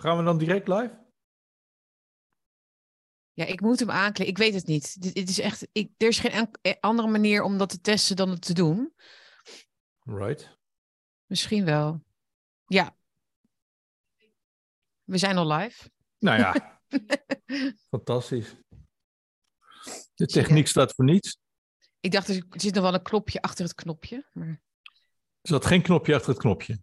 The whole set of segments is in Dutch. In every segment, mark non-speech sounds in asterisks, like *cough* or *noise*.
Gaan we dan direct live? Ja, ik moet hem aankleden. Ik weet het niet. Dit, dit is echt, ik, er is geen en- eh, andere manier om dat te testen dan het te doen. Right. Misschien wel. Ja. We zijn al live. Nou ja, *laughs* fantastisch. De techniek staat voor niets. Ik dacht, er zit nog wel een knopje achter het knopje. Maar... Er zat geen knopje achter het knopje.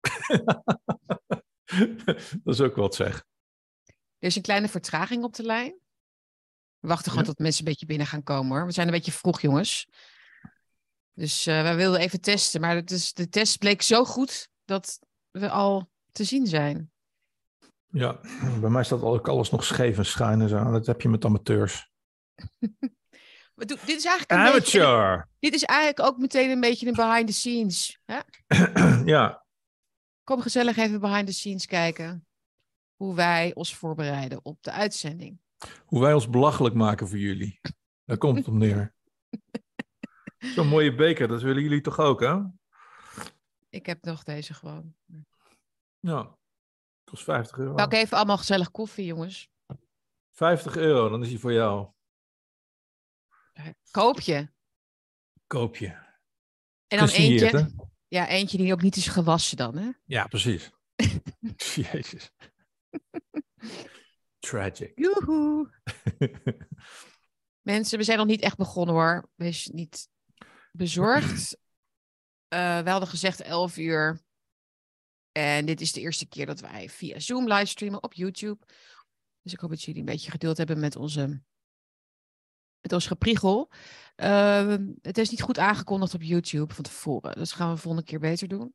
*laughs* *laughs* dat is ook wat zeg. Er is een kleine vertraging op de lijn. We wachten gewoon Ja. tot mensen een beetje binnen gaan komen hoor. We zijn een beetje vroeg, jongens. Dus eh wij wilden even testen. Maar het is, de test bleek zo goed dat we al te zien zijn. Ja, bij mij staat ook alles nog scheef en schuin en zo. Dat heb je met amateurs. *laughs* Dit is eigenlijk beetje, Amateur! dit is eigenlijk ook meteen een beetje een behind the scenes. Hè? *clears throat* ja, Kom gezellig even behind the scenes kijken. Hoe wij ons voorbereiden op de uitzending. hoe wij ons belachelijk maken voor jullie. Daar komt het op neer. *laughs* Zo'n mooie beker, dat willen jullie toch ook, hè? Ik heb nog deze gewoon. Ja, kost 50 euro. Pak even allemaal gezellig koffie, jongens. 50 euro, dan is hij voor jou. Koop je. Koop je. En dan eentje? Ja, eentje die ook niet is gewassen dan, hè? Ja, precies. *laughs* Jezus. Tragic. Joehoe. *laughs* Mensen, we zijn nog niet echt begonnen hoor. Wees niet bezorgd. Eh we hadden gezegd 11 uur. En dit is de eerste keer dat wij via Zoom livestreamen op YouTube. Dus ik hoop dat jullie een beetje geduld hebben met onze met ons gepriegel. Eh, het is niet goed aangekondigd op YouTube van tevoren. Dus gaan we volgende keer beter doen.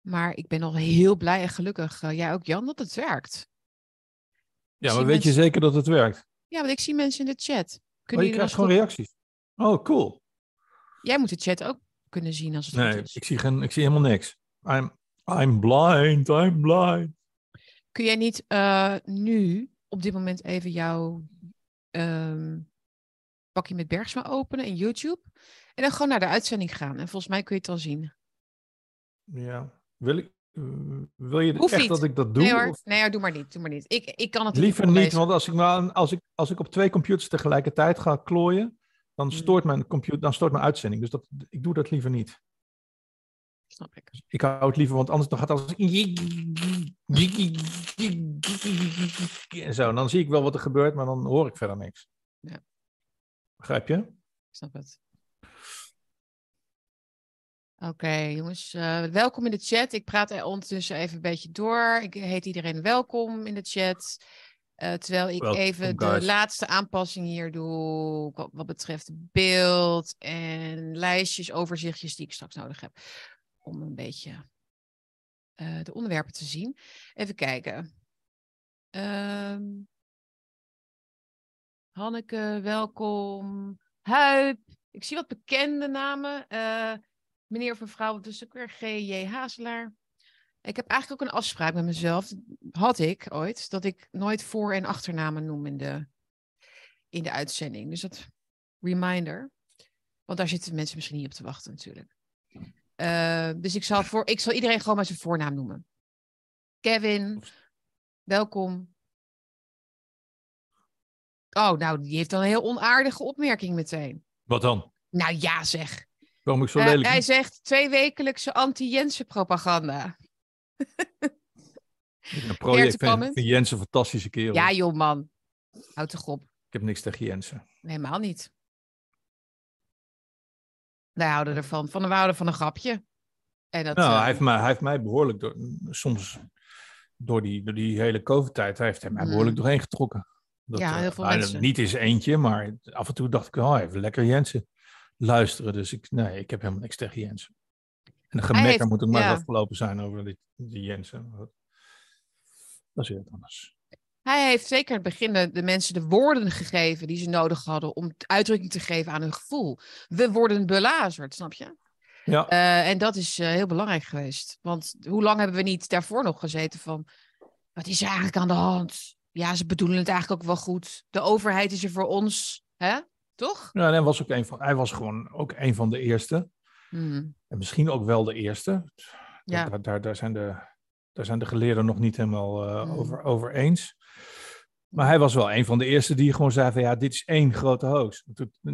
Maar ik ben al heel blij en gelukkig, eh, jij ook Jan, dat het werkt. Ja, maar weet je zeker dat het werkt? Ja, want ik zie mensen in de chat. Oh, Kunnen je jullie krijgt gewoon reacties. Oh, cool. Jij moet de chat ook kunnen zien als het Nee, is. ik zie, geen, ik zie helemaal niks. I'm, I'm blind, I'm blind. Kun jij niet eh, nu op dit moment even jouw ehm, pakje met Bergsma openen in YouTube? En dan gewoon naar de uitzending gaan. En volgens mij kun je het dan zien. Ja. Wil, ik, eh, wil je Hoeft echt niet. dat ik dat doe? nee hoor, of- nee hoor, doe maar niet. Doe maar niet. Ik, ik kan het Liever niet want als ik, maar, als, ik, als ik op twee computers tegelijkertijd ga klooien, dan Hmm. stoort mijn computer, dan stoort mijn uitzending. Dus dat, ik doe dat liever niet. Snap ik. Ik hou het liever, want anders dan gaat alles. En zo. En dan zie ik wel wat er gebeurt, maar dan hoor ik verder niks. Ja. Begrijp je? Ik snap het. Oké, jongens. eh, welkom in de chat. Ik praat er ondertussen even een beetje door. Ik heet iedereen welkom in de chat. Eh, terwijl ik even de laatste aanpassing hier doe. Wat, wat betreft beeld en lijstjes, overzichtjes die ik straks nodig heb. Om een beetje eh, de onderwerpen te zien. Even kijken. Ehm, Hanneke, welkom. Huip. Ik zie wat bekende namen. Eh, meneer of mevrouw, het ook weer? G.J. Hazelaar. Ik heb eigenlijk ook een afspraak met mezelf. Had ik ooit. Dat ik nooit voor- en achternamen noem in de, in de uitzending. Dus dat reminder. Want daar zitten mensen misschien niet op te wachten natuurlijk. Eh, dus ik zal, voor, ik zal iedereen gewoon maar zijn voornaam noemen. Kevin, welkom. Oh, nou, die heeft dan een heel onaardige opmerking meteen. Wat dan? Nou ja, zeg. Waarom ik zo lelijk? hij zegt tweewekelijkse anti-Jensen-propaganda. Een project vind, comment? vind Jens een fantastische kerel. Ja, joh, man. Houd toch op. Ik heb niks tegen Jensen. Helemaal niet. Wij houden ervan. Van, we houden van een grapje. En dat, Nou, eh, hij, heeft mij, hij heeft mij behoorlijk door, soms door die, door die hele COVID-tijd, hij heeft hij mij Mm. behoorlijk doorheen getrokken. Dat, Ja, eh, heel veel nou, mensen. Niet eens eentje, maar af en toe dacht ik, oh, even lekker Jensen luisteren. Dus ik, nee, ik heb helemaal niks tegen Jensen. En de gemekker moet ook maar ja. afgelopen zijn over die, die Jensen. Dat is weer anders. Hij heeft zeker in het begin de, de mensen de woorden gegeven die ze nodig hadden om uitdrukking te geven aan hun gevoel. We worden belazerd, snap je? Ja, Eh, en dat is eh, heel belangrijk geweest. Want hoe lang hebben we niet daarvoor nog gezeten van... wat is er eigenlijk aan de hand? Ja, ze bedoelen het eigenlijk ook wel goed. De overheid is er voor ons, hè? Toch? ja hij, was ook een van, hij was gewoon ook een van de eerste. Hmm. En misschien ook wel de eerste. Ja. Daar, daar, daar zijn de Daar zijn de geleerden nog niet helemaal uh, Mm. over, over eens. Maar hij was wel een van de eerste die gewoon zei van ja, dit is één grote hoax.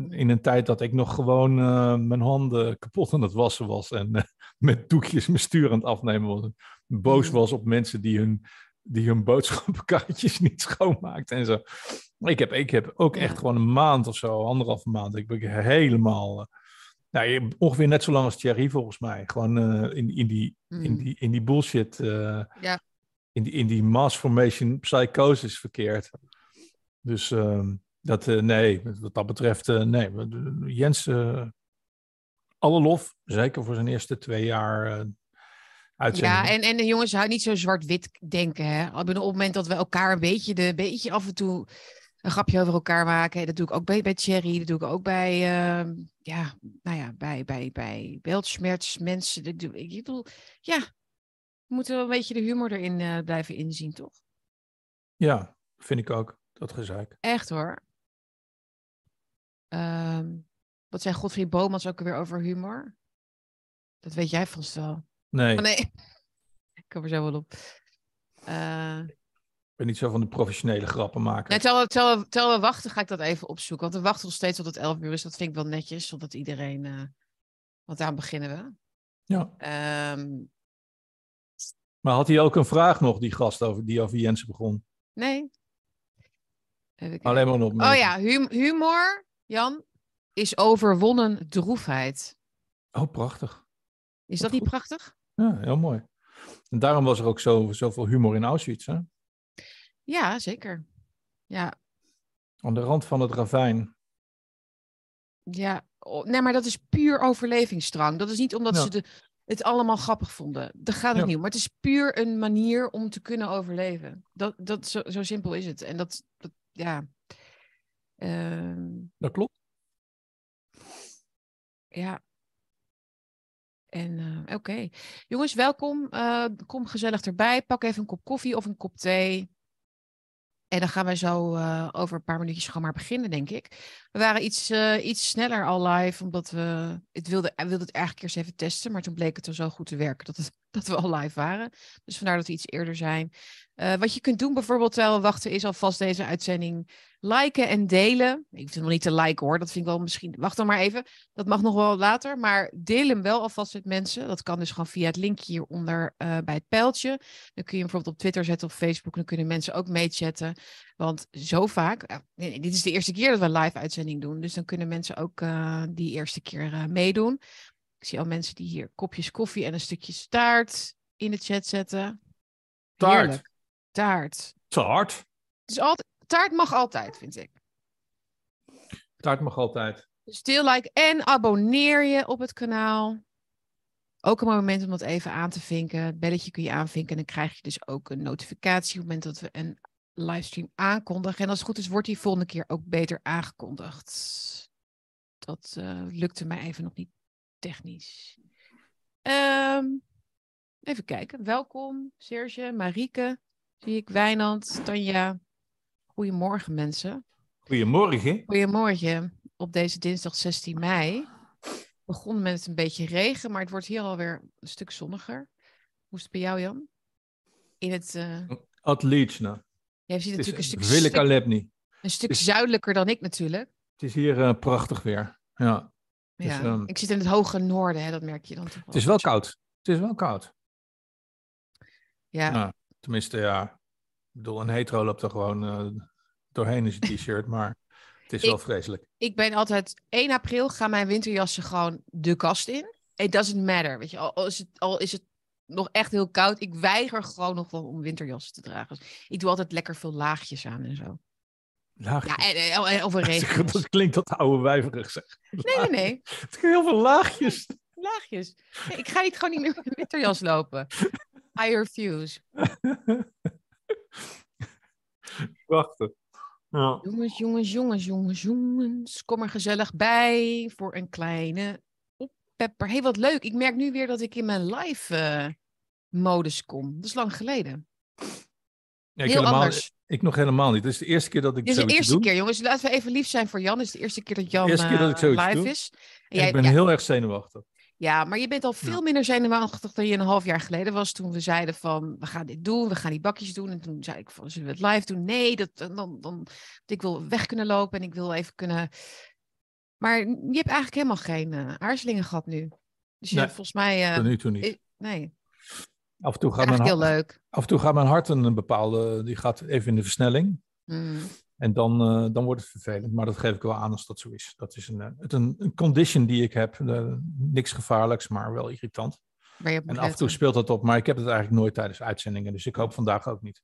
In een tijd dat ik nog gewoon eh, mijn handen kapot aan het wassen was en eh, *laughs* met doekjes mijn stuur aan het afnemen was. Boos Mm. was op mensen die hun, die hun boodschappenkaartjes *laughs* niet schoonmaakten en zo. Ik heb, ik heb ook echt gewoon een maand of zo, anderhalve maand, ik ben helemaal... eh, nou, ongeveer net zo lang als Thierry volgens mij. Gewoon in, in, die, in, Mm. die, in die bullshit, Ja. In, die, in die mass formation psychosis verkeerd. Dus ehm, dat, eh, nee, wat dat betreft, eh, nee. Jens, eh, alle lof, zeker voor zijn eerste twee jaar. Ja, en, en de jongens houden niet zo zwart-wit denken. Hè? Ik Op het moment dat we elkaar een beetje, de, beetje af en toe een grapje over elkaar maken. Dat doe ik ook bij, bij Thierry. Dat doe ik ook bij, ehm, ja, nou ja, bij, bij, bij Weltschmerz mensen. Dat doe, ik bedoel, ja, moeten wel een beetje de humor erin eh, blijven inzien, toch? Ja, vind ik ook, dat gezeik. Echt hoor. Ehm, wat zei Godfried Bomans ook alweer over humor? Dat weet jij vast wel. Nee, Oh, nee, *laughs* ik kom er zo wel op. Eh, ik ben niet zo van de professionele grappen maken. Nee, terwijl, terwijl, terwijl we wachten, ga ik dat even opzoeken. Want we wachten nog steeds tot het 11 uur is. Dat vind ik wel netjes, zodat iedereen. eh want daar beginnen we. Ja. Ehm, Maar had hij ook een vraag nog, die gast, over, die over Jensen begon? nee. Alleen maar een opmerking. Oh ja, hum- humor, Jan, is overwonnen droefheid. Oh, prachtig. Is dat niet goed. prachtig? Ja, heel mooi. En daarom was er ook zo, zoveel humor in Auschwitz. Hè? Ja, zeker. Ja, Aan de rand van het ravijn. ja. Nee, maar dat is puur overlevingsdrang. Dat is niet omdat Ja. ze de, het allemaal grappig vonden. Daar gaat het Ja. niet om. Maar het is puur een manier om te kunnen overleven. Dat, dat, zo, zo simpel is het. En dat, dat ja. Ehm, Dat klopt. ja. En eh, oké. Jongens, welkom. Eh, kom gezellig erbij. Pak even een kop koffie of een kop thee. En dan gaan wij zo eh, over een paar minuutjes gewoon maar beginnen, denk ik. We waren iets, eh, iets sneller al live, omdat we het wilden, we wilden het eigenlijk eerst even testen. Maar toen bleek het er zo goed te werken dat, het, *laughs* dat we al live waren. Dus vandaar dat we iets eerder zijn. Eh, wat je kunt doen bijvoorbeeld terwijl we wachten, is alvast deze uitzending liken en delen. Ik vind hem nog niet te liken hoor, dat vind ik wel misschien... Wacht dan maar even, dat mag nog wel later. Maar deel hem wel alvast met mensen. Dat kan dus gewoon via het linkje hieronder eh, bij het pijltje. Dan kun je hem bijvoorbeeld op Twitter zetten of Facebook. Dan kunnen mensen ook meechatten. Want zo vaak, eh, dit is de eerste keer dat we een live uitzending doen. Dus dan kunnen mensen ook die eerste keer meedoen. Ik zie al mensen die hier kopjes koffie en een stukje staart in de chat zetten. Taart. Heerlijk. Taart. Taart. Het is altijd, taart mag altijd, vind ik. Taart mag altijd. Dus deel, like en abonneer je op het kanaal. Ook een moment om dat even aan te vinken. Het belletje kun je aanvinken en dan krijg je dus ook een notificatie op het moment dat we een livestream aankondigen. En als het goed is, wordt die volgende keer ook beter aangekondigd. Dat eh, lukte mij even nog niet technisch. Ehm, even kijken. Welkom, Serge, Marieke, zie ik, Wijnand, Tanja. Goedemorgen, mensen. Goedemorgen. Goedemorgen. Op deze dinsdag 16 mei begon met een beetje regen, maar het wordt hier alweer een stuk zonniger. Hoe is het bij jou, Jan? In het... Uh... nou. Jij ziet natuurlijk een stuk... Wil ik Een stuk, een stuk zuidelijker dan ik natuurlijk. Het is hier eh, prachtig weer. Ja. Dus, Ja. ik zit in het hoge noorden, hè, dat merk je dan toch Het is wel koud. Het is wel koud. Ja, Ja. Tenminste, ja. Ik bedoel, een hetero loopt er gewoon eh, doorheen in zijn *laughs* t-shirt. Maar het is wel vreselijk. ik ben altijd 1 april gaan mijn winterjassen gewoon de kast in. It doesn't matter, weet je. Al, al is het, al is het nog echt heel koud, ik weiger gewoon nog wel om winterjassen te dragen. Dus ik doe altijd lekker veel laagjes aan en zo. Laagjes. Ja, en, een *laughs* regenjas. dat klinkt dat oude wijverig zeg. Nee, nee, nee. *laughs* Het zijn heel veel laagjes. *laughs* Laagjes. Nee, ik ga niet gewoon niet meer met winterjas lopen. I refuse. Wachten. Ja. Jongens, jongens, jongens, jongens, jongens. Kom er gezellig bij voor een kleine oppepper. Hé, hey, wat leuk. Ik merk nu weer dat ik in mijn live eh, modus kom. Dat is lang geleden. Ja, ik, Heel helemaal, anders. Ik nog helemaal niet. Het is de eerste keer dat ik Dit is de eerste doe. keer, jongens. Laten we even lief zijn voor Jan. Dit is de eerste keer dat Jan Eerste keer dat ik eh, zoiets live doe. is. En En jij, ik ben ja, heel erg zenuwachtig. Ja, maar je bent al veel minder zenuwachtig dan je een half jaar geleden was. Toen we zeiden van, we gaan dit doen, we gaan die bakjes doen. En toen zei ik van, zullen we het live doen? Nee, dat, dan, dan, ik wil weg kunnen lopen en ik wil even kunnen... Maar je hebt eigenlijk helemaal geen uh, aarzelingen gehad nu. Dus je Nee, volgens mij... eh, Tot nu toe niet. nee, Af en toe gaat mijn heel hart, leuk. af en toe gaat mijn hart een, bepaalde, die gaat even in de versnelling. Mm. En dan, eh, dan wordt het vervelend. Maar dat geef ik wel aan als dat zo is. Dat is een, eh, het een, een condition die ik heb. Eh, niks gevaarlijks, maar wel irritant. En af en toe speelt dat op. Maar ik heb het eigenlijk nooit tijdens uitzendingen. Dus ik hoop vandaag ook niet.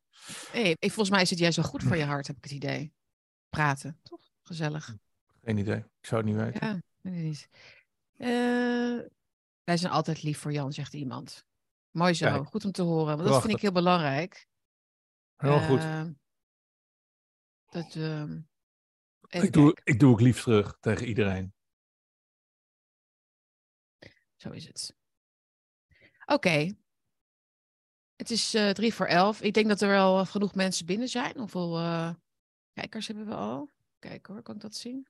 Ik, volgens mij is het juist wel goed voor je hart, heb ik het idee. Praten, toch? Gezellig. Geen idee. Ik zou het niet weten. Ja, weet niet. Wij zijn altijd lief voor Jan, zegt iemand. Mooi zo, Kijk. goed om te horen. Want dat vind ik heel belangrijk. Heel goed. Eh, dat, ehm, Ik doe, kijken. ik doe ook lief terug tegen iedereen. Zo is het. Oké. Het is eh, drie voor elf. Ik denk dat er wel genoeg mensen binnen zijn. Hoeveel eh, kijkers hebben we al? Kijk hoor, kan ik dat zien?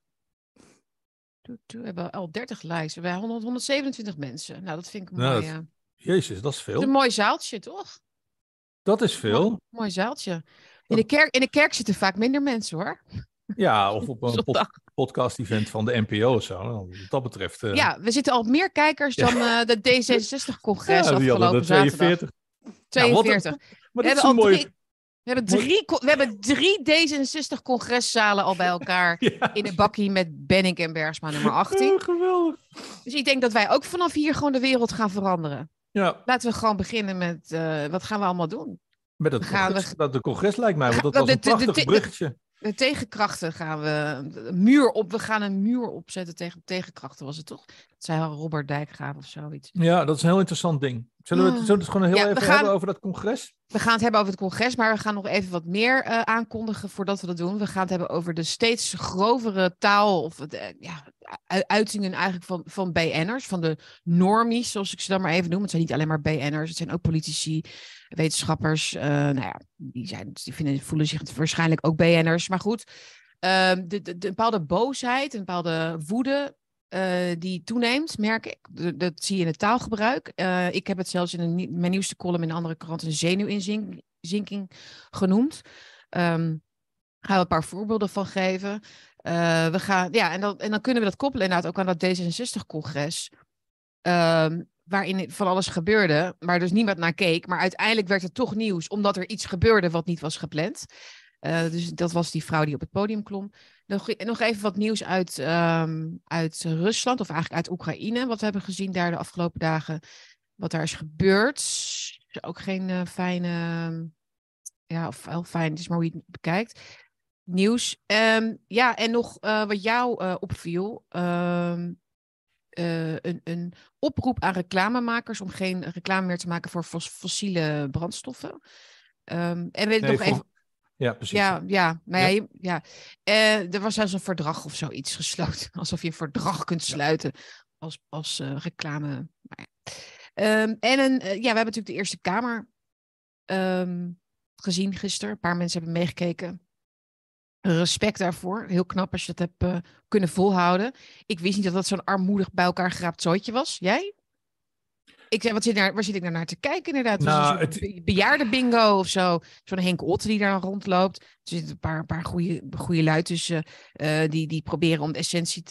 We hebben al 30 likes. We hebben 100, 127 mensen. Nou, dat vind ik Nou, mooi. dat- eh, Jezus, dat is het is een veel. mooi zaaltje, toch? Dat is veel. Mooi zaaltje. In de, kerk, in de kerk zitten vaak minder mensen hoor. Ja, of op *laughs* een pod- podcast-event van de NPO of zo. Nou, Wat dat betreft. eh, Ja, we zitten al op meer kijkers dan eh, de D66-congres ja, die hadden afgelopen er zaterdag. 42. Nou, wat een- 42. Maar We dat is hebben, een al mooie... drie, we, hebben drie, we hebben drie D66-congreszalen al bij elkaar. *laughs* Ja. In een bakkie met Benning en Bergsma nummer 18. Oh, geweldig. Dus ik denk dat wij ook vanaf hier gewoon de wereld gaan veranderen. Ja, Laten we gewoon beginnen met, eh, wat gaan we allemaal doen? met het gaan- congres, dat de congres lijkt mij, want Ga- dat was een prachtig bruggetje. De tegenkrachten gaan we, een muur op, we gaan een muur opzetten tegen tegenkrachten, was het toch? Dat zei Robert Dijkgraaf of zoiets. Ja, dat is een heel interessant ding. Zullen we het, Ah. zullen we het gewoon heel Ja, even gaan- hebben over dat congres? We gaan het hebben over het congres, maar we gaan nog even wat meer eh, aankondigen voordat we dat doen. We gaan het hebben over de steeds grovere taal of eh, ja, uitingen eigenlijk van, van BN'ers, van de normies, zoals ik ze dan maar even noem. Het zijn niet alleen maar BN'ers, het zijn ook politici, wetenschappers. eh, nou ja, die, zijn, die vinden, voelen zich waarschijnlijk ook BN'ers. Maar goed, ehm, de, de bepaalde boosheid, een bepaalde woede eh, die toeneemt, merk ik. Dat zie je in het taalgebruik. Eh, ik heb het zelfs in een, mijn nieuwste column in een andere krant een zenuwinzinking genoemd. Ehm gaan we een paar voorbeelden van geven. We gaan, ja, en dan, en dan kunnen we dat koppelen inderdaad ook aan dat D66-congres. ehm, waarin van alles gebeurde, maar dus niemand naar keek. Maar uiteindelijk werd het toch nieuws, omdat er iets gebeurde wat niet was gepland. Eh, dus dat was die vrouw die op het podium klom. Nog, even wat nieuws uit, ehm, uit Rusland, of eigenlijk uit Oekraïne, wat we hebben gezien daar de afgelopen dagen. Wat daar is gebeurd. Ook geen eh, fijne, ja, of heel fijn, het is maar hoe je het bekijkt. Nieuws. Ehm, ja, en nog eh, wat jou opviel. ehm, eh, een, een oproep aan reclamemakers om geen reclame meer te maken voor fos- fossiele brandstoffen. Ehm, en weet Nee, nog even. Ja, precies. Ja, ja, nou ja, Ja. Eh, er was zelfs een verdrag of zoiets *laughs* gesloten. Alsof je een verdrag kunt sluiten als, als eh, reclame. Ja. Ehm, en een, ja, we hebben natuurlijk de Eerste Kamer ehm, gezien gisteren. Een paar mensen hebben meegekeken. Respect daarvoor. Heel knap als je dat hebt eh, kunnen volhouden. Ik wist niet dat dat zo'n armoedig bij elkaar geraapt zooitje was. Jij? Ik zei, wat zit daar, waar zit ik naar, naar te kijken inderdaad? Het was Nou, het- bejaarde bingo of zo. Zo'n Henk Otte die daar rondloopt. Er zitten een paar, een paar goede, goede lui tussen. eh, die, die proberen om de essentie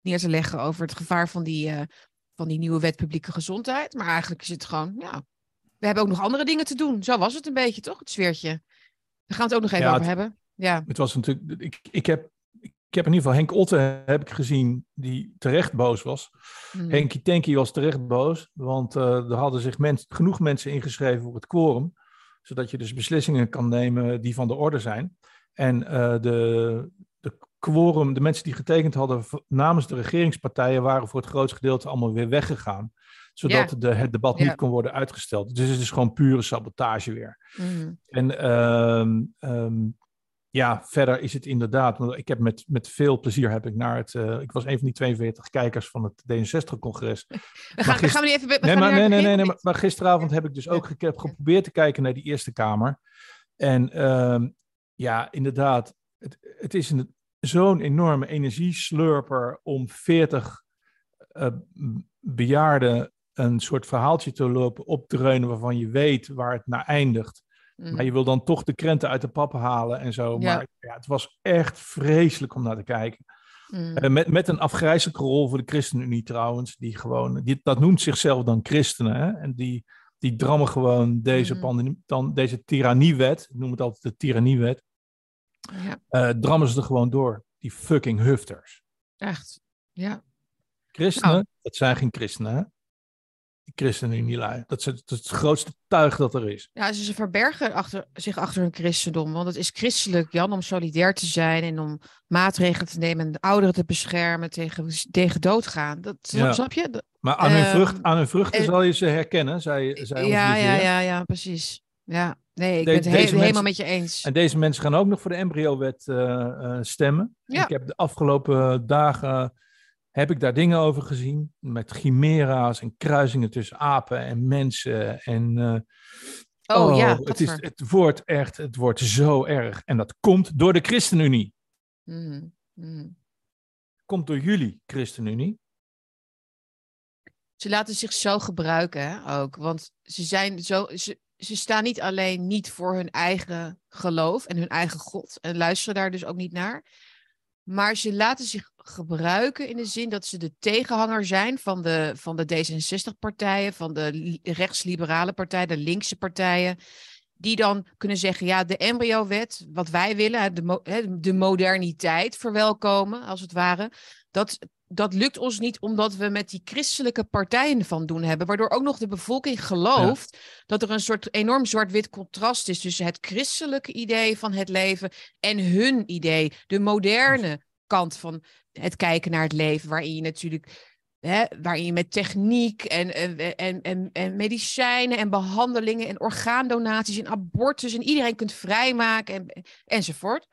neer te leggen over het gevaar van die, eh, van die nieuwe wet publieke gezondheid. Maar eigenlijk is het gewoon, ja. We hebben ook nog andere dingen te doen. Zo was het een beetje, toch? Het sfeertje. Daar gaan we het ook nog even Ja, over het- hebben. Ja. Het was natuurlijk. Ik, ik, heb, ik heb in ieder geval Henk Otte heb ik gezien, die terecht boos was. Hmm. Henkie Tanky was terecht boos, want eh, er hadden zich mens, genoeg mensen ingeschreven voor het quorum, zodat je dus beslissingen kan nemen die van de orde zijn. En eh, de, de quorum, de mensen die getekend hadden namens de regeringspartijen, waren voor het grootste gedeelte allemaal weer weggegaan, zodat Ja. de, het debat Ja. niet kon worden uitgesteld. Dus het is gewoon pure sabotage weer. Mhm. En ehm, ehm, ja, verder is het inderdaad. want Ik heb met, met veel plezier heb ik naar het. eh, ik was een van die 42 kijkers van het D66-congres. *laughs* We gaan, gister- gaan we even. we Nee, maar, nee, nee, nee, maar, gisteravond heb ik dus ook geprobeerd te kijken naar die Eerste Kamer. En ehm, ja, inderdaad, het, het is een- zo'n enorme energieslurper om 40 eh, m- bejaarden een soort verhaaltje te lopen opdreunen waarvan je weet waar het naar eindigt. Mm. Maar je wil dan toch de krenten uit de pap halen en zo. Ja. Maar ja, het was echt vreselijk om naar te kijken. Mm. Met, met een afgrijzelijke rol voor de ChristenUnie trouwens. Die gewoon, die, dat noemt zichzelf dan christenen. Hè? En die, die drammen gewoon deze, Mhm. pandemie, dan, deze tyranniewet. Ik noem het altijd de tyranniewet. ja, eh drammen ze er gewoon door. Die fucking hufters. echt. Ja. Christenen, Nou. dat zijn geen christenen ChristenUnie-lui. Dat is, het, dat is het grootste tuig dat er is. Ja, ze, verbergen achter, zich achter hun christendom. Want het is christelijk, Jan, om solidair te zijn en om maatregelen te nemen en de ouderen te beschermen tegen, tegen doodgaan. Dat, Ja. Snap je? Dat- Maar aan hun, Ehm, vrucht, aan hun vruchten en- zal je ze herkennen, zei, zei ja, ja, ja, ja, precies. Ja, nee, ik De- ben het he- helemaal met je eens. En deze mensen gaan ook nog voor de embryowet eh, eh, stemmen. Ja. Ik heb de afgelopen dagen heb ik daar dingen over gezien met chimera's en kruisingen tussen apen en mensen. En eh, Oh, ja, het, is, het wordt echt, het wordt zo erg. En dat komt door de ChristenUnie. Mhm, mhm. Komt door jullie ChristenUnie. Ze laten zich zo gebruiken hè, ook. Want ze, zijn zo, ze, ze staan niet alleen niet voor hun eigen geloof en hun eigen God. En luisteren daar dus ook niet naar. Maar ze laten zich gebruiken in de zin dat ze de tegenhanger zijn van de, van de D66-partijen, van de li- rechtsliberale partij, de linkse partijen. Die dan kunnen zeggen, ja, de embryo-wet, wat wij willen, de, mo- de moderniteit verwelkomen, als het ware. Dat, dat lukt ons niet omdat we met die christelijke partijen van doen hebben. Waardoor ook nog de bevolking gelooft dat er een soort enorm zwart-wit contrast is tussen het christelijke idee van het leven en hun idee. De moderne kant van het kijken naar het leven, waarin je natuurlijk. Hè, waarin je met techniek en, en, en, en, en medicijnen en behandelingen en orgaandonaties en abortus en iedereen kunt vrijmaken en, enzovoort.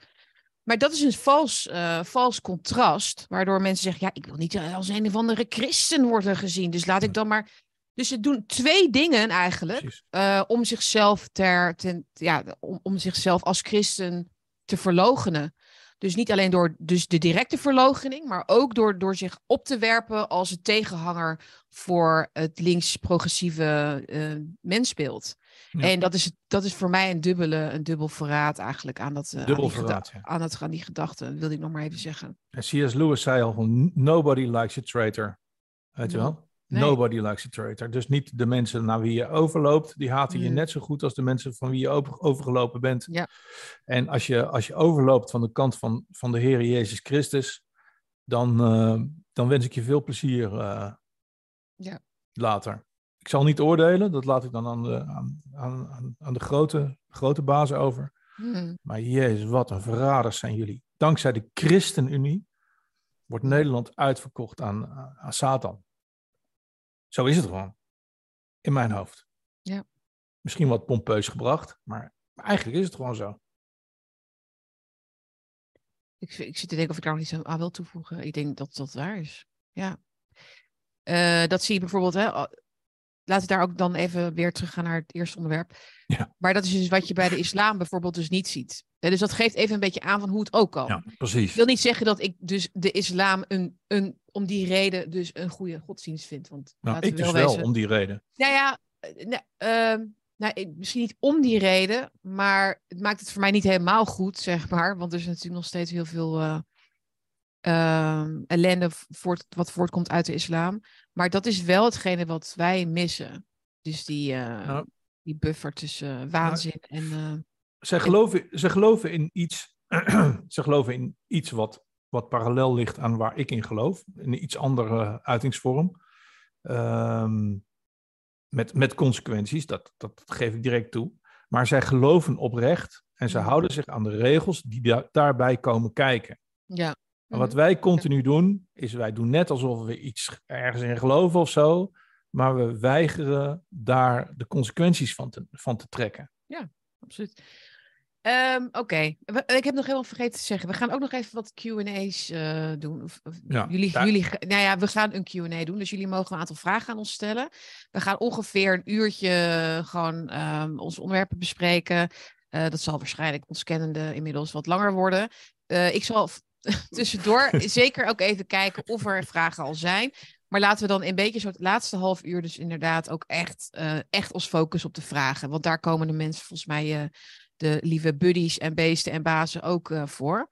Maar dat is een vals, eh, vals contrast, waardoor mensen zeggen: ja, ik wil niet als een of andere christen worden gezien, dus laat ik dan maar. Dus ze doen twee dingen eigenlijk eh, om zichzelf ter, ten, ja, om, om zichzelf als christen te verloochenen. Dus niet alleen door dus de directe verloochening, maar ook door, door zich op te werpen als een tegenhanger voor het links-progressieve eh, mensbeeld. Ja. En dat is, dat is voor mij een, dubbele, een dubbel verraad eigenlijk aan, dat, eh, aan, Dubbel die, geda- verraad, ja. aan, het, aan die gedachte, wilde ik nog maar even zeggen. En C.S. Lewis zei al nobody likes a traitor. Weet je No. wel? Nee. Nobody likes a traitor. Dus niet de mensen naar wie je overloopt, die haten je Mm. net zo goed als de mensen van wie je over, overgelopen bent. Ja. En als je, als je overloopt van de kant van, van de Heer Jezus Christus, dan, eh, dan wens ik je veel plezier eh, Ja. later. Ik zal niet oordelen, dat laat ik dan aan de, aan, aan, aan- de grote, grote baas over. Hmm. Maar jezus, wat een verraders zijn jullie. Dankzij de ChristenUnie wordt Nederland uitverkocht aan, aan Satan. Zo is het gewoon. In mijn hoofd. Ja. Misschien wat pompeus gebracht, maar eigenlijk is het gewoon zo. Ik, ik zit te denken of ik daar nog iets aan- wil toevoegen. Ik denk dat dat waar is. Ja. Eh, dat zie je bijvoorbeeld. Hè, laten we daar ook dan even weer teruggaan naar het eerste onderwerp. Ja. Maar dat is dus wat je bij de islam bijvoorbeeld dus niet ziet. Dus dat geeft even een beetje aan van hoe het ook kan. Ja, precies. Ik wil niet zeggen dat ik dus de islam een, een, om die reden dus een goede godsdienst vind. Want Nou, ik we dus wel wezen. om die reden. Nou ja, eh, nou, ehm, nou, ik- misschien niet om die reden, maar het maakt het voor mij niet helemaal goed, zeg maar. Want er is natuurlijk nog steeds heel veel eh, ehm, ellende voort, wat voortkomt uit de islam. Maar dat is wel hetgene wat wij missen. Dus die, eh, Nou. die buffer tussen eh, waanzin en... eh, Zij geloven, ze geloven in iets, *clears throat* ze geloven in iets wat, wat parallel ligt aan waar ik in geloof. In een iets andere uitingsvorm. Ehm, met, met consequenties, dat, dat geef ik direct toe. Maar zij geloven oprecht en ze houden zich aan de regels die da- daarbij komen kijken. ja. En wat Mhm. wij continu doen, is wij doen net alsof we iets ergens in geloven of zo. Maar we weigeren daar de consequenties van te, van te trekken. absoluut. Ehm, Oké, ik heb nog helemaal vergeten te zeggen. We gaan ook nog even wat QA's eh doen. Of, of Ja, jullie, daar- jullie, nou ja, we gaan een QA doen, dus jullie mogen een aantal vragen aan ons stellen. We gaan ongeveer een uurtje gewoon ehm, onze onderwerpen bespreken. Eh, dat zal waarschijnlijk ons kennende inmiddels wat langer worden. Eh, ik zal *laughs* tussendoor zeker ook even kijken of er vragen al zijn. Maar laten we dan een beetje zo het laatste half uur dus inderdaad ook echt, uh, echt ons focussen op de vragen. Want daar komen de mensen volgens mij, uh, de lieve buddies en beesten en bazen ook uh, voor.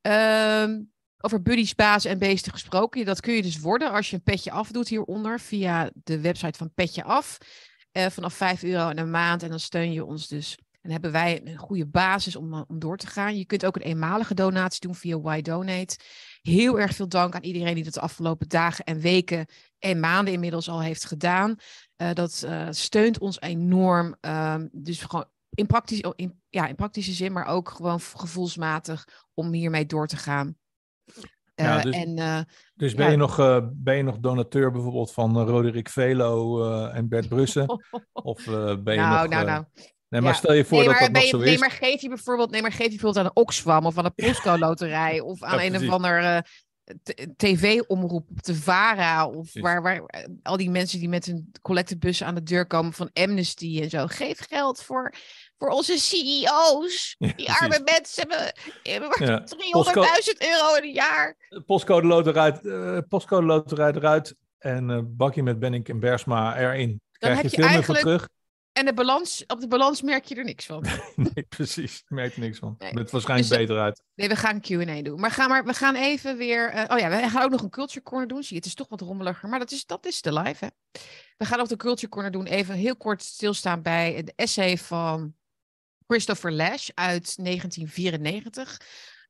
Ehm, over buddies, bazen en beesten gesproken. Dat kun je dus worden als je een petje afdoet hieronder via de website van Petje Af. vanaf 5 euro in een maand. En dan steun je ons dus en hebben wij een goede basis om, om door te gaan. Je kunt ook een eenmalige donatie doen via Why Donate. Heel erg veel dank aan iedereen die dat de afgelopen dagen en weken en maanden inmiddels al heeft gedaan. Uh, dat uh, steunt ons enorm. Um, dus gewoon in, praktisch, in, ja, in praktische zin, maar ook gewoon gevoelsmatig om hiermee door te gaan. Uh, ja, dus, en, dus ben, ja, je nog, ben je nog donateur bijvoorbeeld van Roderick Velo en Bert Brussen? *laughs* of ben je nou, nog... Nou, nou. Nee, maar stel je voor nee, dat dat nog je, zo nee, is. maar geef je bijvoorbeeld, nee, maar geef je bijvoorbeeld aan een Oxfam of aan een Postco-loterij of aan Ja, een of precies. ander eh, tv-omroep op de VARA of Precies. waar, waar eh, al die mensen die met hun collectebussen aan de deur komen van Amnesty en zo. Geef geld voor, voor onze CEO's. *laughs* Die arme mensen hebben, hebben maar Ja. *laughs* 300.000 euro in een jaar. Postcode loterij, eh, postcode loterij eruit en eh bakje met Benink en Bersma erin. Krijg heb je je veel meer voor terug? En de balans, op de balans merk je er niks van. *laughs* Nee, precies. Merk er niks van. Nee. Het waarschijnlijk Dus, beter uit. Nee, we gaan een Q&A doen. Maar, ga maar we gaan even weer... eh, oh ja, we gaan ook nog een Culture Corner doen. Zie je, het is toch wat rommeliger. Maar dat is, dat is de live, hè. We gaan ook de Culture Corner doen. Even heel kort stilstaan bij de essay van Christopher Lash uit 1994.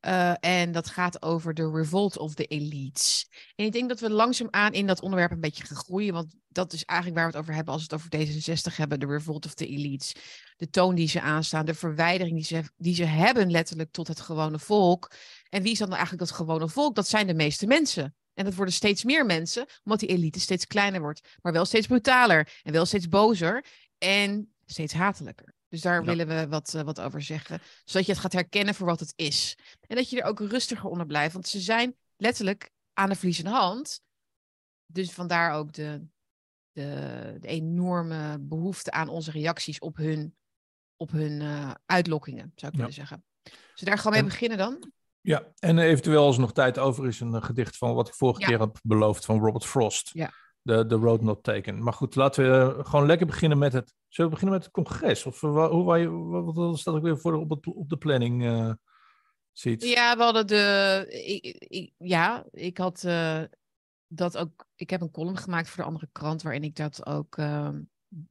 Eh, en dat gaat over de revolt of the elites. En ik denk dat we langzaamaan in dat onderwerp een beetje gaan groeien. Want dat is eigenlijk waar we het over hebben als we het over D66 hebben. De revolt of the elites. De toon die ze aanstaan. De verwijdering die ze, die ze hebben letterlijk tot het gewone volk. En wie is dan eigenlijk dat gewone volk? Dat zijn de meeste mensen. En dat worden steeds meer mensen, omdat die elite steeds kleiner wordt. Maar wel steeds brutaler. En wel steeds bozer. En steeds hatelijker. Dus daar Ja. willen we wat, eh, wat over zeggen. Zodat je het gaat herkennen voor wat het is. En dat je er ook rustiger onder blijft. Want ze zijn letterlijk aan de verliezende hand. Dus vandaar ook de, de, de enorme behoefte aan onze reacties op hun, op hun eh, uitlokkingen, zou ik Ja. willen zeggen. Dus daar gaan we mee En- beginnen dan. Ja, en eventueel als er nog tijd over is, een eh, gedicht van wat ik vorige Ja. keer heb beloofd van Robert Frost. Ja. De, de Road Not Taken. Maar goed, laten we gewoon lekker beginnen met het. Zullen we beginnen met het congres? Of eh, hoe je, wat, staat ook weer voor op, het, op de planning? ziet? Ja, we hadden de. Ik, ik- ja, ik had eh, dat ook. Ik heb een column gemaakt voor de andere krant. waarin ik dat ook ehm,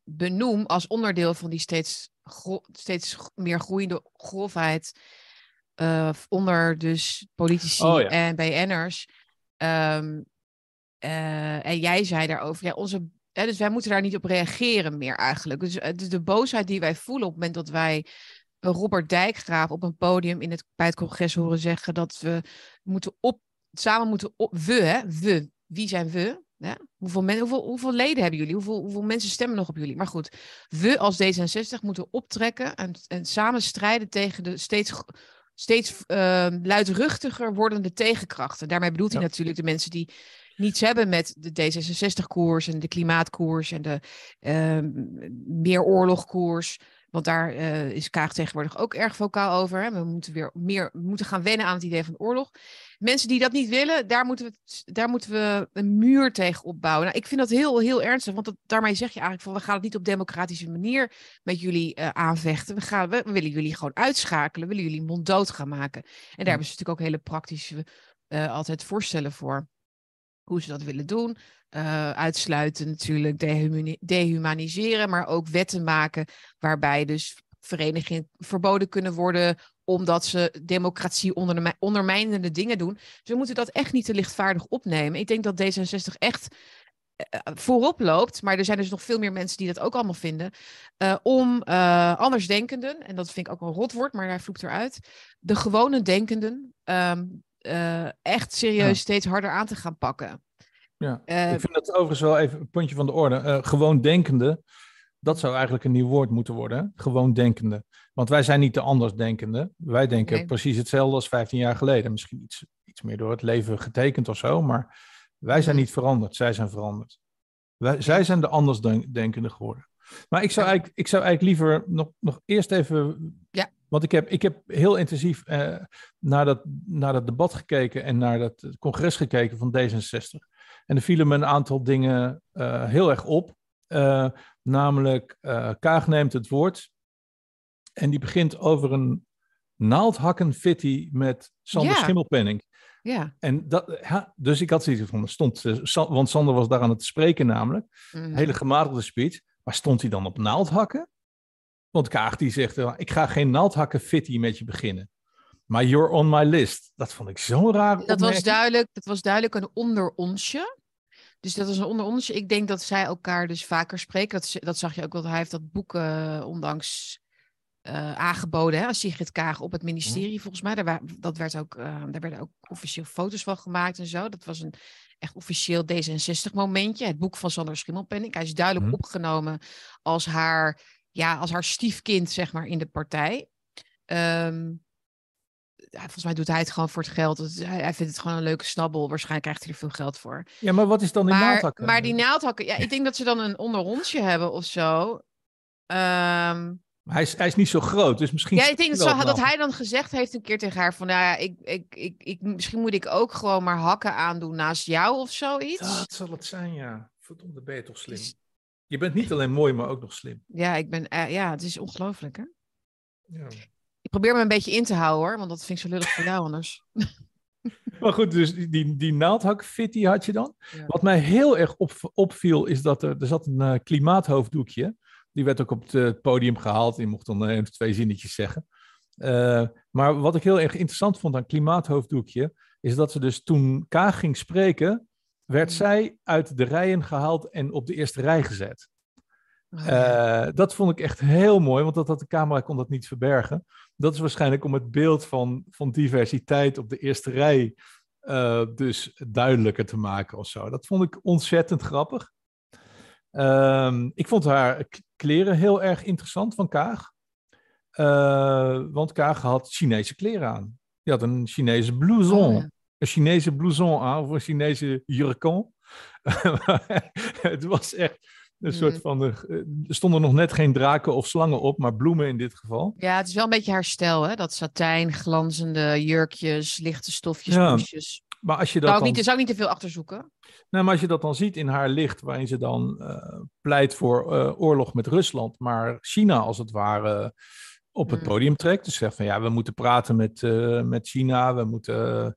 benoem. als onderdeel van die steeds, steeds meer groeiende grofheid. onder dus politici Oh ja. en BN'ers. Ehm, eh, en jij zei daarover. Ja, onze. Hè, dus wij moeten daar niet op reageren meer eigenlijk. Dus, eh, dus de boosheid die wij voelen op het moment dat wij een Robert Dijkgraaf op een podium in het, bij het congres horen zeggen dat we moeten op, samen moeten op, we, hè, we, wie zijn we? Ja? Hoeveel, men, hoeveel, hoeveel leden hebben jullie? Hoeveel, hoeveel mensen stemmen nog op jullie? Maar goed, we als D66 moeten optrekken en, en samen strijden tegen de steeds, steeds ehm, luidruchtiger wordende tegenkrachten. Daarmee bedoelt hij natuurlijk de mensen die niets hebben met de D66-koers en de klimaatkoers en de ehm meer oorlogkoers. Want daar eh, is Kaag tegenwoordig ook erg vocaal over. Hè? We moeten weer meer moeten gaan wennen aan het idee van oorlog. Mensen die dat niet willen, daar moeten we, daar moeten we een muur tegen opbouwen. Nou, ik vind dat heel, heel ernstig, want dat, daarmee zeg je eigenlijk van we gaan het niet op democratische manier met jullie eh, aanvechten. We, gaan, we, we willen jullie gewoon uitschakelen, we willen jullie monddood gaan maken. En daar hebben ze natuurlijk ook hele praktische eh, altijd voorstellen voor hoe ze dat willen doen. Eh, uitsluiten natuurlijk, dehumani- dehumaniseren, maar ook wetten maken waarbij dus verenigingen verboden kunnen worden omdat ze democratie ondermij- ondermijnende dingen doen. Dus we moeten dat echt niet te lichtvaardig opnemen. Ik denk dat D66 echt eh, voorop loopt, maar er zijn dus nog veel meer mensen die dat ook allemaal vinden, eh, om eh andersdenkenden, en dat vind ik ook een rotwoord, maar hij vloekt eruit, de gewone denkenden ehm, eh, echt serieus Ja. steeds harder aan te gaan pakken. Ja. Eh, ik vind dat overigens wel even een puntje van de orde. Eh, gewoon denkende, dat zou eigenlijk een nieuw woord moeten worden. hè? Gewoon denkende. Want wij zijn niet de andersdenkende. Wij denken Nee. precies hetzelfde als 15 jaar geleden. Misschien iets, iets meer door het leven getekend of zo. Maar wij zijn niet veranderd. Zij zijn veranderd. Wij, zij zijn de andersdenkende geworden. Maar ik zou eigenlijk, ik zou eigenlijk liever nog, nog eerst even. Ja. Want ik heb, ik heb heel intensief eh, naar, dat, naar dat debat gekeken en naar dat congres gekeken van D66. En er vielen me een aantal dingen uh, heel erg op. Uh, namelijk, Kaag neemt het woord en die begint over een naaldhakken fitty met Sander Ja. Schimmelpenning. Ja. En dat, ja, dus ik had zoiets van, stond, eh, want Sander was daar aan het spreken namelijk, Mhm. een hele gematigde speech, maar stond hij dan op naaldhakken? Want Kaag die zegt, eh, ik ga geen naaldhakken fitty met je beginnen. Maar you're on my list. Dat vond ik zo'n raar Dat was duidelijk, dat was duidelijk een onderonsje. Dus dat was een onderonsje. Ik denk dat zij elkaar dus vaker spreken. Dat, dat zag je ook, want hij heeft dat boek eh, ondanks eh, aangeboden hè, aan Sigrid Kaag op het ministerie, volgens mij. Daar, dat werd ook, daar werden ook officieel foto's van gemaakt en zo. Dat was een echt officieel D66-momentje. Het boek van Sander Schimmelpenninck. Hij is duidelijk Mhm. opgenomen als haar, ja, als haar stiefkind, zeg maar, in de partij. Ehm, ja, volgens mij doet hij het gewoon voor het geld. Hij, hij vindt het gewoon een leuke snabbel. Waarschijnlijk krijgt hij er veel geld voor. Ja, maar wat is dan die Maar, naaldhakken? maar die naaldhakken, ja, ik denk dat ze dan een onderrondje hebben of zo. Ehm, hij, is, hij is niet zo groot, dus misschien... ja, ik denk dat, zo, dat hij dan gezegd heeft een keer tegen haar van, nou ja, ik, ik, ik, ik, misschien moet ik ook gewoon maar hakken aandoen naast jou of zoiets. Dat zal het zijn, ja. Verdomde, ben je toch slim. Dus- Je bent niet alleen mooi, maar ook nog slim. Ja, ik ben, eh, ja, het is ongelooflijk, hè? Ja. Ik probeer me een beetje in te houden, hoor, want dat vind ik zo lullig voor jou anders. *laughs* Maar goed, dus die, die, die naaldhak fitty had je dan. Ja. Wat mij heel erg op, opviel, is dat er, er zat een eh, klimaathoofddoekje. Die werd ook op het eh, podium gehaald. Die mocht dan even twee zinnetjes zeggen. Maar wat ik heel erg interessant vond aan klimaathoofddoekje, is dat ze dus toen Kaag ging spreken, werd zij uit de rijen gehaald en op de eerste rij gezet. Oh, ja. Eh, dat vond ik echt heel mooi, want dat had de camera kon dat niet verbergen. Dat is waarschijnlijk om het beeld van, van diversiteit op de eerste rij eh, dus duidelijker te maken of zo. Dat vond ik ontzettend grappig. Ehm, ik vond haar kleren heel erg interessant van Kaag. Eh, want Kaag had Chinese kleren aan. Die had een Chinese blouson Oh, ja. Een Chinese blouson aan of een Chinese jurkon. *laughs* het was echt een soort Mhm. van. eh, Er stonden nog net geen draken of slangen op, maar bloemen in dit geval. Ja, het is wel een beetje haar stijl, hè? Dat satijn, glanzende jurkjes, lichte stofjes, Ja, poesjes. Maar als je dat Zou dan, niet, zou ik niet te veel achterzoeken. nou, maar als je dat dan ziet in haar licht, waarin ze dan eh, pleit voor eh, oorlog met Rusland, maar China als het ware op het Mm. podium trekt. Dus zegt van ja, we moeten praten met, met China, we moeten,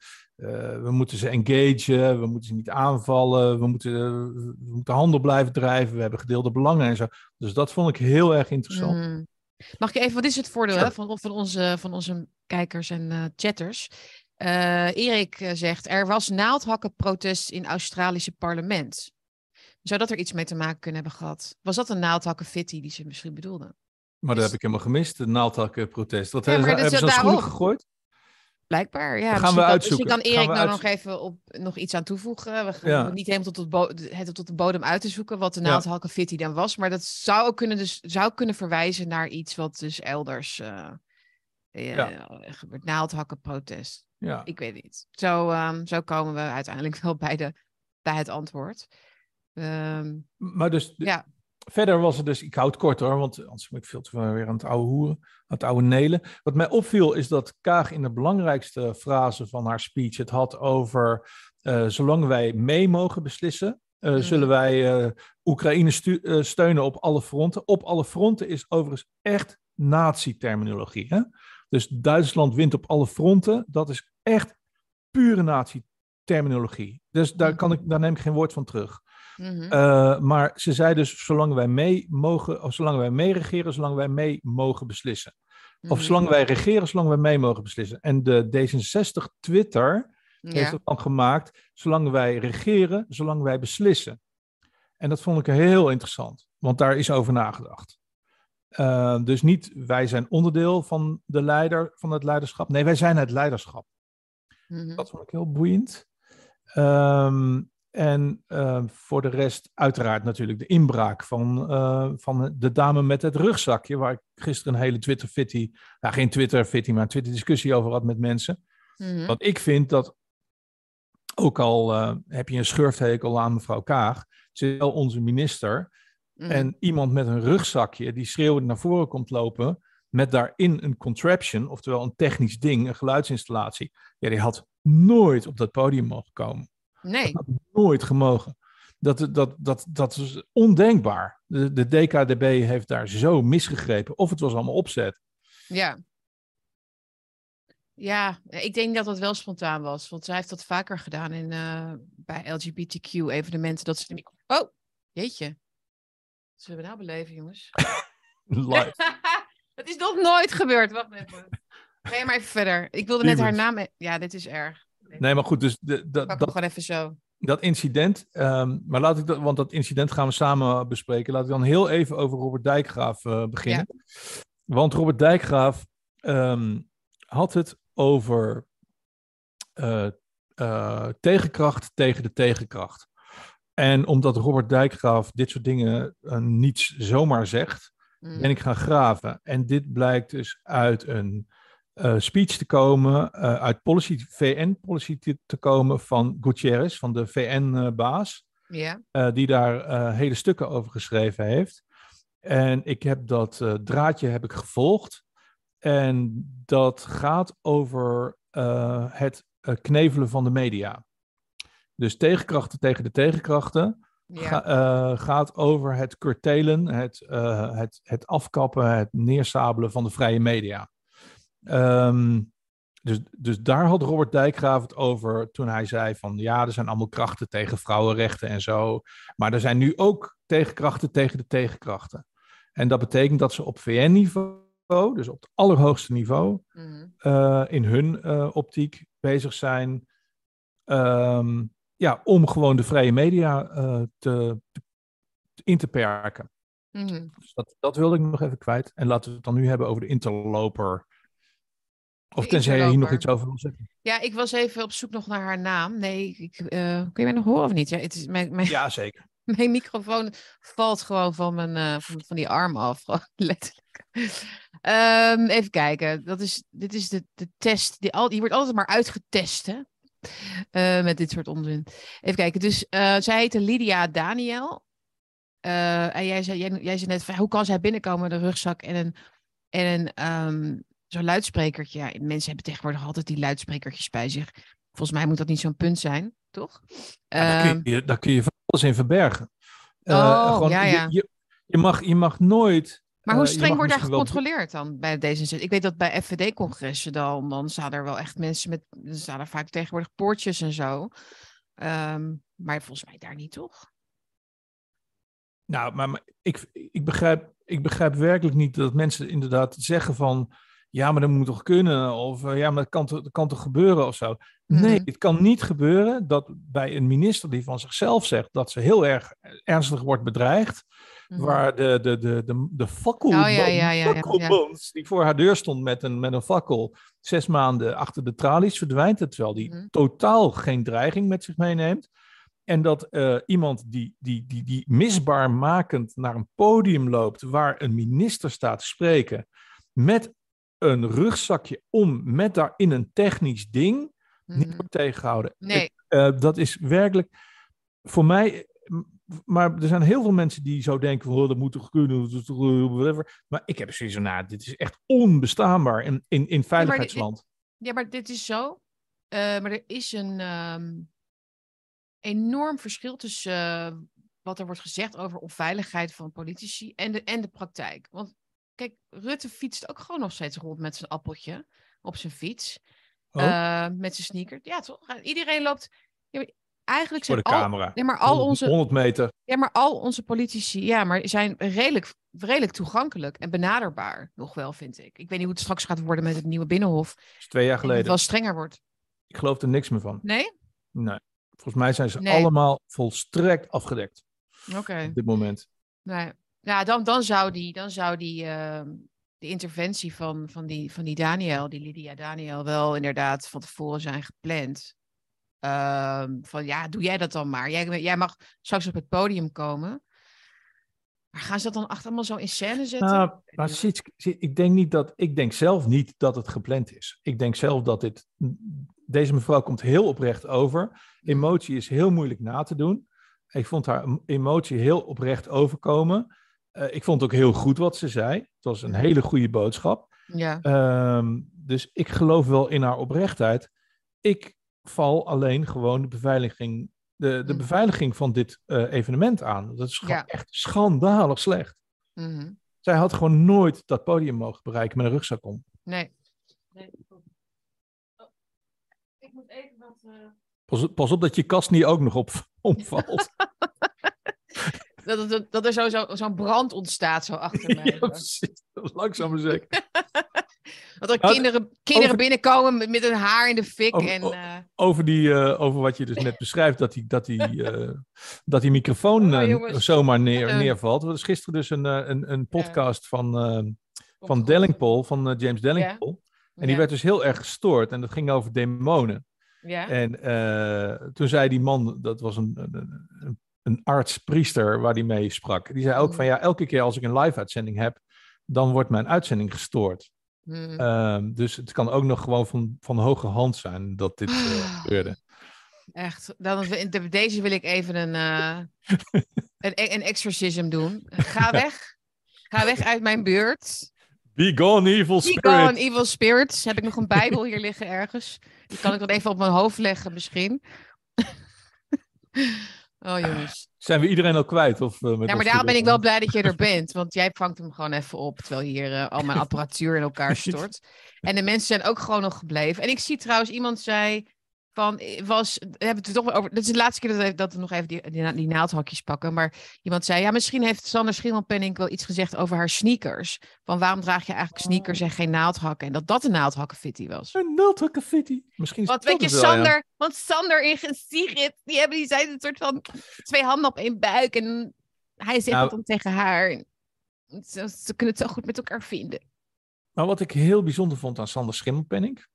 we moeten ze engagen, we moeten ze niet aanvallen, we moeten, we moeten handel blijven drijven, we hebben gedeelde belangen en zo. Dus dat vond ik heel erg interessant. Mm. Mag ik even, wat is het voordeel Sure. hè, van, van, onze, van onze kijkers en eh, chatters? Eh, Erik eh, zegt, er was naaldhakkenprotest in Australische parlement. Zou dat er iets mee te maken kunnen hebben gehad? Was dat een naaldhakkenfitty die ze misschien bedoelde? Maar dat heb ik helemaal gemist, de naaldhakkenprotest. Wat Ja, hebben ze, hebben ze schoenen gegooid? Blijkbaar, ja. gaan we misschien kan- uitzoeken. Misschien kan Erik we nou nog even op, nog iets aan toevoegen. We gaan Ja. niet helemaal tot, het tot de bodem uit te zoeken wat de Ja. naaldhakkenfitty dan was. Maar dat zou ook kunnen, dus, zou kunnen verwijzen naar iets wat dus elders eh eh, Ja. gebeurt. Naaldhakkenprotest. Ja. Ik weet niet. Zo, ehm, zo komen we uiteindelijk wel bij, de, bij het antwoord. Ehm, Maar dus ja, Verder was het dus, ik houd het kort hoor, want anders ben ik veel te veel weer aan het oude hoeren, het oude nelen. Wat mij opviel is dat Kaag in de belangrijkste frase van haar speech het had over, eh, zolang wij mee mogen beslissen, eh, Mhm. zullen wij eh, Oekraïne stu- steunen op alle fronten. Op alle fronten is overigens echt nazi-terminologie. Hè? Dus Duitsland wint op alle fronten, dat is echt pure nazi-terminologie. Dus daar, kan ik, daar neem ik geen woord van terug. Mhm. Uh, maar ze zei dus, zolang wij mee mogen, of zolang wij mee regeren, zolang wij mee mogen beslissen. Of Mhm. zolang wij regeren, zolang wij mee mogen beslissen. En de D66 Twitter heeft het dan gemaakt, zolang wij regeren, zolang wij beslissen. En dat vond ik heel interessant, want daar is over nagedacht. Uh, dus niet wij zijn onderdeel van de leider, van het leiderschap. Nee, wij zijn het leiderschap. Mhm. Dat vond ik heel boeiend. Um, en uh, voor de rest, uiteraard natuurlijk de inbraak van, uh, van de dame met het rugzakje, waar ik gisteren een hele Twitter-fitty, nou geen Twitter-fitty, maar een Twitter-discussie over had met mensen. Mhm. Want ik vind dat, ook al uh, heb je een schurfthekel aan mevrouw Kaag, ze is wel onze minister. Mhm. En iemand met een rugzakje die schreeuwend naar voren komt lopen, met daarin een contraption, oftewel een technisch ding, een geluidsinstallatie, ja, die had nooit op dat podium mogen komen. Nee. Dat had nooit gemogen. Dat, dat, dat, dat is ondenkbaar. De, de DKDB heeft daar zo misgegrepen. Of het was allemaal opzet. Ja. Ja, ik denk dat dat wel spontaan was. Want zij heeft dat vaker gedaan in, eh, bij LGBTQ-evenementen. Dat ze de micro... Oh, jeetje. Wat zullen we nou beleven, jongens? *laughs* Live. *laughs* Het is nog nooit gebeurd. Wacht even. Ga je maar even verder. Ik wilde net haar naam... Ja, dit is erg. Nee, maar goed, dus de, dat, gewoon even zo. dat incident. ehm, maar laat ik dat, want dat incident gaan we samen bespreken. Laat ik dan heel even over Robert Dijkgraaf eh, beginnen. Want Robert Dijkgraaf ehm, had het over eh, eh, tegenkracht tegen de tegenkracht. En omdat Robert Dijkgraaf dit soort dingen niet zomaar zegt, Mm. ben ik gaan graven. En dit blijkt dus uit een eh, speech te komen, eh, uit policy, VN-policy te, te komen van Gutierrez, van de VN-baas, Ja. eh, die daar hele stukken over geschreven heeft. En ik heb dat draadje heb ik gevolgd. En dat gaat over het knevelen van de media. Dus tegenkrachten tegen de tegenkrachten Ja. ga- gaat over het curtailen, het, het, het afkappen, het neersabelen van de vrije media. Ehm, dus, dus daar had Robert Dijkgraaf het over toen hij zei van ja, er zijn allemaal krachten tegen vrouwenrechten en zo. Maar er zijn nu ook tegenkrachten tegen de tegenkrachten. En dat betekent dat ze op VN-niveau, dus op het allerhoogste niveau, Mhm. eh, in hun eh, optiek bezig zijn ehm, ja, om gewoon de vrije media eh, te, te- in te perken. Mhm. Dus dat, dat wilde ik nog even kwijt. En laten we het dan nu hebben over de interloper. Of tenzij jij hier nog iets over wil zeggen. Ja, ik was even op zoek nog naar haar naam. Nee, ik, eh, kun je mij nog horen of niet? Ja, het is, mijn, mijn, Ja, zeker. *laughs* mijn microfoon valt gewoon van, mijn, eh, van, van die arm af, *laughs* letterlijk. Ehm, even kijken. Dat is, dit is de, de test. Die, al, die wordt altijd maar uitgetest, hè? Eh, met dit soort onzin. Even kijken. Dus zij heette Lydia Daniel. En jij zei, jij, jij zei net, van, hoe kan zij binnenkomen met een rugzak en een, en een ehm, zo'n luidsprekertje? Ja, mensen hebben tegenwoordig altijd die luidsprekertjes bij zich. Volgens mij moet dat niet zo'n punt zijn, toch? Ja, daar, Ehm, kun je, daar kun je van alles in verbergen. Eh, Oh, ja, ja. Je, je, mag, je mag nooit. Maar hoe eh, streng wordt daar wel- gecontroleerd dan bij D66? Ik weet dat bij FVD-congressen dan, dan staan er wel echt mensen met, er staan er vaak tegenwoordig poortjes en zo. Ehm, maar volgens mij daar niet, toch? Nou, maar, maar ik, ik, begrijp, ik begrijp werkelijk niet dat mensen inderdaad zeggen van... Ja, maar dat moet toch kunnen? Of eh, ja, maar dat kan, dat kan toch gebeuren of zo? Nee, Mhm. het kan niet gebeuren dat bij een minister die van zichzelf zegt... dat ze heel erg ernstig wordt bedreigd... Mhm. waar de, de, de, de, de fakkel, Oh, ja, ja, ja, die voor haar deur stond met een, met een fakkel... zes maanden achter de tralies verdwijnt... terwijl die Mhm. totaal geen dreiging met zich meeneemt... En dat eh, iemand die, die, die, die misbaarmakend naar een podium loopt waar een minister staat te spreken met een rugzakje om, met daarin een technisch ding, niet Mhm. wordt tegengehouden. Nee, Ik, eh, dat is werkelijk voor mij. Maar er zijn heel veel mensen die zo denken: van, oh, dat moet toch kunnen, eh, whatever. Maar ik heb zoiets van: nou, dit is echt onbestaanbaar in, in, in veiligheidsland. ja, maar dit is zo. Eh, maar er is een ehm, enorm verschil tussen wat er wordt gezegd over onveiligheid van politici en de, en de praktijk. Want kijk, Rutte fietst ook gewoon nog steeds rond met zijn appeltje op zijn fiets. Oh, Eh, met zijn sneaker. Ja, toch? Iedereen loopt. Ja, eigenlijk voor zijn de al, camera. nee, maar al 100 onze, 100 meter. ja, maar al onze politici ja, maar zijn redelijk, redelijk toegankelijk en benaderbaar. Nog wel, vind ik. Ik weet niet hoe het straks gaat worden met het nieuwe Binnenhof. Dat is twee jaar En het geleden. wel strenger wordt. Ik geloof er niks meer van. Nee? Nee. Volgens mij zijn ze Nee. allemaal volstrekt afgedekt Oké. op dit moment. Nee. Ja, dan, dan zou die, dan zou die, ehm, de interventie van, van, die, van die Daniel, die Lydia Daniel, wel inderdaad van tevoren zijn gepland. Ehm, van ja, doe jij dat dan maar. Jij, jij mag straks op het podium komen. Maar gaan ze dat dan achter allemaal zo in scène zetten? Nou, maar ik denk niet dat, ik denk zelf niet dat het gepland is. Ik denk zelf dat dit, deze mevrouw komt heel oprecht over. Emotie is heel moeilijk na te doen. Ik vond haar emotie heel oprecht overkomen. Eh, ik vond ook heel goed wat ze zei. Het was een hele goede boodschap. Ja. Ehm, dus ik geloof wel in haar oprechtheid. Ik val alleen gewoon de beveiliging de, de Mm. beveiliging van dit eh, evenement aan. Dat is gewoon Ja. echt schandalig slecht. Mhm. Zij had gewoon nooit dat podium mogen bereiken met een rugzak om. Nee. nee. Oh, ik moet even wat... eh, Pas, pas op dat je kast niet ook nog op *laughs* omvalt. *laughs* Dat, dat, dat er sowieso zo'n brand ontstaat zo achter *laughs* mij. ja, zo. precies. *laughs* Langzaam maar zeker. *laughs* Dat er Nou, kinderen, kinderen over- binnenkomen met, met hun haar in de fik. Over- en, eh, Over, die, eh, over wat je dus net beschrijft, dat die, dat die, eh, dat die microfoon Oh, jongens. zomaar neer, neervalt. Er is gisteren dus een, een, een podcast van, van Dellingpol, van James Dellingpol. En die ja, werd dus heel erg gestoord en dat ging over demonen. Ja. En toen zei die man, dat was een, een, een, arts-priester waar die mee sprak. Die zei ook Mhm. van ja, elke keer als ik een live-uitzending heb, dan wordt mijn uitzending gestoord. Hmm. Ehm, dus het kan ook nog gewoon van, van hoge hand zijn dat dit eh, Ah. gebeurde. Echt. Dan, de- deze wil ik even een, eh, een, een exorcism doen. Ga *laughs* weg. Ga weg uit mijn buurt. Be gone, evil Be spirit. gone, evil spirits. Heb ik nog een bijbel hier liggen ergens? Die kan ik dan even op mijn hoofd leggen misschien. *laughs* oh jongens. Zijn we iedereen al kwijt? Of, eh, met Ja, maar daarom ben ik wel blij dat je er bent. Want jij vangt hem gewoon even op. Terwijl hier eh, al mijn *laughs* apparatuur in elkaar stort. En de mensen zijn ook gewoon nog gebleven. En ik zie trouwens, iemand zei van, eh, was, we hebben het er toch over. Dit is de laatste keer dat we, dat we nog even die, die, na- die naaldhakjes pakken. Maar iemand zei, ja, misschien heeft Sander Schimmelpenning wel iets gezegd over haar sneakers. Van waarom draag je eigenlijk sneakers en geen naaldhakken? En dat dat een naaldhakkenfitty was. Een naaldhakkenfitty. Misschien is Want dat weet je, het wel, ja. Sander, want Sander en Sigrid, die hebben die zijn een soort van twee handen op één buik. En hij zegt Nou- het dan tegen haar. Ze, ze kunnen het zo goed met elkaar vinden. Maar wat ik heel bijzonder vond aan Sander Schimmelpenning,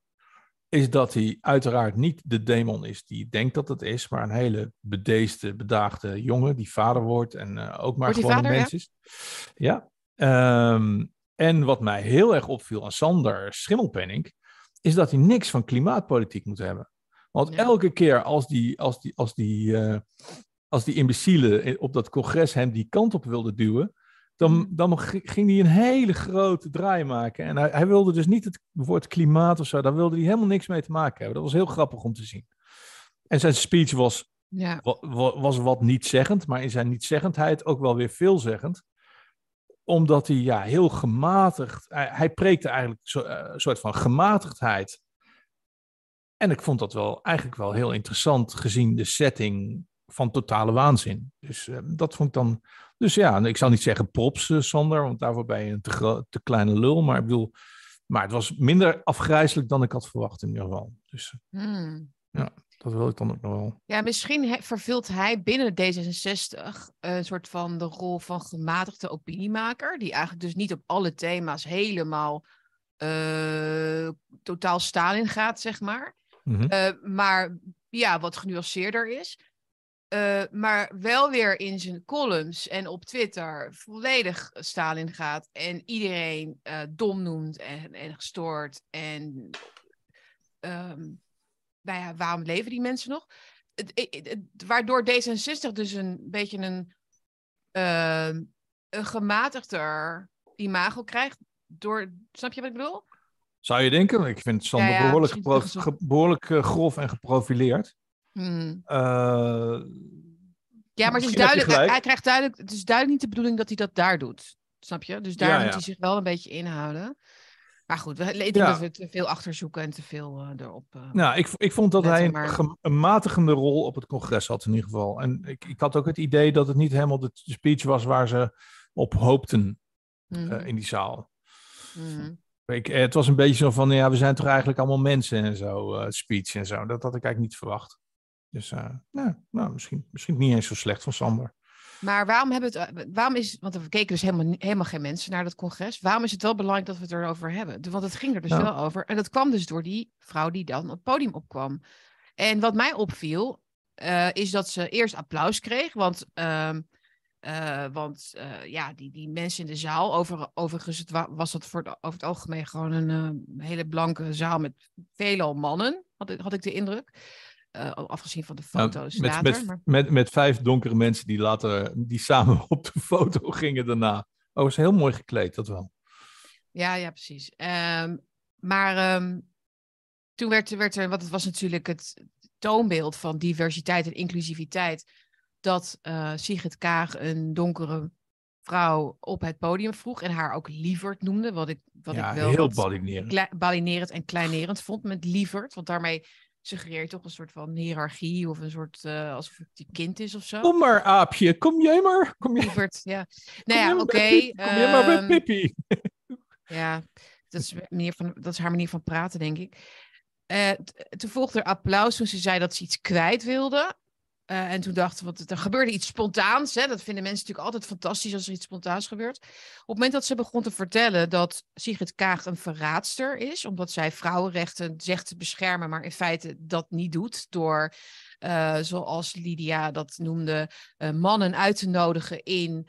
is dat hij uiteraard niet de demon is die denkt dat het is, maar een hele bedeesde, bedaagde jongen die vader wordt en eh, ook maar gewoon een ja? mens is. Ja. Ehm, en wat mij heel erg opviel aan Sander Schimmelpenning, is dat hij niks van klimaatpolitiek moet hebben. Want Ja. elke keer als die, als die, als die, eh, als die imbecielen op dat congres hem die kant op wilden duwen, dan, Mhm. dan ging hij een hele grote draai maken. En hij, hij wilde dus niet het woord klimaat of zo, daar wilde hij helemaal niks mee te maken hebben. Dat was heel grappig om te zien. En zijn speech was, Ja. wa- wa- was wat niet-zeggend, maar in zijn niet-zeggendheid ook wel weer veelzeggend. Omdat hij ja, heel gematigd, hij, hij preekte eigenlijk zo- eh, een soort van gematigdheid. En ik vond dat wel eigenlijk wel heel interessant gezien de setting van totale waanzin. Dus eh, dat vond ik dan. Dus ja, ik zou niet zeggen props, eh, Sander, want daarvoor ben je een te, te kleine lul. Maar ik bedoel, maar het was minder afgrijzelijk dan ik had verwacht in ieder geval. Dus Hmm. dat wil ik dan ook nog wel. Ja, misschien he- vervult hij binnen D66 een soort van de rol van gematigde opiniemaker. Die eigenlijk dus niet op alle thema's helemaal eh, totaal Stalin gaat, zeg maar. Mhm. Eh, maar ja, wat genuanceerder is. Eh, maar wel weer in zijn columns en op Twitter volledig Stalin gaat. En iedereen eh, dom noemt en, en gestoord. En ehm, nou ja, waarom leven die mensen nog? Het, het- het- waardoor D66 dus een beetje een, ehm, een gematigder imago krijgt. Door, snap je wat ik bedoel? Zou je denken? Ik vind Sander Ja, ja, behoorlijk, eh, grof en geprofileerd. Hmm. Eh, Ja, maar het is duidelijk, hij, krijgt duidelijk, het is duidelijk niet de bedoeling dat hij dat daar doet. Snap je? Dus daar Ja, moet ja. hij zich wel een beetje inhouden. Maar goed, we, ik Ja. dat we te veel achterzoeken en te veel eh, erop. eh, Nou, ik, ik vond dat hij een, maar- gem- een matigende rol op het congres had in ieder geval. En ik, ik had ook het idee dat het niet helemaal de speech was waar ze op hoopten mhm, in die zaal. mhm. Ik, het was een beetje zo van, ja, we zijn toch eigenlijk allemaal mensen en zo, speech en zo. Dat had ik eigenlijk niet verwacht. Dus eh, nou, nou, misschien, misschien niet eens zo slecht van Sander. Maar waarom hebben het, eh, waarom is, want we keken dus helemaal, helemaal geen mensen naar dat congres. Waarom is het wel belangrijk dat we het erover hebben? Want het ging er dus Nou. wel over. En dat kwam dus door die vrouw die dan op het podium opkwam. En wat mij opviel, eh, is dat ze eerst applaus kreeg. Want, ehm, eh, want ja, die, die mensen in de zaal, over, overigens het wa- was dat voor het, over het algemeen gewoon een hele blanke zaal met veelal mannen, had ik, had ik de indruk. Eh, afgezien van de Nou, foto's met, later. met, maar... met, met vijf donkere mensen die later die samen *laughs* op de foto gingen daarna. Oh, is heel mooi gekleed, dat wel. Ja, ja, precies. Ehm, maar ehm, toen werd, werd er, want het was natuurlijk het, toonbeeld van diversiteit en inclusiviteit dat uh, Sigrid Kaag een donkere vrouw op het podium vroeg en haar ook lieverd noemde, wat ik, wat ja, ik wel heel balinerend. balinerend en kleinerend vond met lieverd, want daarmee suggereert toch een soort van hiërarchie of een soort uh, alsof het een kind is of zo. Kom maar, aapje, kom jij maar. Kom je... Lieverd, ja. *laughs* Nou ja, oké. jij Kom jij maar bij ehm, Pippi. *laughs* Ja, dat is, manier van, dat is haar manier van praten, denk ik. Eh, toen volgde er applaus toen ze zei dat ze iets kwijt wilde. Eh, en toen dachten we, er gebeurde iets spontaans. Hè? Dat vinden mensen natuurlijk altijd fantastisch als er iets spontaans gebeurt. Op het moment dat ze begon te vertellen dat Sigrid Kaag een verraadster is, omdat zij vrouwenrechten zegt te beschermen, maar in feite dat niet doet door, eh, zoals Lydia dat noemde, eh, mannen uit te nodigen in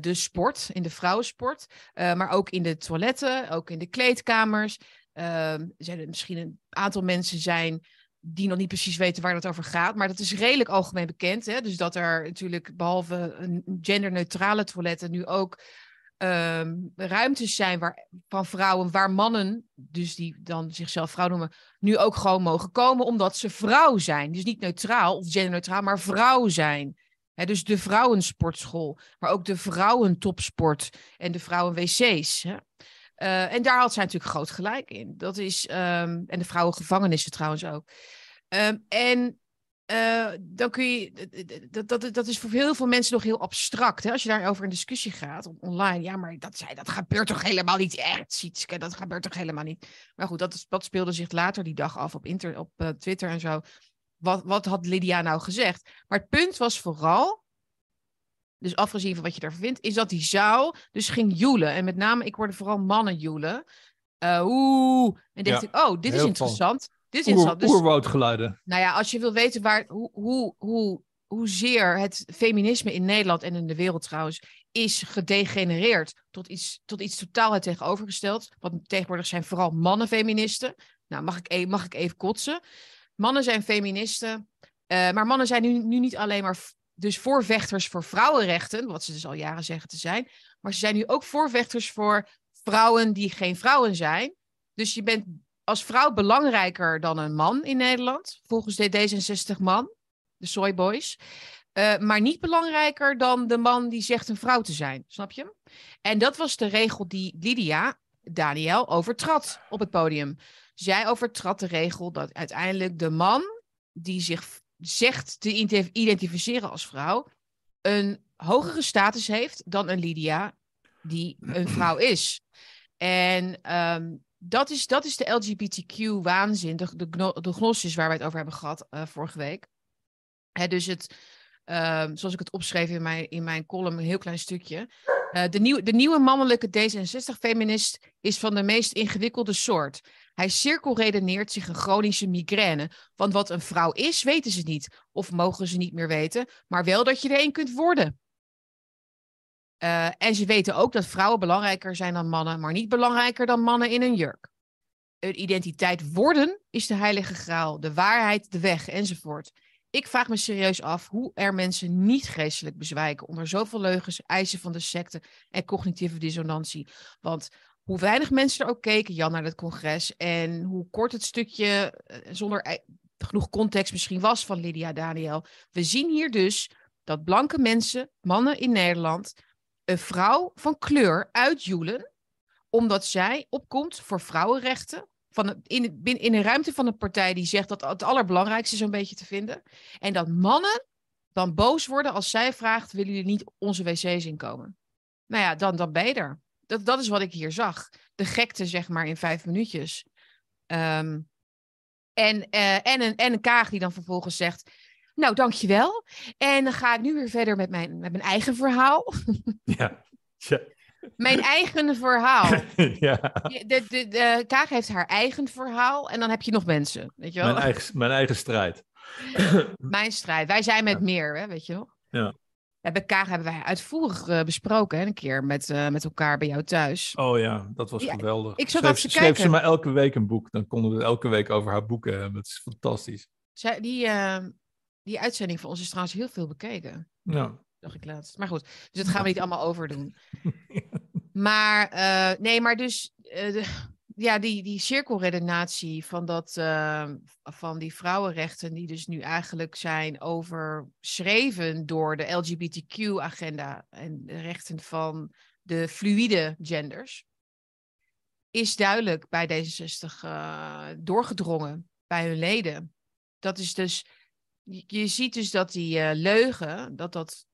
de sport, in de vrouwensport, maar ook in de toiletten, ook in de kleedkamers. Ehm, er zijn er misschien een aantal mensen zijn die nog niet precies weten waar het over gaat. Maar dat is redelijk algemeen bekend. Hè? Dus dat er natuurlijk behalve een genderneutrale toiletten nu ook ehm, ruimtes zijn waar, van vrouwen waar mannen, dus die dan zichzelf vrouw noemen, nu ook gewoon mogen komen omdat ze vrouw zijn. Dus niet neutraal of genderneutraal, maar vrouw zijn. Dus de vrouwensportschool, maar ook de vrouwentopsport en de vrouwenwc's. Eh, en daar had zij natuurlijk groot gelijk in. Dat is, ehm, en de vrouwengevangenissen trouwens ook. Ehm, en eh, dan kun je, dat, dat, dat is voor heel veel mensen nog heel abstract. Hè? Als je daarover in discussie gaat on- online, ja, maar dat, zei, dat gebeurt toch helemaal niet echt, Sietske, dat gebeurt toch helemaal niet. Maar goed, dat, dat speelde zich later die dag af op, inter, op eh, Twitter en zo. Wat, wat had Lydia nou gezegd? Maar het punt was vooral, dus afgezien van wat je daarvan vindt, is dat die zaal dus ging joelen. En met name, ik hoorde vooral mannen joelen. Eh, Oeh, en dacht Ja, ik, oh, dit is interessant. Dit is Oer, interessant. Dus, oerwoudgeluiden. nou ja, als je wil weten waar, hoe, hoe, hoe, hoezeer het feminisme in Nederland en in de wereld trouwens is gedegenereerd tot iets, tot iets totaal het tegenovergesteld. Want tegenwoordig zijn vooral mannen feministen. Nou, mag ik, e- mag ik even kotsen? Mannen zijn feministen, eh, maar mannen zijn nu, nu niet alleen maar dus voorvechters voor vrouwenrechten, wat ze dus al jaren zeggen te zijn, maar ze zijn nu ook voorvechters voor vrouwen die geen vrouwen zijn. Dus je bent als vrouw belangrijker dan een man in Nederland, volgens de D66-man, de Soy Boys. Eh, maar niet belangrijker dan de man die zegt een vrouw te zijn, snap je? En dat was de regel die Lydia, Daniel, overtrad op het podium. Zij overtrad de regel dat uiteindelijk de man die zich zegt te ident- identificeren als vrouw, een hogere status heeft dan een Lydia die een vrouw is. En ehm, dat, is, dat is de LGBTQ-waanzin, de, de, gno- de gnosis waar we het over hebben gehad eh, vorige week. Hè, dus het, ehm, zoals ik het opschreef in mijn, in mijn column, een heel klein stukje. Eh, de, nieuw, de nieuwe mannelijke D66-feminist is van de meest ingewikkelde soort. Hij cirkelredeneert zich een chronische migraine. Want wat een vrouw is, weten ze niet. Of mogen ze niet meer weten. Maar wel dat je er een kunt worden. Eh, en ze weten ook dat vrouwen belangrijker zijn dan mannen, maar niet belangrijker dan mannen in een jurk. Een identiteit worden is de heilige graal, de waarheid, de weg enzovoort. Ik vraag me serieus af hoe er mensen niet geestelijk bezwijken onder zoveel leugens, eisen van de secte en cognitieve dissonantie. Want hoe weinig mensen er ook keken, Jan, naar het congres en hoe kort het stukje eh, zonder genoeg context misschien was van Lydia Daniel. We zien hier dus dat blanke mensen, mannen in Nederland, een vrouw van kleur uitjoelen, omdat zij opkomt voor vrouwenrechten. Van een- in, in een ruimte van een partij die zegt dat het allerbelangrijkste een beetje te vinden. En dat mannen dan boos worden als zij vraagt: willen jullie niet onze wc's inkomen? Nou ja, dan, dan ben. Dat, dat is wat ik hier zag. De gekte, zeg maar, in vijf minuutjes. Ehm, en, eh, en, een, en een kaag die dan vervolgens zegt: Nou, dankjewel. En dan ga ik nu weer verder met mijn, met mijn eigen verhaal. *laughs* Ja. Ja. Mijn eigen verhaal. *laughs* ja. De, de, de Kaag heeft haar eigen verhaal en dan heb je nog mensen. Weet je wel? Mijn, eigen, mijn eigen strijd. *clears throat* Mijn strijd. Wij zijn met meer, hè, weet je wel? Ja. Ja, bij Kaag hebben wij uitvoerig eh, besproken, hè, een keer met, eh, met elkaar bij jou thuis. Oh ja, dat was Ja, geweldig. ik zat schreef, te schreef ze maar elke week een boek. Dan konden we elke week over haar boeken hebben. Het is fantastisch. Zij, die, eh, die uitzending van ons is trouwens heel veel bekeken, Ja. dacht ik laatst. Maar goed, dus dat gaan we niet allemaal overdoen. *laughs* Maar, eh, nee, maar dus, eh, de- ja, die, die cirkelredenatie van, dat, uh, van die vrouwenrechten, die dus nu eigenlijk zijn overschreven door de LGBTQ-agenda en de rechten van de fluïde genders, is duidelijk bij D66 uh, doorgedrongen bij hun leden. Dat is dus, je, ziet dus dat die uh, leugen, dat, dat,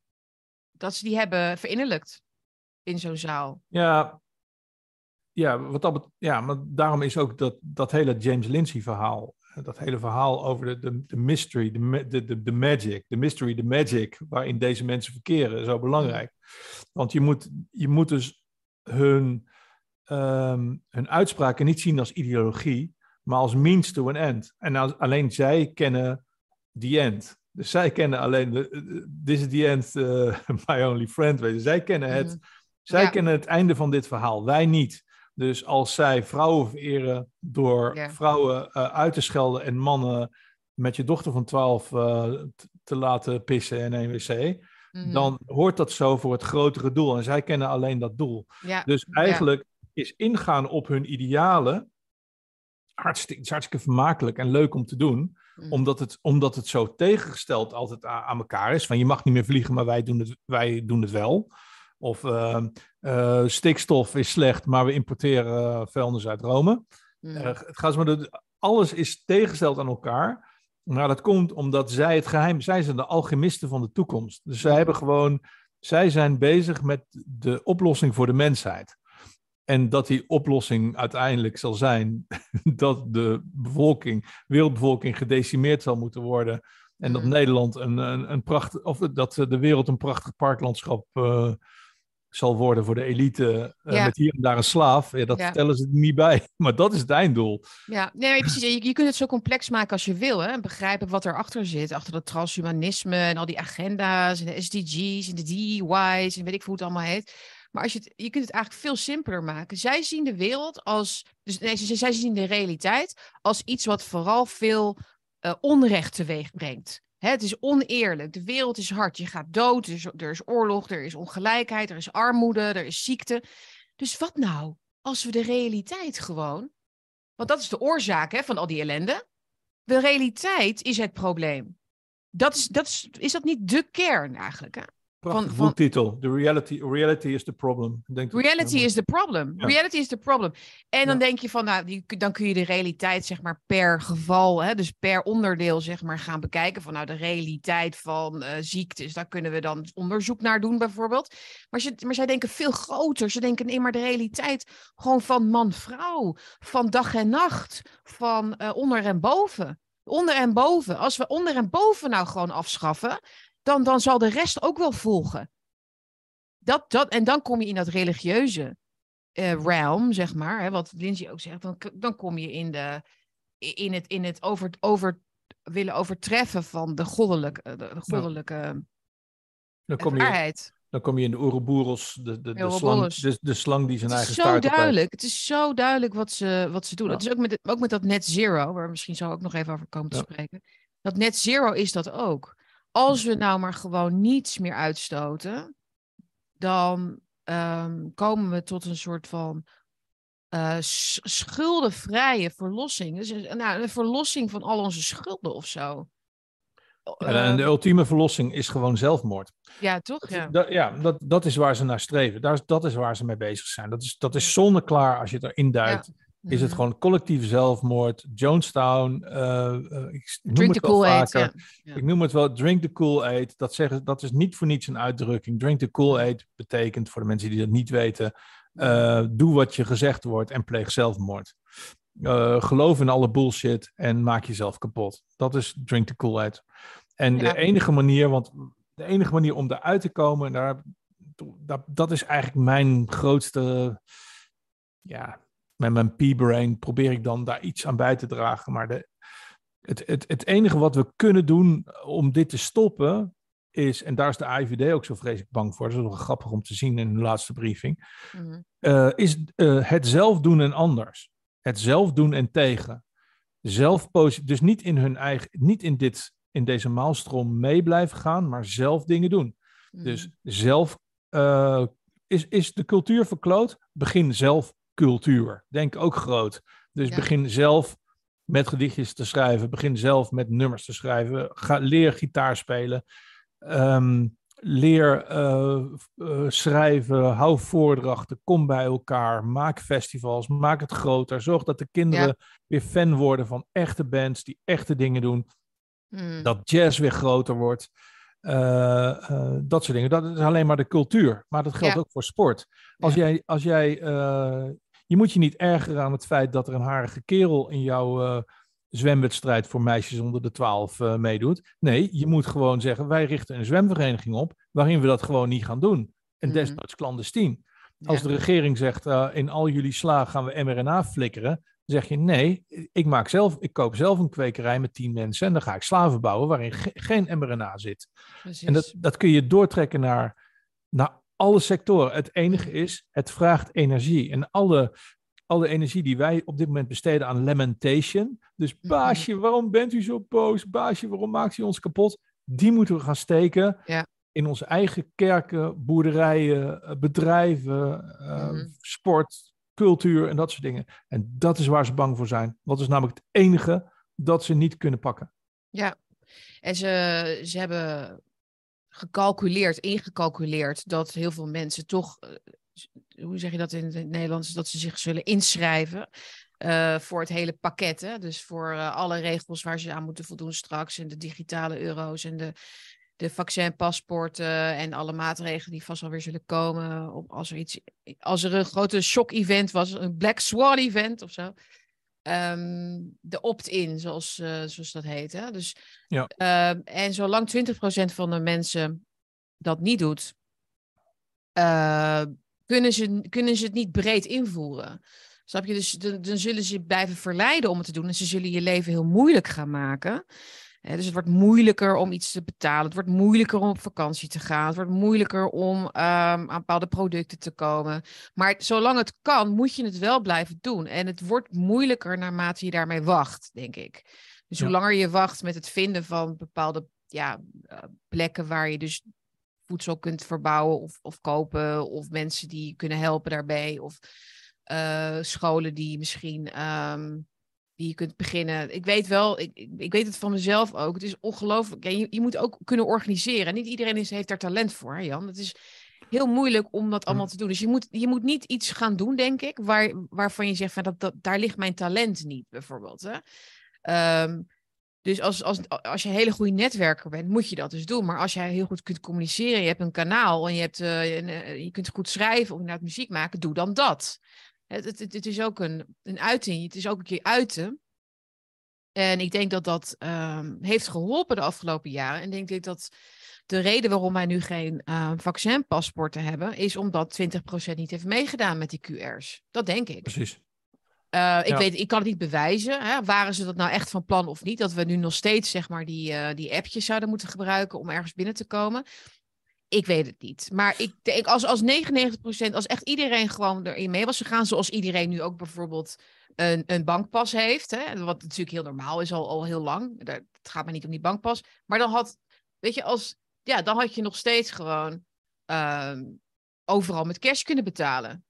dat ze die hebben verinnerlijkt in zo'n zaal. Ja, ja, wat dat, ja, maar daarom is ook dat, dat hele James Lindsay verhaal, dat hele verhaal over de, de, de mystery, de, de, de, magic, de mystery, de magic, waarin deze mensen verkeren, zo belangrijk. Want je moet, je moet dus hun, um, hun uitspraken niet zien als ideologie, maar als means to an end. En als, alleen zij kennen the end. Dus zij kennen alleen, de, this is the end, uh, *laughs* my only friend. Weet je. Zij kennen het, mm. zij ja. kennen het einde van dit verhaal, wij niet. Dus als zij vrouwen vereren door vrouwen uh, uit te schelden en mannen met je dochter van 12 uh, te laten pissen in een wc, mm. dan hoort dat zo voor het grotere doel. En zij kennen alleen dat doel. Ja. Dus eigenlijk is ingaan op hun idealen hartstikke, hartstikke vermakelijk en leuk om te doen. Mm. Omdat, het, omdat het zo tegengesteld altijd aan, aan, elkaar is. Van je mag niet meer vliegen, maar wij doen het, wij doen het wel. Of uh, uh, stikstof is slecht, maar we importeren uh, vuilnis uit Rome. Mm. het gaat maar alles is tegengesteld aan elkaar. Maar dat komt omdat zij het geheim, zij zijn de alchemisten van de toekomst. Dus zij hebben gewoon, zij zijn bezig met de oplossing voor de mensheid. En dat die oplossing uiteindelijk zal zijn *laughs* dat de bevolking, wereldbevolking gedecimeerd zal moeten worden. En dat Mm. Nederland een, een, een prachtig, of dat de wereld een prachtig parklandschap uh, zal worden voor de elite. Uh, Ja. Met hier en daar een slaaf. Ja, dat Ja. vertellen ze er niet bij. *laughs* Maar dat is het einddoel. Ja, nee, precies. Je, je kunt het zo complex maken als je wil. Hè? En begrijpen wat erachter zit. Achter dat transhumanisme en al die agenda's en de SDG's en de DEI's en weet ik veel hoe het allemaal heet. Maar als je, je kunt het eigenlijk veel simpeler maken. Zij zien de wereld als. Dus nee, zij zien de realiteit als iets wat vooral veel eh, onrecht teweeg brengt. Hè, het is oneerlijk. De wereld is hard. Je gaat dood. Er is, er is oorlog. Er is ongelijkheid. Er is armoede. Er is ziekte. Dus wat nou als we de realiteit gewoon. Want dat is de oorzaak hè, van al die ellende. De realiteit is het probleem. Dat is, dat is, is dat niet de kern eigenlijk? Hè? Prachtige van- boektitel. The reality, reality is the problem. Denk Reality is the problem. Ja. Reality is the problem. En dan Ja. denk je van, nou, die, dan kun je de realiteit, zeg maar, per geval, hè, dus per onderdeel, zeg maar, gaan bekijken. Van, nou, de realiteit van eh, ziektes, daar kunnen we dan onderzoek naar doen, bijvoorbeeld. Maar, ze, maar zij denken veel groter. Ze denken, nee, maar de realiteit gewoon van man-vrouw, van dag en nacht, van eh, onder en boven. Onder en boven. Als we onder en boven nou gewoon afschaffen, dan, dan zal de rest ook wel volgen. Dat, dat, en dan kom je in dat religieuze eh, realm, zeg maar, hè, wat Lindsay ook zegt, dan, dan kom je in, de, in het, in het over, over, willen overtreffen van de goddelijke, de, de goddelijke Dan kom, je, waarheid. dan kom je in de Ouroboros, de, de, de, slang, de, de slang die zijn Het eigen zo staart opheeft. duidelijk. Het is zo duidelijk wat ze, wat ze doen. Ja. Het is ook met, ook met dat net zero, waar we misschien zo ook nog even over komen te Ja. spreken. Dat net zero is dat ook. Als we nou maar gewoon niets meer uitstoten, dan ehm, komen we tot een soort van eh, schuldenvrije verlossing. Dus een, nou, een verlossing van al onze schulden of zo. En de Eh, ultieme verlossing is gewoon zelfmoord. ja, toch? Ja. Dat, ja, dat, dat is waar ze naar streven. Daar, is- dat is waar ze mee bezig zijn. Dat is, dat is zonneklaar als je het erin duikt. Is het Mhm. gewoon collectief zelfmoord. Jonestown. eh, eh, ik noem Drink het the vaker. Ja. Ja. Ik noem het wel drink the Kool-Aid. Dat, zeggen, dat is niet voor niets een uitdrukking. Drink the Kool-Aid betekent, voor de mensen die dat niet weten, eh, doe wat je gezegd wordt en pleeg zelfmoord. Geloof in alle bullshit en maak jezelf kapot. Dat is drink the Kool-Aid. En Ja. de enige manier, want de enige manier om eruit te komen, daar, dat, dat is eigenlijk mijn grootste, ja, met mijn P-brain probeer ik dan daar iets aan bij te dragen. Maar de, het, het, het enige wat we kunnen doen om dit te stoppen is, en daar is de AIVD ook zo vreselijk bang voor, dat is wel grappig om te zien in de laatste briefing, Mhm. eh, is eh, het zelf doen en anders. Het zelf doen en tegen. Zelf dus niet in hun eigen, niet in dit, in deze maalstroom mee blijven gaan, maar zelf dingen doen. Dus Mhm. zelf, eh, is, is de cultuur verkloot? Begin zelf cultuur. Denk ook groot. Dus Ja. begin zelf met gedichtjes te schrijven. Begin zelf met nummers te schrijven. Ga, leer gitaar spelen. Ehm, leer eh, eh, schrijven. Hou voordrachten. Kom bij elkaar. Maak festivals. Maak het groter. Zorg dat de kinderen weer fan worden van echte bands die echte dingen doen. Hmm. Dat jazz weer groter wordt. Eh, dat soort dingen. Dat is alleen maar de cultuur. Maar dat geldt Ja. ook voor sport. Als jij, als jij je moet je niet ergeren aan het feit dat er een harige kerel in jouw eh, zwemwedstrijd voor meisjes onder de 12 eh, meedoet. Nee, je moet gewoon zeggen: wij richten een zwemvereniging op waarin we dat gewoon niet gaan doen. En Mhm. desnoods clandestien. Als Ja. de regering zegt: eh, in al jullie sla gaan we mRNA flikkeren, zeg je nee, ik, maak zelf, ik koop zelf een kwekerij met 10 mensen en dan ga ik slaven bouwen waarin ge- geen mRNA zit. Precies. En dat, dat kun je doortrekken naar, naar alle sectoren. Het enige is, het vraagt energie. En alle, alle energie die wij op dit moment besteden aan lamentation. Dus Mhm. baasje, waarom bent u zo boos? Baasje, waarom maakt u ons kapot? Die moeten we gaan steken Ja. in onze eigen kerken, boerderijen, eh, bedrijven, eh, Mhm. sport, cultuur en dat soort dingen. En dat is waar ze bang voor zijn. Dat is namelijk het enige dat ze niet kunnen pakken. Ja, en ze, ze hebben gecalculeerd, ingecalculeerd dat heel veel mensen toch, eh, hoe zeg je dat in het Nederlands, dat ze zich zullen inschrijven eh, voor het hele pakket. Hè? Dus voor eh, alle regels waar ze aan moeten voldoen straks en de digitale euro's en de, de vaccinpaspoorten en alle maatregelen die vast alweer zullen komen. Op, als, er iets, als er een grote shock-event was, een Black Swan-event of zo. Ehm, de opt-in, zoals, eh, zoals dat heet. Hè? Dus, Ja. ehm, en zolang 20% van de mensen dat niet doet, eh, kunnen, ze, kunnen ze het niet breed invoeren. Snap je? Dus dan, dan zullen ze je blijven verleiden om het te doen. En ze zullen je leven heel moeilijk gaan maken. Dus het wordt moeilijker om iets te betalen. Het wordt moeilijker om op vakantie te gaan. Het wordt moeilijker om ehm, aan bepaalde producten te komen. Maar zolang het kan, moet je het wel blijven doen. En het wordt moeilijker naarmate je daarmee wacht, denk ik. Dus hoe langer je wacht met het vinden van bepaalde ja, eh, plekken waar je dus voedsel kunt verbouwen of, of kopen, of mensen die kunnen helpen daarbij, of eh, scholen die misschien ehm, die je kunt beginnen. Ik weet wel, ik, ik- weet het van mezelf ook. Het is ongelooflijk. Je, je moet ook kunnen organiseren. Niet iedereen is, heeft daar talent voor, hè, Jan. Het is heel moeilijk om dat allemaal te doen. Dus je moet, je moet niet iets gaan doen, denk ik, waar, waarvan je zegt van dat, dat, daar ligt mijn talent niet, bijvoorbeeld. Hè? Ehm, dus als, als, als je een hele goede netwerker bent, moet je dat dus doen. Maar als jij heel goed kunt communiceren, je hebt een kanaal en je, hebt, eh, eh, je kunt goed schrijven of inderdaad muziek maken, doe dan dat. Het, het, is ook een, een uiting, het is ook een keer uiten. En ik denk dat dat ehm, heeft geholpen de afgelopen jaren. En ik denk dat de reden waarom wij nu geen eh, vaccinpaspoorten hebben, is omdat 20% niet heeft meegedaan met die QR's. Dat denk ik. Precies. Eh, ik, Ja. weet, ik kan het niet bewijzen. Hè? Waren ze dat nou echt van plan of niet? Dat we nu nog steeds zeg maar, die, eh, die appjes zouden moeten gebruiken om ergens binnen te komen. Ik weet het niet. Maar ik denk als, als 99%, als echt iedereen gewoon erin mee was gegaan, zoals iedereen nu ook bijvoorbeeld een, een bankpas heeft, hè? wat natuurlijk heel normaal is al, al heel lang. Daar- Het gaat maar niet om die bankpas. Maar dan had, weet je, als, ja, dan had je nog steeds gewoon ehm, overal met cash kunnen betalen.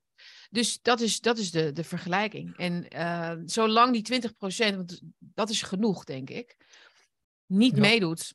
Dus dat is, dat is de, de vergelijking. En eh, zolang die 20%, want dat is genoeg, denk ik, niet Ja. meedoet,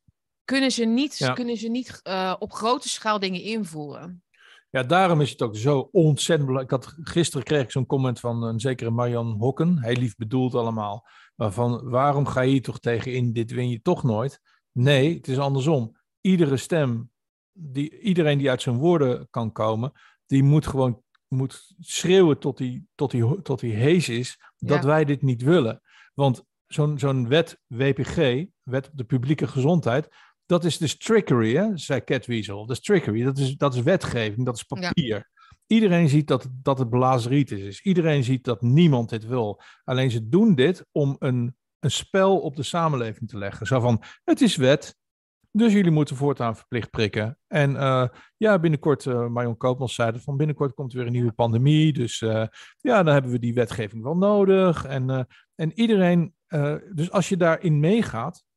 kunnen ze niet, Ja. kunnen ze niet eh, op grote schaal dingen invoeren. Ja, daarom is het ook zo ontzettend belangrijk. Ik had, gisteren kreeg ik zo'n comment van een zekere Marjan Hokken, heel lief bedoeld allemaal, waarvan waarom ga je hier toch tegen in, dit win je toch nooit? Nee, het is andersom. Iedere stem, die, iedereen die uit zijn woorden kan komen, die moet gewoon moet schreeuwen tot die, tot die, tot die hees is dat Ja. wij dit niet willen. Want zo'n zo'n wet WPG, wet op de publieke gezondheid, dat is dus trickery, hè? zei Catweasel. Dat is trickery, dat is, dat is wetgeving, dat is Ja. papier. Iedereen ziet dat, dat het blazeritis is. Iedereen ziet dat niemand dit wil. Alleen ze doen dit om een, een spel op de samenleving te leggen. Zo van, het is wet, dus jullie moeten voortaan verplicht prikken. En eh, ja, binnenkort, eh Marion Koopmans zei dat van binnenkort komt er weer een nieuwe pandemie. Dus eh, ja, dan hebben we die wetgeving wel nodig. En, en iedereen, dus als je daarin meegaat,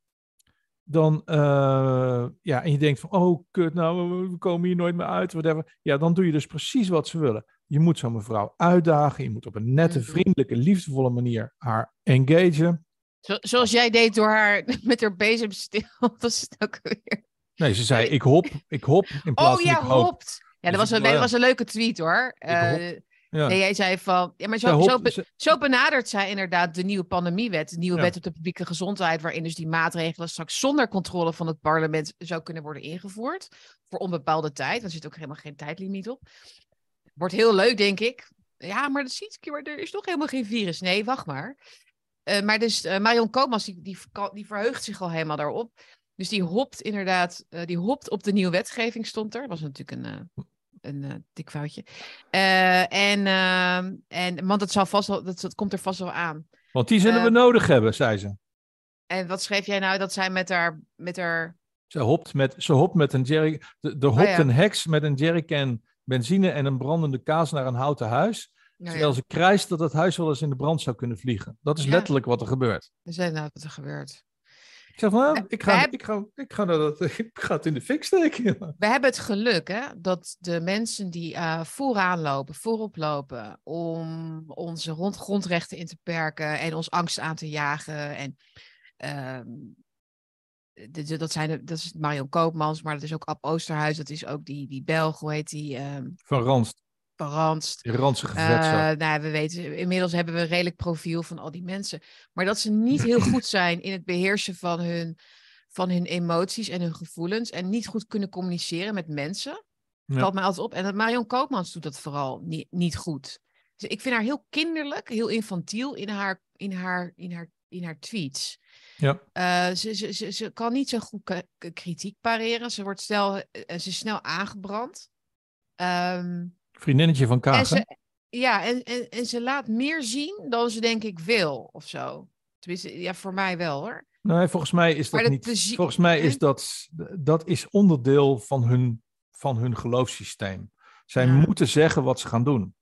dan, eh, ja, en je denkt van, oh kut, nou, we- we komen hier nooit meer uit, whatever. Ja, dan doe je dus precies wat ze willen. Je moet zo'n mevrouw uitdagen. Je moet op een nette, Mhm. vriendelijke, liefdevolle manier haar engagen. Zo- zoals jij deed door haar *laughs* met haar bezemstil. *laughs* Dat is het ook weer. Nee, ze zei, ik hop, ik hop in plaats Oh van ja, ik hoop. hopt. Ja, dat Dus was, een, dat was een leuke tweet hoor. Eh, Ja. nee, jij zei van. Ja, maar zo, hop- zo, be- zo benadert zij inderdaad de nieuwe pandemiewet. De nieuwe Ja. wet op de publieke gezondheid. Waarin dus die maatregelen straks zonder controle van het parlement zou kunnen worden ingevoerd. Voor onbepaalde tijd. Er zit ook helemaal geen tijdlimiet op. Wordt heel leuk, denk ik. Ja, maar dat ziet maar er is nog helemaal geen virus. Nee, wacht maar. Eh, maar dus eh, Marion Koopmans, die, die, die verheugt zich al helemaal daarop. Dus die hopt inderdaad, eh, die hopt op de nieuwe wetgeving stond er. Dat was natuurlijk een, een eh, dik foutje. Eh, en, ehm, en, want dat, zal vast wel, dat, dat komt er vast wel aan. Want die zullen we Eh, nodig hebben, zei ze. En wat schreef jij nou dat zij met haar, met haar Ze hopt met, ze hopt met een jerry. Er hopt Oh ja. een heks met een jerrycan benzine en een brandende kaas naar een houten huis. nou terwijl ja, ze krijst dat het huis wel eens in de brand zou kunnen vliegen. Dat is Ja. letterlijk wat er gebeurt. we zijn nou wat er gebeurt. Ik zeg ga, hebben- ik, ga, ik, ga naar dat, *laughs* ik ga het in de fik steken. We hebben het geluk hè, dat de mensen die eh, vooraan lopen, voorop lopen om onze rond, grondrechten in te perken en ons angst aan te jagen. En, ehm, dat, zijn de, dat is Marion Koopmans, maar dat is ook Ab Oosterhuis, dat is ook die, die Belg, hoe heet die, ehm Van Ranst, Van Ranst. die ranzige vetzak. nou, we weten, inmiddels hebben we een redelijk profiel van al die mensen. Maar dat ze niet heel goed zijn in het beheersen van hun, van hun emoties en hun gevoelens. En niet goed kunnen communiceren met mensen. Ja. Valt mij altijd op. En dat Marion Koopmans doet dat vooral niet, niet goed. Dus ik vind haar heel kinderlijk, heel infantiel in haar, in haar, in haar, in haar tweets. Ja. Eh, ze, ze, ze, ze kan niet zo goed kritiek pareren. Ze wordt snel, eh, ze is snel aangebrand. Ehm, Vriendinnetje van en ze, ja, en, en, en ze laat meer zien dan ze denk ik wil of zo. Tenminste, ja, voor mij wel hoor. Nee, volgens mij is dat niet. plezier- Volgens mij is hè? dat, dat is onderdeel van hun, van hun geloofssysteem. Zij Ja. moeten zeggen wat ze gaan doen.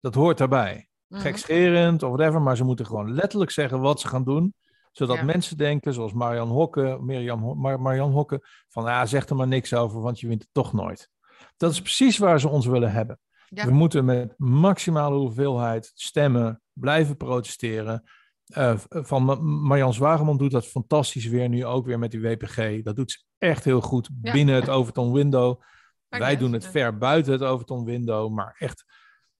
Dat hoort daarbij. Mhm. Gekscherend of whatever, maar ze moeten gewoon letterlijk zeggen wat ze gaan doen. Zodat Ja. mensen denken, zoals Marian Hokke, Marian Hokke, van ja, zeg er maar niks over, want je wint het toch nooit. Dat is precies waar ze ons willen hebben. Ja. We moeten met maximale hoeveelheid stemmen blijven protesteren. V- van Ma- Marjan Zwageman doet dat fantastisch weer, nu ook weer met die WPG. Dat doet ze echt heel goed Ja. binnen het Overton window. Maar Wij doen het ja. ver buiten het Overton window, maar echt.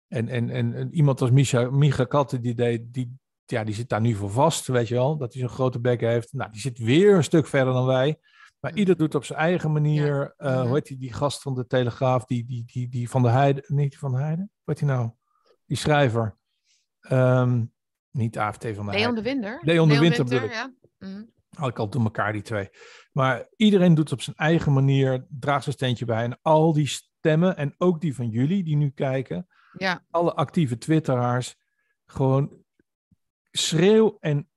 En, en, en, en iemand als Misha, Micha Katten, die, deed, die, ja, die zit daar nu voor vast, weet je wel. Dat hij zo'n grote bek heeft. Nou, die zit weer een stuk verder dan wij. Maar Mhm. ieder doet op zijn eigen manier. Eh, Mhm. Hoe heet die, die gast van de Telegraaf, die, die, die, die van de Heide, niet van de Heide? Hoe heet die nou? Die schrijver. Ehm, niet AFT van de Leon Heide. de Winder. Leon de Winter ja. Mhm. Haal ik al door elkaar, die twee. Maar iedereen doet het op zijn eigen manier, draagt zijn steentje bij. En al die stemmen, en ook die van jullie die nu kijken, ja. alle actieve twitteraars, gewoon schreeuw en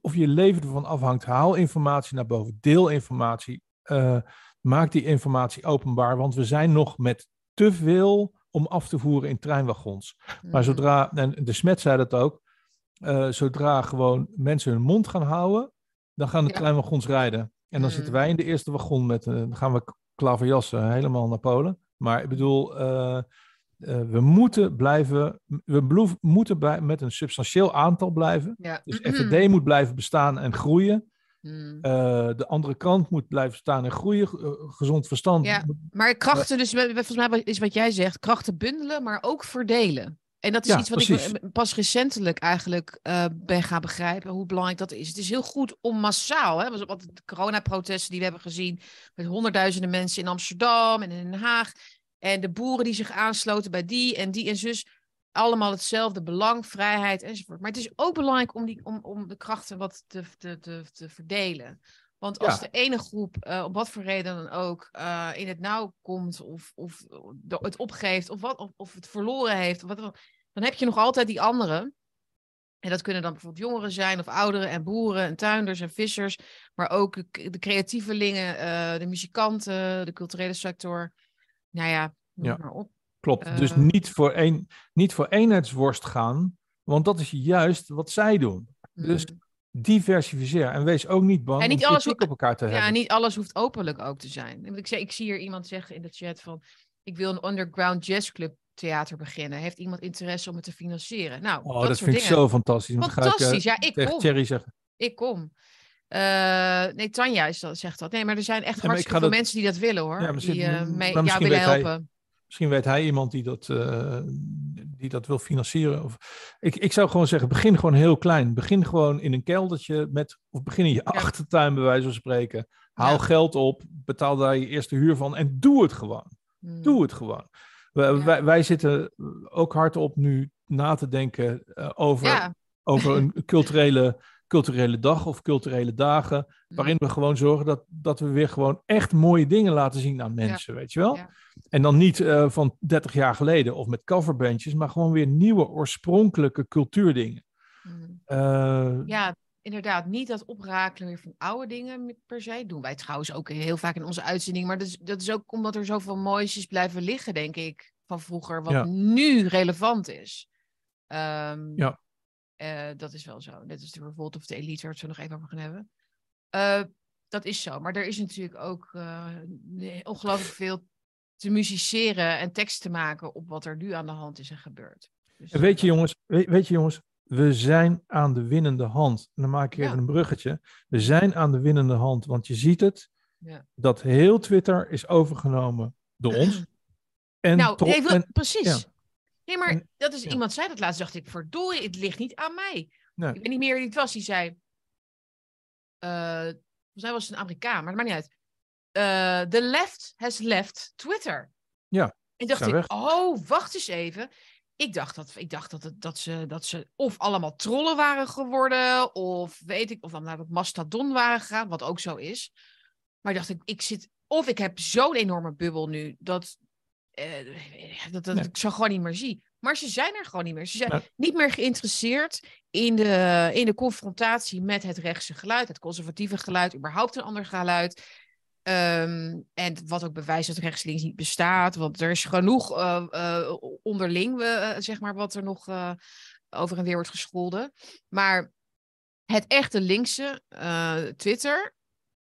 of je leven ervan afhangt, haal informatie naar boven, deel informatie, eh, maak die informatie openbaar, want we zijn nog met te veel om af te voeren in treinwagons. Maar Mhm. zodra, en de Smet zei dat ook, eh, zodra gewoon mensen hun mond gaan houden, dan gaan de Ja. treinwagons rijden. En dan Mm. zitten wij in de eerste wagon met, eh, dan gaan we klaverjassen helemaal naar Polen. Maar ik bedoel, eh, we moeten blijven, we bloef- moeten bij, met een substantieel aantal blijven. Ja. Dus FVD moet blijven bestaan en groeien. Mhm. Eh, de andere kant moet blijven staan en groeien. Gezond verstand. Ja. Maar krachten, dus volgens mij is wat jij zegt, krachten bundelen, maar ook verdelen. En dat is Ja, iets wat precies. ik pas recentelijk eigenlijk eh, ben gaan begrijpen, hoe belangrijk dat is. Het is heel goed om massaal, hè, wat de coronaprotesten die we hebben gezien, met honderdduizenden mensen in Amsterdam en in Den Haag, en de boeren die zich aansloten bij die en die en zus, allemaal hetzelfde belang, vrijheid enzovoort. Maar het is ook belangrijk om, die, om, om de krachten wat te, te, te, te verdelen. Want als Ja. de ene groep, eh, op wat voor reden dan ook, eh, in het nauw komt of, of het opgeeft of, wat, of, of het verloren heeft, of wat, dan dan heb je nog altijd die anderen. En dat kunnen dan bijvoorbeeld jongeren zijn of ouderen en boeren en tuinders en vissers. Maar ook de, creatievelingen, eh, de muzikanten, de culturele sector. Nou ja, Ja. maar op. Klopt. dus Eh. niet voor, een, niet voor eenheidsworst gaan, want dat is juist wat zij doen. Dus Mm. diversificeer en wees ook niet bang En niet om alles op elkaar te Ja, hebben. niet alles hoeft openlijk ook te zijn. Want Ik, zeg, ik zie hier iemand zeggen in de chat van... ik wil een underground jazzclub theater beginnen? Heeft iemand interesse om het te financieren? Nou, Oh, dat, vind ik zo fantastisch. Ik, eh, Fantastisch, ja, ik kom. Thierry zeggen. Ik kom. Eh, nee, Tanja is dat, zegt dat. Nee, maar er zijn echt Ja, hartstikke veel dat- mensen die dat willen hoor. Ja, die maar mee, jou willen hij- helpen. Misschien weet hij iemand die dat, eh, die dat wil financieren. Of, ik, ik zou gewoon zeggen, begin gewoon heel klein. Begin gewoon in een keldertje met, of begin in je achtertuin bij wijze van spreken. Haal geld op, betaal daar je eerste huur van en doe het gewoon. Hmm. Doe het gewoon. Wij, wij, wij zitten ook hardop nu na te denken over, over een *laughs* culturele, culturele dag of culturele dagen. Hmm. Waarin we gewoon zorgen dat, dat we weer gewoon echt mooie dingen laten zien aan mensen, weet je wel? Ja. En dan niet eh, van 30 jaar geleden of met coverbandjes, maar gewoon weer nieuwe oorspronkelijke cultuurdingen. Eh, Ja, inderdaad. Niet dat oprakelen weer van oude dingen per se. Doen wij trouwens ook heel vaak in onze uitzending. Maar dat is, dat is ook omdat er zoveel moois is blijven liggen, denk ik, van vroeger. Wat Ja. nu relevant is. Ehm, Ja. Eh, dat is wel zo. Net als de Revolt of de Elite, waar we het zo nog even over gaan hebben. Eh, dat is zo. Maar er is natuurlijk ook nee, ongelooflijk veel te musiceren en tekst te maken op wat er nu aan de hand is en gebeurt. Dus, En weet je jongens, weet, weet je jongens, we zijn aan de winnende hand. En dan maak ik Ja. even een bruggetje. We zijn aan de winnende hand, want je ziet het, Ja. dat heel Twitter is overgenomen door ons. *clears throat* En nou, tro- nee, wil- en- precies. ja. Nee, maar En- dat is, ja. iemand zei dat laatst, dacht ik, verdorie, het ligt niet aan mij. Nee. Ik weet niet meer wie het was, die zei, eh, mij was een Amerikaan, maar dat maakt niet uit. Eh, the left has left Twitter. Ja, En dacht ik, weg. oh, wacht eens even. Ik dacht, dat, ik dacht dat, het, dat, ze, dat ze of allemaal trollen waren geworden, of weet ik, of dan naar het Mastodon waren gegaan, wat ook zo is. Maar dacht ik, ik zit, of ik heb zo'n enorme bubbel nu, dat, eh, dat, dat Nee. ik ze gewoon niet meer zie. Maar ze zijn er gewoon niet meer. Ze zijn Nee. niet meer geïnteresseerd in de, in de confrontatie met het rechtse geluid, het conservatieve geluid, überhaupt een ander geluid. Ehm, en wat ook bewijst dat rechts-links niet bestaat. Want er is genoeg eh, eh, onderling, zeg maar, wat er nog over en weer wordt gescholden. Maar het echte linkse Twitter,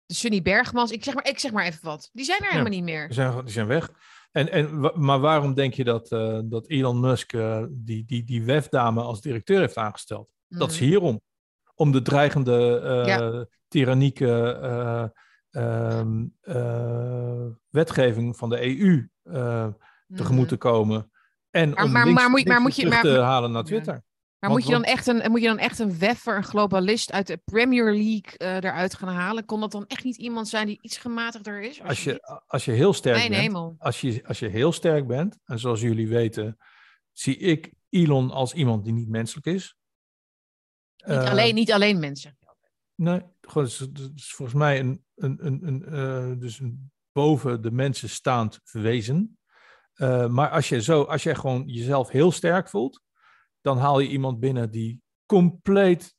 de Sunny Bergmans, ik zeg, maar, ik zeg maar even wat, die zijn er helemaal niet meer. Die zijn, die zijn weg. En, en, maar waarom denk je dat, eh, dat Elon Musk eh, die, die, die WEF-dame als directeur heeft aangesteld? Dat is Mm. hierom. Om de dreigende, Ja. tyrannieke eh, ehm, eh, wetgeving van de EU eh, tegemoet te komen. En Maar- om maar- maar moet je- maar moet je- te halen naar. Twitter. Maar moet je, dan echt een, moet je dan echt een weffer, een globalist uit de Premier League eh, eruit gaan halen? Kon dat dan echt niet iemand zijn die iets gematigder is? Als je, als je heel sterk bent, hemel. als je, als je heel sterk bent, en zoals jullie weten, zie ik Elon als iemand die niet menselijk is. Niet, Eh, alleen, niet alleen mensen. Nee, gewoon, het is, het is volgens mij een, een, een, een, eh, dus een boven de mensen staand wezen. Maar als je, zo, als jij gewoon jezelf heel sterk voelt, dan haal je iemand binnen die compleet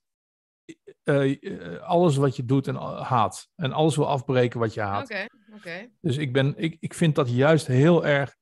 eh, eh, alles wat je doet en haat. En alles wil afbreken wat je haat. Oké, oké. Dus ik, ben, ik, ik vind dat juist heel erg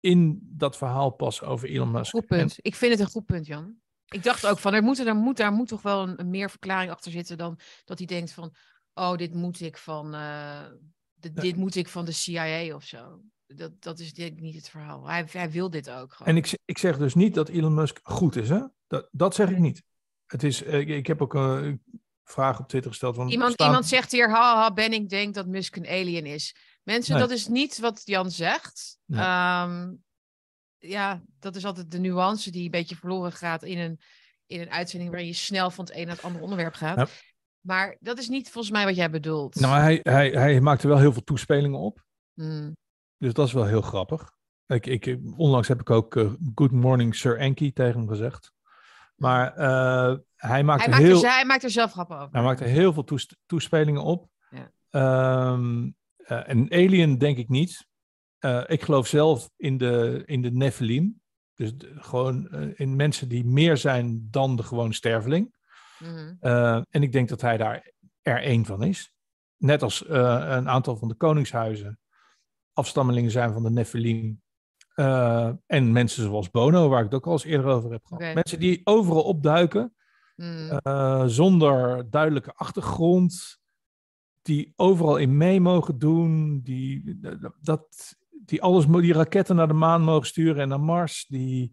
in dat verhaal passen over Elon Musk. Goed punt. Ik vind het een goed punt, Jan. Ik dacht ook van, er moet, er moet, daar moet toch wel een, een meer verklaring achter zitten dan dat hij denkt van, oh, dit moet ik van, eh, de- Ja. dit moet ik van de CIA of zo. Dat, dat is denk ik niet het verhaal. Hij, hij wil dit ook gewoon. En ik, ik zeg dus niet dat Elon Musk goed is, hè? Dat, dat zeg ik niet. Het is, eh, ik, ik heb ook een vraag op Twitter gesteld. Van, Iemand, staan- iemand zegt hier, haha, Benning denkt dat Musk een alien is. Mensen, Nee. dat is niet wat Jan zegt. Nee. Ehm, ja, dat is altijd de nuance die een beetje verloren gaat in een, in een uitzending waarin je snel van het een naar het andere onderwerp gaat. Ja. Maar dat is niet volgens mij wat jij bedoelt. Nou, hij, hij, hij maakte wel heel veel toespelingen op. Hmm. Dus dat is wel heel grappig. Ik, ik, onlangs heb ik ook eh, Good Morning Sir Enki tegen hem gezegd. Maar eh, hij maakte Hij, maakt heel... er, hij maakt er zelf grappen over. Hij maakte heel veel toes- toespelingen op. Ja. Ehm, eh, een alien denk ik niet. Ik geloof zelf in de, in de Nephilim. Dus de- gewoon in mensen die meer zijn dan de gewone sterveling. Mhm. En ik denk dat hij daar er één van is. Net als een aantal van de koningshuizen afstammelingen zijn van de Nephilim. Eh, en mensen zoals Bono, waar ik het ook al eens eerder over heb gehad. Mensen die overal opduiken. Hmm. Eh, zonder duidelijke achtergrond, die overal in mee mogen doen, die, dat, die alles, die raketten naar de maan mogen sturen en naar Mars, die,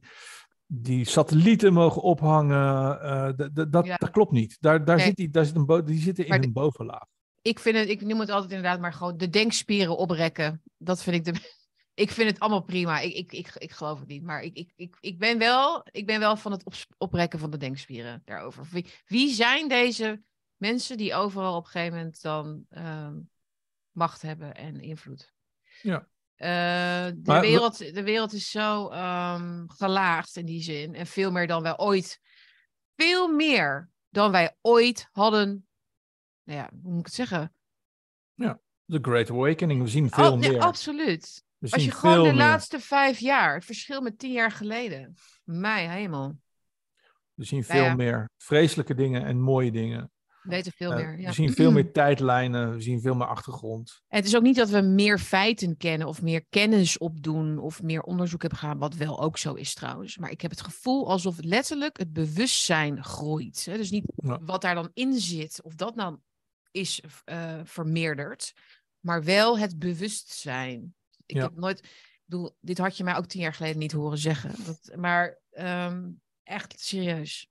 die satellieten mogen ophangen. eh, dat, Ja. dat klopt niet. Daar, daar Nee. zit die, daar zit een die zitten in Maar een bovenlaag. Ik vind het, ik noem het altijd inderdaad maar gewoon de denkspieren oprekken. Dat vind ik de. *laughs* Ik vind het allemaal prima. Ik, ik, ik, ik geloof het niet. Maar ik, ik, ik, ik, ben, wel, ik ben wel van het ops- oprekken van de denkspieren daarover. Wie, wie zijn deze mensen die overal op een gegeven moment dan ehm, macht hebben en invloed? Ja. Eh, de, Maar wereld, de wereld is zo ehm, gelaagd in die zin. En veel meer dan wij ooit. Veel meer dan wij ooit hadden. Ja, hoe moet ik het zeggen? The Great Awakening, we zien veel Oh, nee, meer. absoluut. We Als je gewoon veel de meer. laatste vijf jaar, het verschil met tien jaar geleden. Mijn hemel. We zien Nou veel ja. meer vreselijke dingen en mooie dingen. We weten veel Eh, meer. Ja. We zien veel *clears throat* meer tijdlijnen, we zien veel meer achtergrond. En het is ook niet dat we meer feiten kennen of meer kennis opdoen of meer onderzoek hebben gedaan, wat wel ook zo is trouwens. Maar ik heb het gevoel alsof letterlijk het bewustzijn groeit. Hè? Dus niet Ja. wat daar dan in zit, of dat nou is eh, vermeerderd, maar wel het bewustzijn. Ik Ja. heb nooit, ik bedoel, dit had je mij ook tien jaar geleden niet horen zeggen. Dat, maar ehm, echt serieus.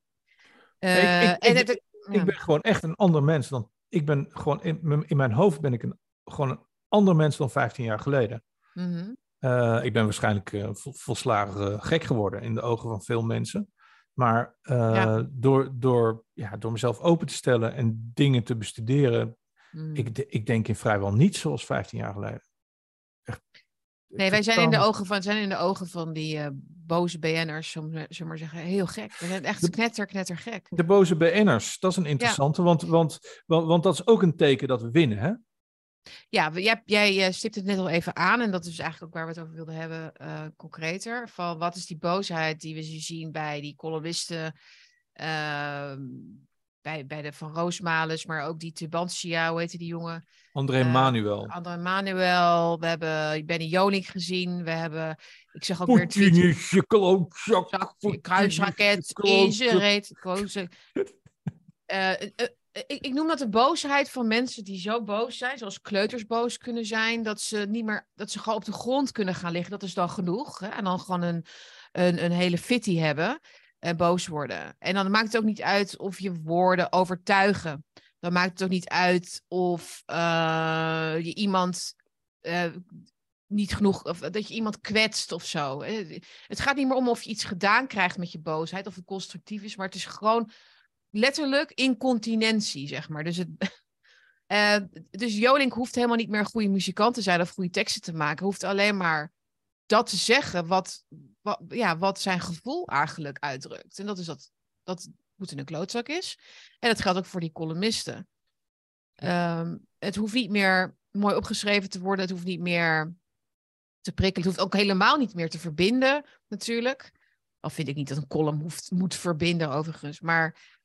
Eh, ik- en ik- het- ja. Ik ben gewoon echt een ander mens dan. Ik ben gewoon in, mijn- in mijn hoofd ben ik een, gewoon een ander mens dan 15 jaar geleden. Mhm. Eh, ik ben waarschijnlijk eh, vol- volslagen eh, gek geworden in de ogen van veel mensen. Maar eh, Ja. door, door, ja, door mezelf open te stellen en dingen te bestuderen, ik, de- ik denk in vrijwel niet zoals 15 jaar geleden. Echt, Nee, wij zijn in de ogen van, zijn in de ogen van die eh, boze BN'ers, zullen we maar zeggen, heel gek. We zijn echt De- knetter, knetter gek. De boze BN'ers, dat is een interessante, want, want, want, want dat is ook een teken dat we winnen. Hè? Ja, jij, jij eh, stipt het net al even aan en dat is eigenlijk ook waar we het over wilden hebben, eh, concreter. Van wat is die boosheid die we zien bij die columnisten, ehm, bij, bij de Van Roosmalens, maar ook die Tubantia, hoe heette die jongen? André Eh, Manuel. André Manuel, we hebben Benny Joling gezien, we hebben, ik zeg ook weer Poetin is je klootzak. kruisraket in zijn reet. Eh, ik, ik noem dat de boosheid van mensen die zo boos zijn, zoals kleuters boos kunnen zijn, dat ze niet meer, dat ze gewoon op de grond kunnen gaan liggen. Dat is dan genoeg. Hè? En dan gewoon een, een, een hele fitty hebben en boos worden. En dan maakt het ook niet uit of je woorden overtuigen. Dan maakt het ook niet uit of eh, je iemand eh, niet genoeg, of dat je iemand kwetst of zo. Het gaat niet meer om of je iets gedaan krijgt met je boosheid, of het constructief is, maar het is gewoon letterlijk incontinentie, zeg maar. Dus, het, *laughs* eh, dus Jolink hoeft helemaal niet meer een goede muzikant te zijn of goede teksten te maken. Hoeft alleen maar dat te zeggen wat, wat, ja, wat zijn gevoel eigenlijk uitdrukt. En dat is dat, dat Poetin een klootzak is. En dat geldt ook voor die columnisten. Ehm, het hoeft niet meer mooi opgeschreven te worden. Het hoeft niet meer te prikkelen. Het hoeft ook helemaal niet meer te verbinden, natuurlijk. Al vind ik niet dat een column hoeft, moet verbinden, overigens. Maar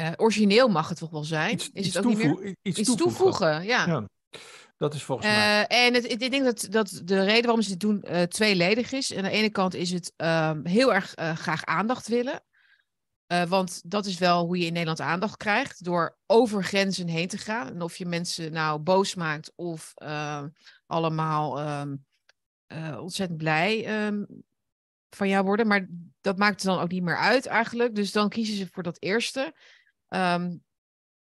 eh, origineel mag het toch wel zijn? Iets, is iets het ook niet meer? toevoegen, Iets, Iets toevoegen, ja. Ja, dat is volgens mij. Eh, en het, ik denk dat, dat de reden waarom ze dit doen eh, tweeledig is. Aan de ene kant is het ehm, heel erg graag aandacht willen. Want dat is wel hoe je in Nederland aandacht krijgt. Door over grenzen heen te gaan. En of je mensen nou boos maakt of ehm, allemaal ehm, eh, ontzettend blij van jou worden. Maar dat maakt er dan ook niet meer uit eigenlijk. Dus dan kiezen ze voor dat eerste. Ehm,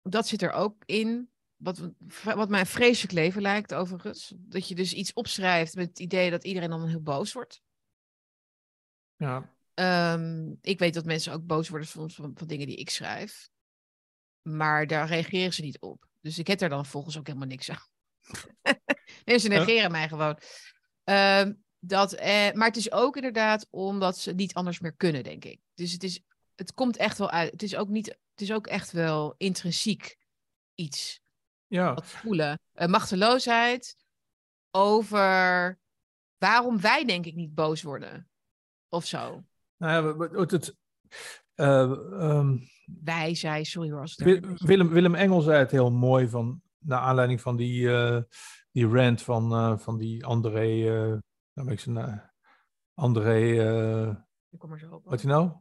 dat zit er ook in. Wat, wat mij een vreselijk leven lijkt, overigens. Dat je dus iets opschrijft met het idee dat iedereen dan heel boos wordt. Ja, Ehm, ik weet dat mensen ook boos worden soms van, van dingen die ik schrijf. Maar daar reageren ze niet op. Dus ik heb daar dan volgens ook helemaal niks aan. *laughs* nee, ze Ja. negeren mij gewoon. Ehm, dat, eh, maar het is ook inderdaad omdat ze niet anders meer kunnen, denk ik. Dus het, is, het komt echt wel uit. Het is ook, niet, het is ook echt wel intrinsiek iets. ja. Dat voelen. Eh, machteloosheid over waarom wij denk ik niet boos worden. Of zo. Nou ja, het, het, eh, ehm, Wij, zij, sorry hoor. Als het Willem, Willem Engel zei het heel mooi van, naar aanleiding van die, eh, die rant van, van die André, eh nou ben ik zijn André, Ik kom er zo op. wat hij nou?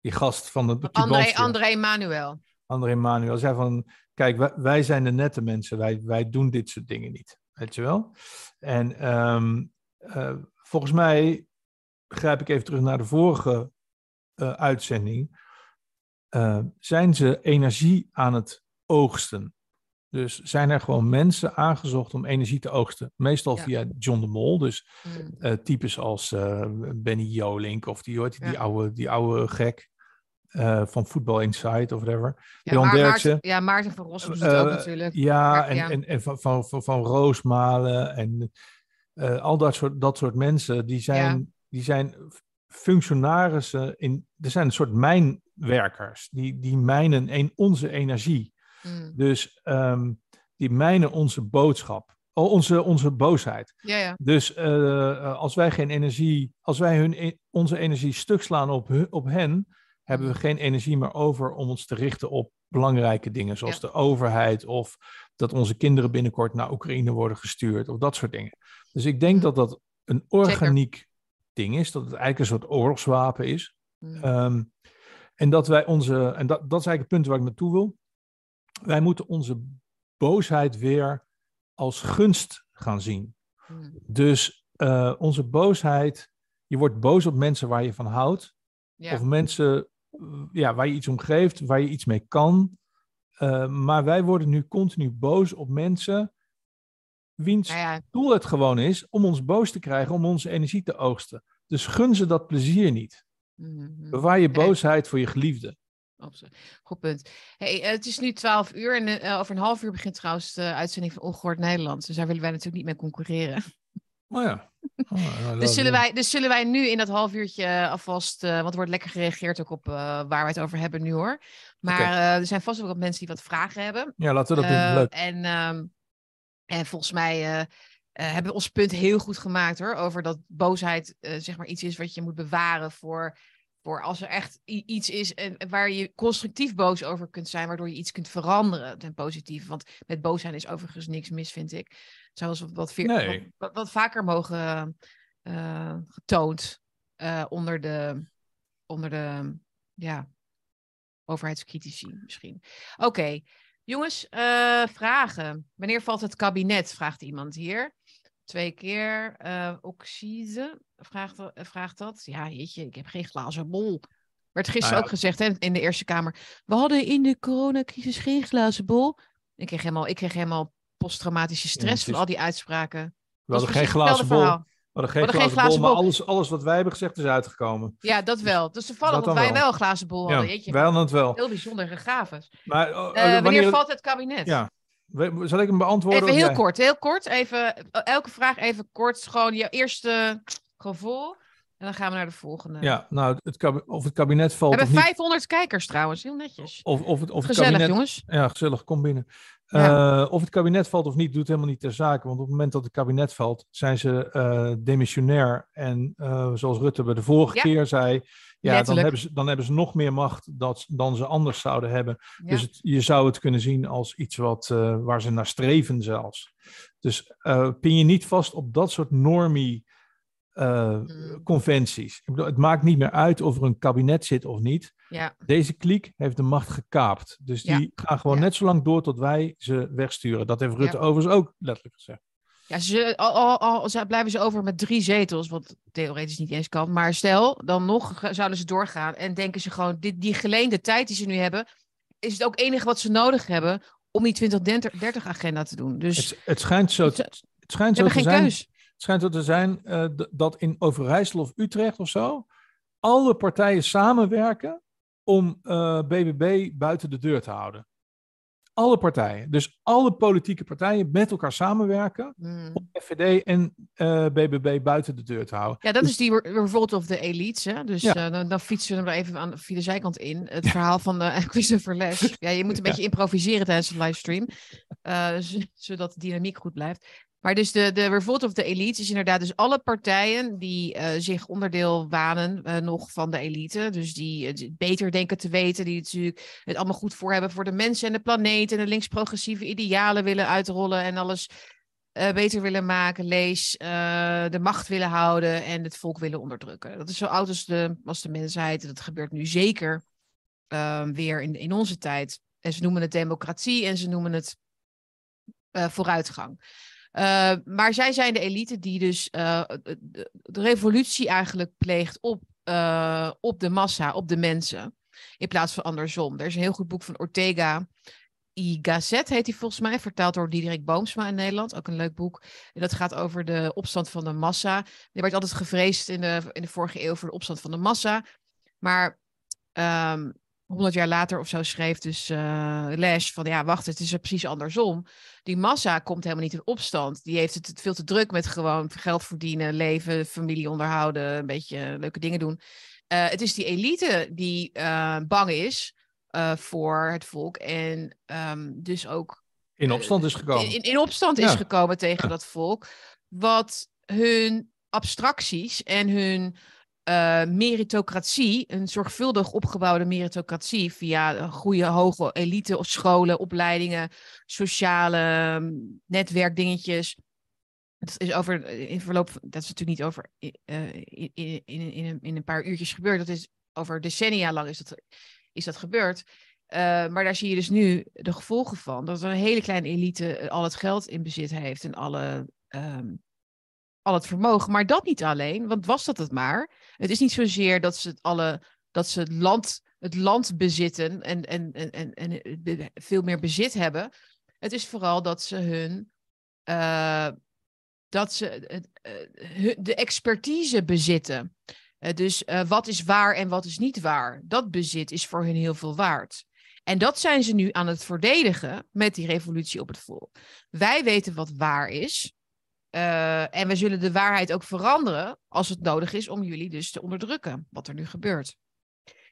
Die gast van de André. André Manuel. André Manuel zei van, kijk, wij, wij zijn de nette mensen, wij, wij doen dit soort dingen niet. weet je wel. En ehm, eh, volgens mij, grijp ik even terug naar de vorige eh, uitzending, eh, zijn ze energie aan het oogsten. Dus zijn er gewoon mensen aangezocht om energie te oogsten. Meestal Ja. via John de Mol. Dus Mm. eh, types als eh, Benny Jolink of die, hoort, die, Ja. oude, die oude gek eh, van Football Inside of whatever. Ja, Jan maar Derksen. Maarten, ja, Maarten van Rossum doet het ook natuurlijk. Ja, Maar- en, en, en van, van, van, van Roosmalen en al dat soort, dat soort mensen, die zijn, die zijn functionarissen in, er zijn een soort mijnwerkers, die, die mijnen een, onze energie. Mm. Dus ehm, die mijnen onze boodschap, onze, onze boosheid. Ja, ja. Dus eh, eh, als wij geen energie, als wij hun, e- onze energie stuk slaan op, op hen, hebben we geen energie meer over om ons te richten op belangrijke dingen, zoals Ja. de overheid of dat onze kinderen binnenkort naar Oekraïne worden gestuurd of dat soort dingen. Dus ik denk Mm. dat dat een organiek ding is, dat het eigenlijk een soort oorlogswapen is. Mm. Ehm, en dat wij onze, en dat, dat is eigenlijk het punt waar ik naartoe wil. Wij moeten onze boosheid weer als gunst gaan zien. Mm. Dus eh, onze boosheid, je wordt boos op mensen waar je van houdt, Ja. of mensen ja, waar je iets om geeft, waar je iets mee kan. Eh, maar wij worden nu continu boos op mensen wiens Nou ja, doel het gewoon is om ons boos te krijgen, om onze energie te oogsten. Dus gun ze dat plezier niet. mhm. Bewaar je boosheid voor je geliefde. Goed punt. Hey, eh, het is nu 12 uur en eh, over een half uur begint trouwens de uitzending van Ongehoord Nederland. Dus daar willen wij natuurlijk niet mee concurreren. Oh ja. *laughs* Oh, nou, Dus zullen, wij, dus zullen wij nu in dat half uurtje eh, alvast, want er wordt lekker gereageerd ook op waar wij het over hebben nu hoor. Maar er zijn vast ook wat mensen die wat vragen hebben. Ja, laten we dat doen. Leuk. En, ehm, en volgens mij hebben we ons punt heel goed gemaakt hoor. Over dat boosheid zeg maar iets is wat je moet bewaren voor, voor als er echt iets is waar je constructief boos over kunt zijn. Waardoor je iets kunt veranderen ten positieve. Want met boos zijn is overigens niks mis vind ik. Eens wat, wat, veer- Nee. wat, vaker mogen eh, getoond eh, onder de, onder de ja, overheidscritici misschien. Oké, jongens, eh, vragen. Wanneer valt het kabinet? Vraagt iemand hier. Twee keer. eh Oxide vraagt, eh, vraagt dat. Ja, jeetje, ik heb geen glazen bol. Werd gisteren Nou ja. ook gezegd hè, in de Eerste Kamer. We hadden in de coronacrisis geen glazen bol. Ik kreeg helemaal, ik kreeg helemaal posttraumatische stress van al die uitspraken. We hadden geen glazen bol. verhaal. We hadden geen hadden geen glazen bol, maar alles, alles wat wij hebben gezegd is uitgekomen. Ja, dat wel. Dus toevallig Dat wij wel. een glazen bol hadden. Ja, Jeetje, wij hadden het wel. heel bijzonder gaven. Maar, Eh, oh, oh, wanneer, wanneer, valt het kabinet? Ja. We- Zal ik hem beantwoorden? Even heel jij? kort, heel kort. Even, eh, elke vraag even kort. Gewoon je eerste gevoel. En dan gaan we naar de volgende. Ja, nou, het of het kabinet we valt hebben of niet. 500 kijkers trouwens. Heel netjes. Of, of het, of het Gezellig, kabinet, jongens. Ja, gezellig, kom binnen. Ja. Eh, of het kabinet valt of niet, doet helemaal niet ter zake. Want op het moment dat het kabinet valt, zijn ze eh demissionair. En eh, zoals Rutte bij de vorige Ja. keer zei, ja, dan hebben, ze, dan hebben ze nog meer macht dat, dan ze anders zouden hebben. Ja. Dus het, je zou het kunnen zien als iets wat, waar ze naar streven zelfs. Dus pin je niet vast op dat soort normie eh, Mm. conventies. Ik bedoel, het maakt niet meer uit of er een kabinet zit of niet. ja. Deze kliek heeft de macht gekaapt. Dus Ja. die gaan gewoon Ja. net zo lang door tot wij ze wegsturen. Dat heeft Rutte overigens ook letterlijk gezegd. Ja, ze, al, al, blijven ze over met drie zetels, wat theoretisch niet eens kan. Maar stel, dan nog zouden ze doorgaan en denken ze gewoon, dit, die geleende tijd die ze nu hebben, is het ook enige wat ze nodig hebben om die 2030 agenda te doen. Dus Het, het schijnt zo, het schijnt zo hebben te geen zijn. keus. Het schijnt zo te zijn eh, dat in Overijssel of Utrecht of zo. alle partijen samenwerken om eh, BBB buiten de deur te houden. Alle partijen. Dus alle politieke partijen met elkaar samenwerken Hmm. om FVD en eh, BBB buiten de deur te houden. Ja, dat Dus- is die re- revolt of the elites. Hè? Dus Ja. eh, dan, dan fietsen we er even aan, via de zijkant in. Het verhaal van eh *laughs* Christopher Les. Ja, je moet een Ja. beetje improviseren tijdens de livestream. eh, zodat de dynamiek goed blijft. Maar dus de, de revolt of the elites is inderdaad dus alle partijen die eh, zich onderdeel wanen eh, nog van de elite. Dus die het beter denken te weten. Die natuurlijk het allemaal goed voor hebben voor de mensen en de planeet. En de links-progressieve idealen willen uitrollen en alles eh, beter willen maken, lees, eh, de macht willen houden en het volk willen onderdrukken. Dat is zo oud als de, als de mensheid. Dat gebeurt nu zeker ehm, weer in, in onze tijd. En ze noemen het democratie en ze noemen het eh, vooruitgang. Uh, maar zij zijn de elite die dus uh, de, revolutie eigenlijk pleegt op, uh, op de massa, op de mensen. In plaats van andersom. Er is een heel goed boek van Ortega. I Gazet heet hij volgens mij, vertaald door Diederik Boomsma in Nederland. Ook een leuk boek. Dat gaat over de opstand van de massa. Er werd altijd gevreesd in de, in de vorige eeuw voor de opstand van de massa. Maar um, 100 jaar later of zo schreef dus uh, Les van ja, wacht, het is er precies andersom. Die massa komt helemaal niet in opstand. Die heeft het veel te druk met gewoon geld verdienen, leven, familie onderhouden, een beetje leuke dingen doen. Uh, het is die elite die uh, bang is voor het volk en um, dus ook in opstand is gekomen. In, in opstand ja. is gekomen tegen ja. dat volk, wat hun abstracties en hun uh, meritocratie, een zorgvuldig opgebouwde meritocratie via goede hoge elite of scholen, opleidingen, sociale um, netwerkdingetjes. Dat is over in verloop, dat is natuurlijk niet over uh, in, in, in, in, een, paar uurtjes gebeurd. Dat is over decennia lang is dat, is dat gebeurd. Maar daar zie je dus nu de gevolgen van. Dat een hele kleine elite al het geld in bezit heeft en alle um, al het vermogen. Maar dat niet alleen, want was dat het maar. Het is niet zozeer dat ze het, alle, dat ze land, het land bezitten en, en, en, en, en veel meer bezit hebben. Het is vooral dat ze hun. Uh, dat ze de expertise bezitten. Uh, dus wat is waar en wat is niet waar? Dat bezit is voor hun heel veel waard. En dat zijn ze nu aan het verdedigen met die revolutie op het volk. Wij weten wat waar is. Uh, en we zullen de waarheid ook veranderen als het nodig is om jullie dus te onderdrukken, wat er nu gebeurt.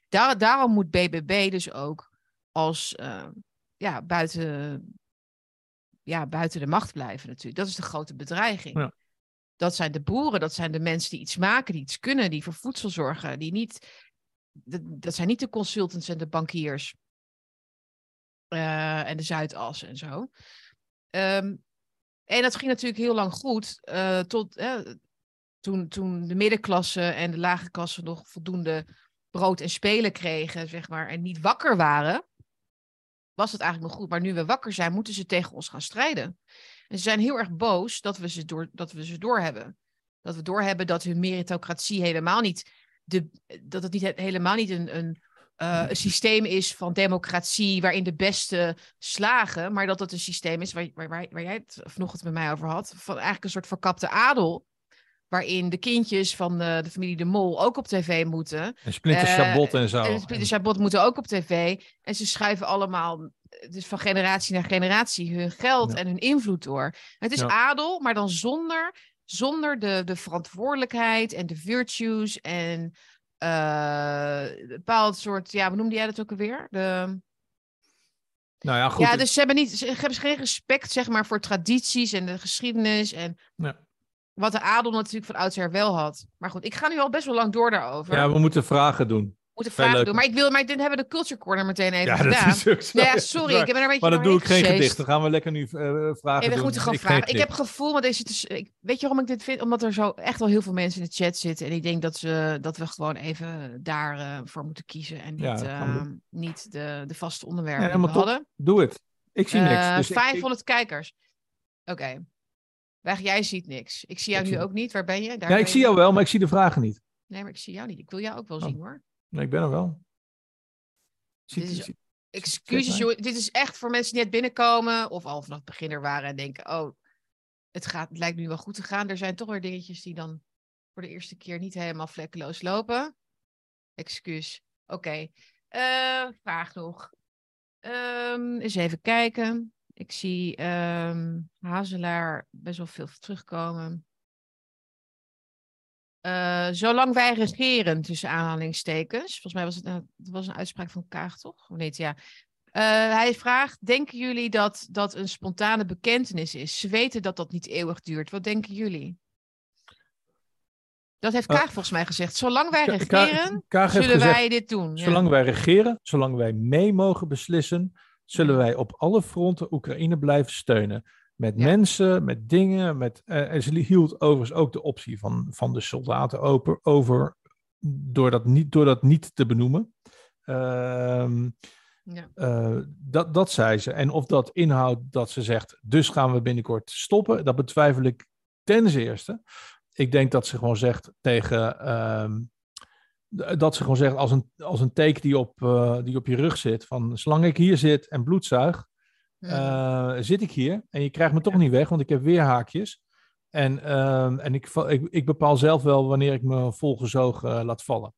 Daar, daarom moet BBB dus ook als uh, ja, buiten, ja, buiten de macht blijven natuurlijk. Dat is de grote bedreiging. Ja. Dat zijn de boeren, dat zijn de mensen die iets maken, die iets kunnen, die voor voedsel zorgen, die niet, dat, dat zijn niet de consultants en de bankiers uh, en de Zuidas en zo. Um, en dat ging natuurlijk heel lang goed, uh, tot toen, toen de middenklasse en de lage klasse nog voldoende brood en spelen kregen, zeg maar, en niet wakker waren, was het eigenlijk nog goed. Maar nu we wakker zijn, moeten ze tegen ons gaan strijden. En ze zijn heel erg boos dat we ze, door, dat we ze doorhebben. Dat we doorhebben dat hun meritocratie helemaal niet, de, dat het niet, helemaal niet een, een uh, een systeem is van democratie waarin de beste slagen, maar dat het een systeem is waar, waar, waar, jij het vanochtend met mij over had, van eigenlijk een soort verkapte adel, waarin de kindjes van de, de familie De Mol ook op tv moeten. En Splinter Chabot uh, en zo. En Splinter Chabot moeten ook op tv. En ze schuiven allemaal, dus van generatie naar generatie, hun geld ja. en hun invloed door. Het is ja. adel, maar dan zonder, zonder de, de verantwoordelijkheid en de virtues en uh, bepaald soort, ja, hoe noemde jij dat ook alweer? De... Nou ja, goed. Ja, dus ze hebben, niet, ze hebben geen respect, zeg maar, voor tradities en de geschiedenis en ja. wat de adel natuurlijk van oudsher wel had. Maar goed, ik ga nu al best wel lang door daarover. Ja, we moeten vragen doen moeten vragen doen. Maar ik wil, maar dit hebben de Culture Corner meteen even ja, gedaan. Dat is ook zo. Ja, sorry, ik heb er een beetje Maar dan doe ik geen gedicht. Dan gaan we lekker nu uh, vragen ja, we doen. moeten gewoon ik vragen. Ik heb gevoel, want deze dus, ik, weet je waarom ik dit vind? Omdat er zo echt wel heel veel mensen in de chat zitten. En ik denk dat, ze, dat we gewoon even daarvoor uh, voor moeten kiezen. En niet, uh, niet de, de vaste onderwerpen ja, die we hadden. Doe het. Ik zie niks. Dus 500 ik, kijkers. Oké. Okay. Weg, jij ziet niks. Ik zie jou ik nu zie... ook niet. Waar ben je? Daar ja, ik zie jou wel, maar ik zie de vragen niet. Nee, maar ik zie jou niet. Ik wil jou ook wel oh. zien hoor. Nee, ik ben er wel. Ziet, dit is, ziet, excuses, joh. Dit is echt voor mensen die net binnenkomen of al vanaf beginner waren en denken: oh, het, gaat, het lijkt nu wel goed te gaan. Er zijn toch weer dingetjes die dan voor de eerste keer niet helemaal vlekkeloos lopen. Excuus. Oké. Okay. Uh, vraag nog. Um, eens even kijken. Ik zie um, Hazelaar best wel veel terugkomen. Uh, zolang wij regeren, tussen aanhalingstekens. Volgens mij was het, een, was een uitspraak van Kaag, toch? Of niet? Ja. Uh, hij vraagt: Denken jullie dat dat een spontane bekentenis is? Ze weten dat dat niet eeuwig duurt. Wat denken jullie? Dat heeft Kaag uh, volgens mij gezegd. Zolang wij regeren, Kaag zullen gezegd, wij dit doen. Zolang ja. wij regeren, zolang wij mee mogen beslissen, zullen wij op alle fronten Oekraïne blijven steunen. Met ja. mensen, met dingen. Met, uh, en ze hield overigens ook de optie van, van de soldaten open, over door dat niet, door dat niet te benoemen. Uh, Ja. Eh, dat, dat zei ze. En of dat inhoudt dat ze zegt, dus gaan we binnenkort stoppen, dat betwijfel ik ten eerste. Ik denk dat ze gewoon zegt tegen. ehm, dat ze gewoon zegt als een, als een teken die op, eh, die op je rug zit. Van zolang ik hier zit en bloed zuig, Mhm. eh, zit ik hier. En je krijgt me toch niet weg, want ik heb weer haakjes. En, ehm, en ik, ik, ik bepaal zelf wel wanneer ik me volgezogen eh, laat vallen.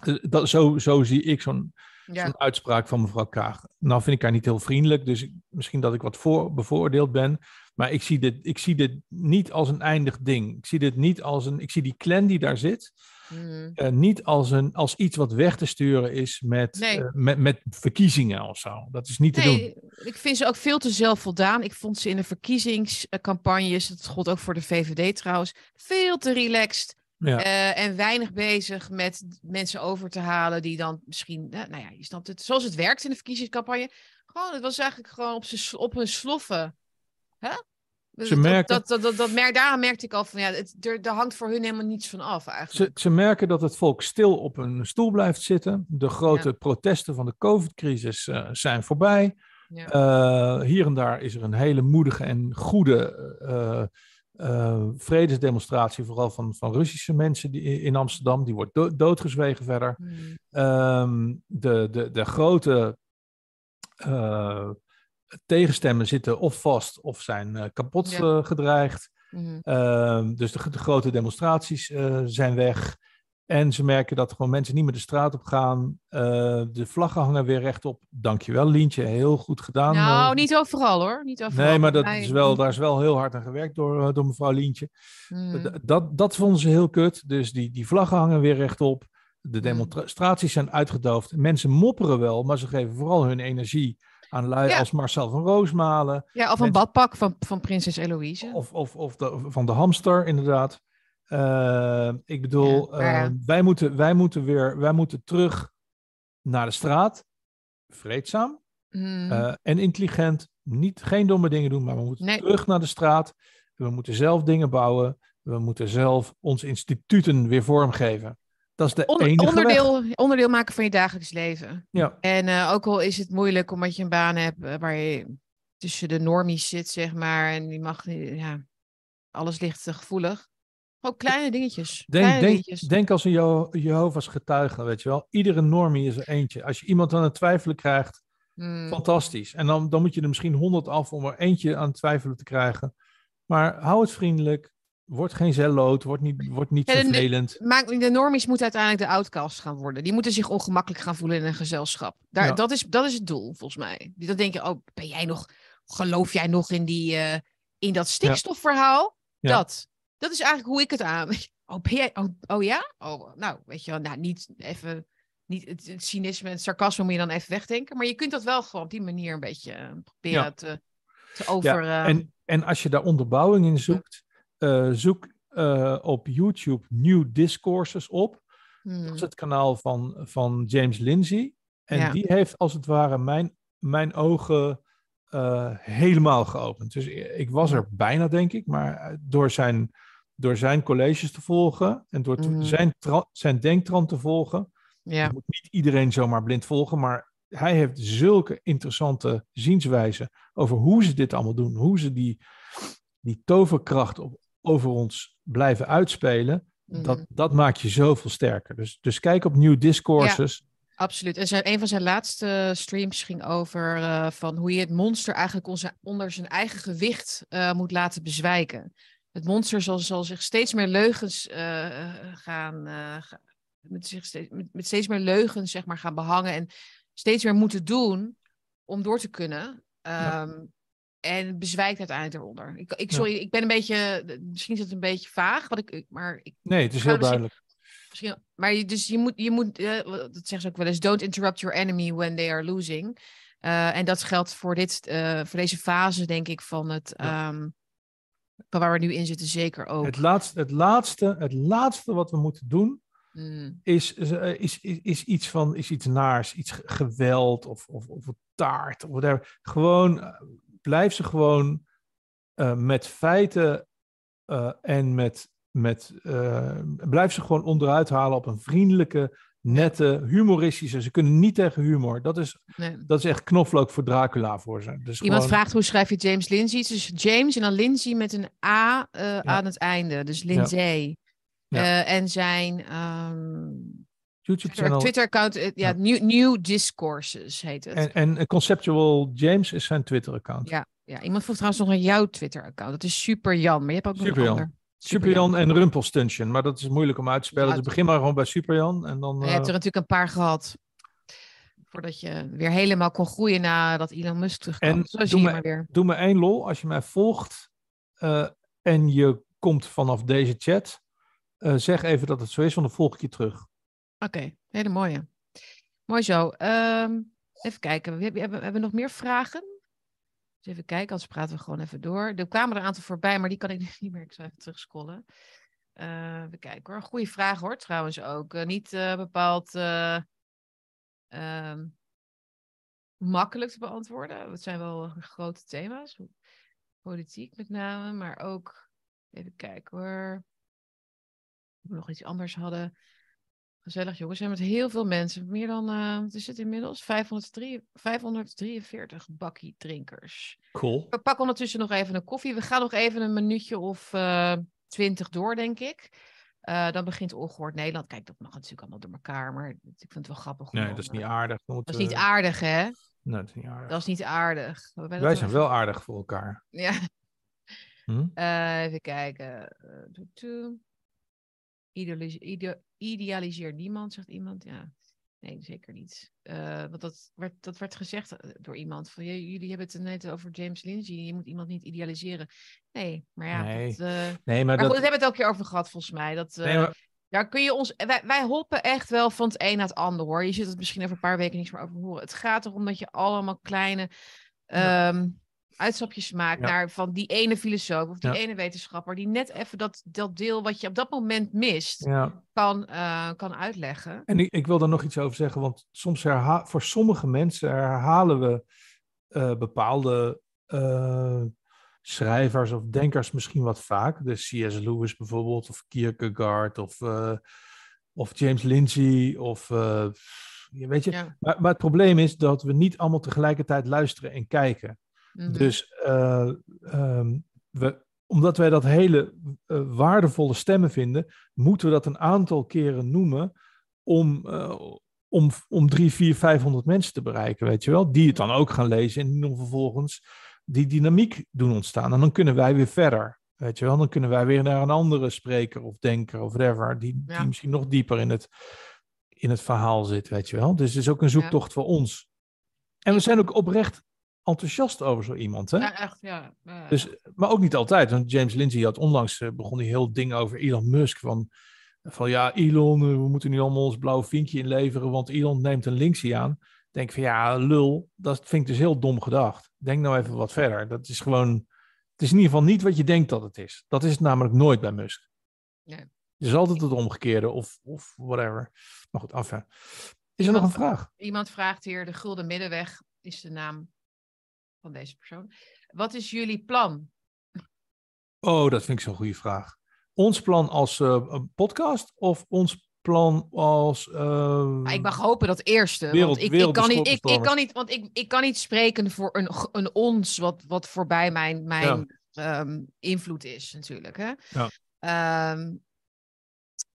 Eh, Dat, zo, zo zie ik zo'n ja. zo'n uitspraak van mevrouw Kaag. Nou vind ik haar niet heel vriendelijk, dus ik- misschien dat ik wat voor, bevooroordeeld ben. Maar ik zie, dit, ik zie dit niet als een eindig ding. Ik zie dit niet als een. Ik zie die clan die daar zit. Mhm. eh, niet als, een, als iets wat weg te sturen is met, Nee. eh, met, met verkiezingen of zo. Dat is niet te doen. Ik vind ze ook veel te zelfvoldaan. Ik vond ze in de verkiezingscampagnes, dat gold ook voor de VVD trouwens, veel te relaxed. Ja. eh, en weinig bezig met mensen over te halen die dan misschien, nou ja, je snapt het, zoals het werkt in de verkiezingscampagne. Gewoon, het was eigenlijk gewoon op, op hun sloffen. Hè? Dus Ze dat, merken- dat, dat, dat, dat mer- daaraan merkte ik al van, ja, het, er, er hangt voor hun helemaal niets van af Ze, eigenlijk. ze merken dat het volk stil op een stoel blijft zitten. De grote protesten van de COVID-crisis eh, zijn voorbij. Ja. Eh, hier en daar is er een hele moedige en goede eh, vredesdemonstratie, vooral van, van Russische mensen die, in Amsterdam. Die wordt do- doodgezwegen verder. Hmm. Ehm, de, de, de grote tegenstemmen zitten of vast of zijn eh, kapot Ja. eh, gedreigd. Mhm. Ehm, dus de, de grote demonstraties eh, zijn weg. En ze merken dat gewoon mensen niet meer de straat op gaan. De vlaggen hangen weer rechtop. Dankjewel, Lientje. Heel goed gedaan. Nou, niet overal hoor. Niet overal. Nee, maar dat is wel, daar is wel heel hard aan gewerkt door, door mevrouw Lientje. D- Dat, dat vonden ze heel kut. Dus die, die vlaggen hangen weer rechtop. De Mm. demonstraties zijn uitgedoofd. Mensen mopperen wel, maar ze geven vooral hun energie aan lui Ja. als Marcel van Roosmalen. Ja, of een mensen- badpak van, van prinses Eloïse. Of, of, of de, van de hamster, inderdaad. Eh, ik bedoel, Ja, eh, wij, moeten, wij, moeten weer, wij moeten terug naar de straat. Vreedzaam Hmm. eh, en intelligent. Niet, geen domme dingen doen, maar we moeten Nee. terug naar de straat. We moeten zelf dingen bouwen. We moeten zelf onze instituten weer vormgeven. Dat is de enige weg. onderdeel, onderdeel maken van je dagelijks leven. Ja, En eh, ook al is het moeilijk omdat je een baan hebt eh, waar je tussen de normies zit, zeg maar. En die mag, niet- ja, alles ligt te gevoelig. Gewoon kleine dingetjes. Denk, kleine denk, dingetjes. denk als een Jehovah's getuige, weet je wel. Iedere normie is er eentje. Als je iemand aan het twijfelen krijgt, Hmm. fantastisch. En dan, dan moet je er misschien honderd af om er eentje aan het twijfelen te krijgen. Maar hou het vriendelijk. Word geen zelloot. Word niet, word niet Ja, de- vervelend. Maak, de normies moeten uiteindelijk de outcast gaan worden. Die moeten zich ongemakkelijk gaan voelen in een gezelschap. Daar, Ja. dat, is, dat is het doel, volgens mij. Dan denk je, oh, ben jij nog, geloof jij nog in, die, eh, in dat stikstofverhaal? Ja. Dat. Dat is eigenlijk hoe ik het aan. *laughs* Oh, ben jij, oh, oh ja? Oh, nou, weet je wel, nou, niet even, niet het, het cynisme en het sarcasme moet je dan even wegdenken. Maar je kunt dat wel gewoon op die manier een beetje eh, proberen te, te over... Ja, en, en als je daar onderbouwing in zoekt, eh, zoek eh, op YouTube New Discourses op. hmm, Dat is het kanaal van, van James Lindsay. En Ja. die heeft als het ware mijn, mijn ogen eh, helemaal geopend. Dus ik was er bijna, denk ik. Maar door zijn, door zijn colleges te volgen en door Mhm. zijn, zijn denktrand te volgen. ja. Je moet niet iedereen zomaar blind volgen, maar hij heeft zulke interessante zienswijzen over hoe ze dit allemaal doen. Hoe ze die, die toverkracht op, over ons blijven uitspelen. Dat, Mhm. dat maakt je zoveel sterker. Dus, dus kijk op New Discourses. Absoluut. En zijn, een van zijn laatste streams ging over eh, van hoe je het monster eigenlijk onze, onder zijn eigen gewicht eh, moet laten bezwijken. Het monster zal, zal zich steeds meer leugens eh, gaan, ga- met, zich steeds, met, met steeds meer leugens zeg maar, gaan behangen en steeds meer moeten doen om door te kunnen. Ja. En bezwijkt uiteindelijk eronder. Ik, ik, Ja. sorry, ik ben een beetje, misschien is het een beetje vaag, wat ik, maar ik, Nee, het is heel duidelijk. Misschien, maar je, dus je moet, je moet eh, dat zeggen ze ook wel eens, don't interrupt your enemy when they are losing. Eh, en dat geldt voor, dit, eh, voor deze fase, denk ik, van, het, Ja. ehm, waar we nu in zitten, zeker ook. Het laatste, het, laatste, het laatste wat we moeten doen Mm, is, is, is, iets van is iets naars, iets ge- geweld of, of, of een taart of whatever. Gewoon blijf ze gewoon eh, met feiten eh, en met, met eh, blijf ze gewoon onderuit halen op een vriendelijke, nette, humoristische. Ze kunnen niet tegen humor. Dat is, Nee. dat is echt knoflook voor Dracula voor ze. Dus Iemand gewoon- vraagt hoe schrijf je James Lindsay? Het is James en dan Lindsay met een A aan het einde. Dus Lindsay. Ja. En zijn ehm, YouTube channel. Twitter-account, eh, ja, Ja. New, New Discourses heet het. En, en Conceptual James is zijn Twitter-account. Ja, ja, iemand vroeg trouwens nog naar jouw Twitter-account. Dat is Super Jan, maar je hebt ook nog Super een Jan. ander. Superjan en Rumpelstiltskin. Maar dat is moeilijk om uit te spellen. Ja, Dus begin maar gewoon bij Superjan. En dan... Je hebt eh, er natuurlijk een paar gehad. Voordat je weer helemaal kon groeien nadat Elon Musk terugkwam. En Zo zie je maar weer. doe me één lol. Als je mij volgt eh, en je komt vanaf deze chat, eh, zeg even dat het zo is, want dan volg ik je terug. Oké, hele mooie. Mooi zo. Ehm, even kijken. We hebben, hebben, we nog meer vragen? Dus even kijken, anders praten we gewoon even door. Er kwamen er een aantal voorbij, maar die kan ik *laughs* niet meer. Ik zal even terugscrollen. Eh even kijken hoor. Goeie vraag hoor, trouwens ook. Eh, niet eh, bepaald eh, ehm, makkelijk te beantwoorden. Het zijn wel grote thema's. Politiek met name, maar ook... Even kijken hoor. Of we nog iets anders hadden. Gezellig jongens, we zijn met heel veel mensen. Meer dan, eh, wat is het inmiddels? 503, 543 bakkie drinkers. Cool. We pakken ondertussen nog even een koffie. We gaan nog even een minuutje of eh, twintig door, denk ik. Eh, dan begint Ongehoord Nederland. Kijk, dat mag natuurlijk allemaal door elkaar, maar ik vind het wel grappig. Nee, dat is niet aardig. Dat is niet aardig, hè? Nee, dat is niet aardig. Dat is niet aardig. Wij zijn wel aardig voor elkaar. Ja, Hm? Even kijken. Toe, idealiseer niemand, zegt iemand. Ja, nee, zeker niet. Eh, want dat werd, dat werd gezegd eh, door iemand. Van, "J- jullie hebben het net over James Lindsay. Je moet iemand niet idealiseren. Nee, maar ja. Nee, dat, eh, Nee, maar maar dat... goed, daar hebben we het ook keer over gehad, volgens mij. Dat, Nee, maar- Daar kun je ons. Wij, wij hoppen echt wel van het een naar het ander hoor. Je zit het misschien over een paar weken niks meer over horen. Het gaat erom dat je allemaal kleine Ja. Uitstapjes maakt Ja. naar van die ene filosoof of die Ja. ene wetenschapper die net even dat, dat deel wat je op dat moment mist Ja. kan, eh, kan uitleggen. En ik, ik wil daar nog iets over zeggen, want soms herha voor sommige mensen herhalen we eh, bepaalde eh, schrijvers of denkers misschien wat vaak. Dus C.S. Lewis bijvoorbeeld, of Kierkegaard, of, of James Lindsay, of weet je. Maar, maar het probleem is dat we niet allemaal tegelijkertijd luisteren en kijken. Mhm. Dus eh, ehm, we, omdat wij dat hele eh, waardevolle stemmen vinden, moeten we dat een aantal keren noemen om, eh, om, om drie, vier, vijfhonderd mensen te bereiken, weet je wel. Die het dan ook gaan lezen en die dan vervolgens die dynamiek doen ontstaan. En dan kunnen wij weer verder, weet je wel. Dan kunnen wij weer naar een andere spreker of denker of whatever, die, Ja. die misschien nog dieper in het, in het verhaal zit, weet je wel. Dus het is ook een zoektocht voor ons. En we zijn ook oprecht enthousiast over zo iemand, hè? Ja, echt, ja. Ja, Dus, maar ook niet altijd. Want James Lindsay had onlangs eh, begon hij heel ding over Elon Musk. Van, van ja, Elon, eh, we moeten nu allemaal ons blauwe vinkje inleveren. Want Elon neemt een linksie aan. Denk van ja, lul. Dat vind ik dus heel dom gedacht. Denk nou even wat verder. Dat is gewoon. Het is in ieder geval niet wat je denkt dat het is. Dat is het namelijk nooit bij Musk. Nee. Het is altijd het omgekeerde of, of whatever. Maar goed, af. hè. Is er nog een vraag? Iemand vraagt hier, de Gulden Middenweg is de naam van deze persoon. Wat is jullie plan? Oh, dat vind ik zo'n goede vraag. Ons plan als eh, een podcast of ons plan als. eh, Maar ik mag hopen dat eerste. Wereld- want ik, ik, kan niet, ik, ik kan niet, want ik, ik kan niet spreken voor een, een ons wat, wat voorbij mijn, mijn ehm, invloed is, natuurlijk. Hè? Ja. Ehm,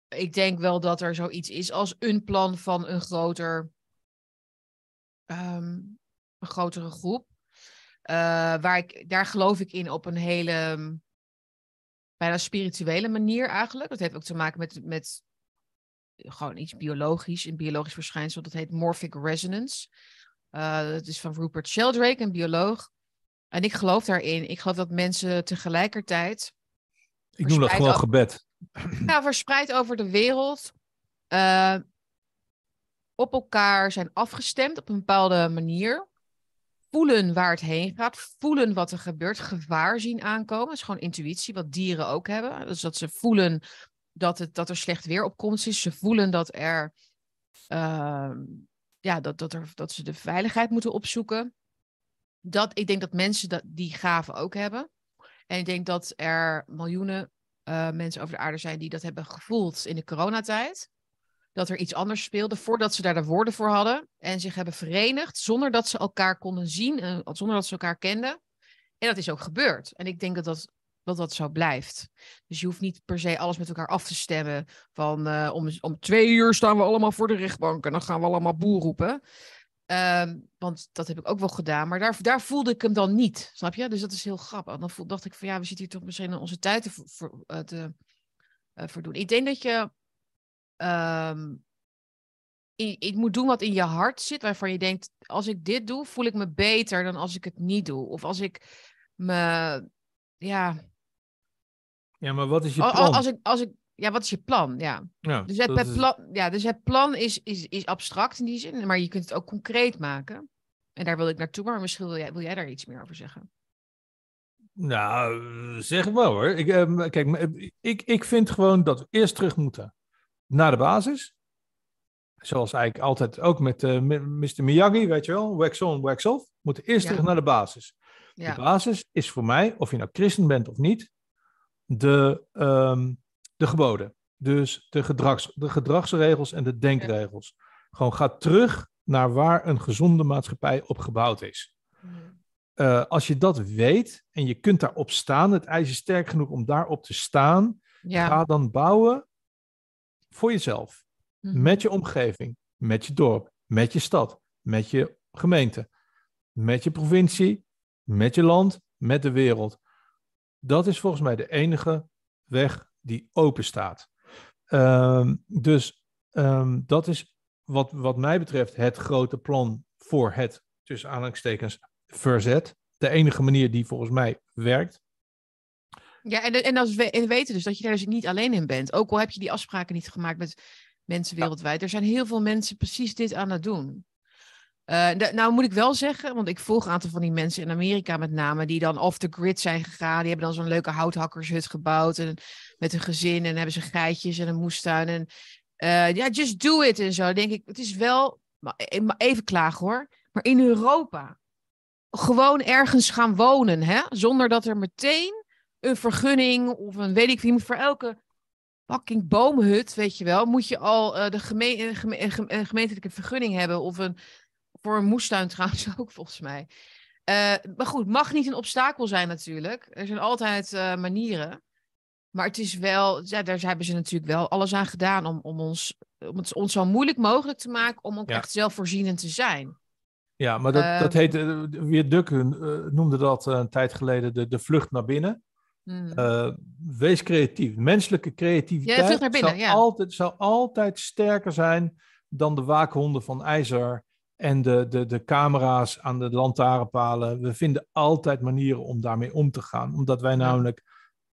ik denk wel dat er zoiets is als een plan van een groter, ehm, een grotere groep. Eh, waar ik, daar geloof ik in op een hele ehm, bijna spirituele manier eigenlijk. Dat heeft ook te maken met, met gewoon iets biologisch, een biologisch verschijnsel. Dat heet morphic resonance. Eh, dat is van Rupert Sheldrake, een bioloog. En ik geloof daarin. Ik geloof dat mensen tegelijkertijd, ik noem dat gewoon over- gebed. *clears throat* ja, verspreid over de wereld, eh, op elkaar zijn afgestemd op een bepaalde manier. Voelen waar het heen gaat, voelen wat er gebeurt, gevaar zien aankomen. Dat is gewoon intuïtie, wat dieren ook hebben. Dus dat ze voelen dat, het, dat er slecht weer op komst is. Ze voelen dat er ehm, ja, dat, dat, er, dat ze de veiligheid moeten opzoeken. Dat, ik denk dat mensen dat, die gaven ook hebben. En ik denk dat er miljoenen eh, mensen over de aarde zijn die dat hebben gevoeld in de coronatijd. Dat er iets anders speelde voordat ze daar de woorden voor hadden. En zich hebben verenigd zonder dat ze elkaar konden zien, en zonder dat ze elkaar kenden. En dat is ook gebeurd. En ik denk dat dat, dat, dat zo blijft. Dus je hoeft niet per se alles met elkaar af te stemmen. Van uh, om, om twee uur staan we allemaal voor de rechtbank en dan gaan we allemaal boer roepen. Ehm, want dat heb ik ook wel gedaan. Maar daar, daar voelde ik hem dan niet. Snap je? Dus dat is heel grappig. Dan dacht ik van ja, we zitten hier toch misschien onze tijd te, voor, uh, te doen. Ik denk dat je um, je, je, moet doen wat in je hart zit, waarvan je denkt, als ik dit doe, voel ik me beter dan als ik het niet doe. Of als ik me, ja... Ja, maar wat is je plan? Als ik, als ik, ja, wat is je plan? Ja. ja dus, het, is... plan, ja, dus het plan is, is, is abstract in die zin, maar je kunt het ook concreet maken. En daar wil ik naartoe, maar misschien wil jij, wil jij daar iets meer over zeggen. Nou, zeg wel hoor. Ik, eh, kijk, ik, ik vind gewoon dat we eerst terug moeten naar de basis. Zoals eigenlijk altijd ook met uh, Mr. Miyagi, weet je wel. Wax on, wax off. We moeten eerst terug naar de basis. De basis is voor mij, of je nou christen bent of niet, de, um, de geboden. Dus de, gedrags, de gedragsregels en de denkregels. Gewoon ga terug naar waar een gezonde maatschappij op gebouwd is. Uh, als je dat weet en je kunt daarop staan, het ijs is sterk genoeg om daarop te staan, ja. ga dan bouwen voor jezelf, mm-hmm. met je omgeving, met je dorp, met je stad, met je gemeente, met je provincie, met je land, met de wereld. Dat is volgens mij de enige weg die open staat. Um, dus um, dat is wat, wat mij betreft het grote plan voor het, tussen aanhalingstekens, verzet. De enige manier die volgens mij werkt. Ja, en, en, als we, en weten dus dat je daar dus niet alleen in bent. Ook al heb je die afspraken niet gemaakt met mensen wereldwijd. Er zijn heel veel mensen precies dit aan het doen. Uh, nou moet ik wel zeggen, want ik volg een aantal van die mensen in Amerika met name, die dan off the grid zijn gegaan. Die hebben dan zo'n leuke houthakkershut gebouwd en, met een gezin en hebben ze geitjes en een moestuin. En uh, ja, just do it en zo. Dan denk ik, het is wel, eh, even klagen hoor, maar in Europa gewoon ergens gaan wonen, hè? zonder dat er meteen een vergunning of een weet ik wie, voor elke fucking boomhut, weet je wel, moet je al uh, de geme geme een gemeentelijke vergunning hebben of een voor een moestuin *laughs* trouwens ook volgens mij. Uh, maar goed, mag niet een obstakel zijn natuurlijk. Er zijn altijd uh, manieren. Maar het is wel, ja, daar hebben ze natuurlijk wel alles aan gedaan om, om, ons, om het ons zo moeilijk mogelijk te maken om ook echt zelfvoorzienend te zijn. Ja, maar dat, dat heet, weer Dukken noemde dat een tijd geleden de, de vlucht naar binnen. Hmm. Uh, wees creatief. Menselijke creativiteit ja, binnen, zal, altijd, zal altijd sterker zijn dan de waakhonden van ijzer en de, de, de camera's aan de lantaarnpalen. We vinden altijd manieren om daarmee om te gaan. Omdat wij namelijk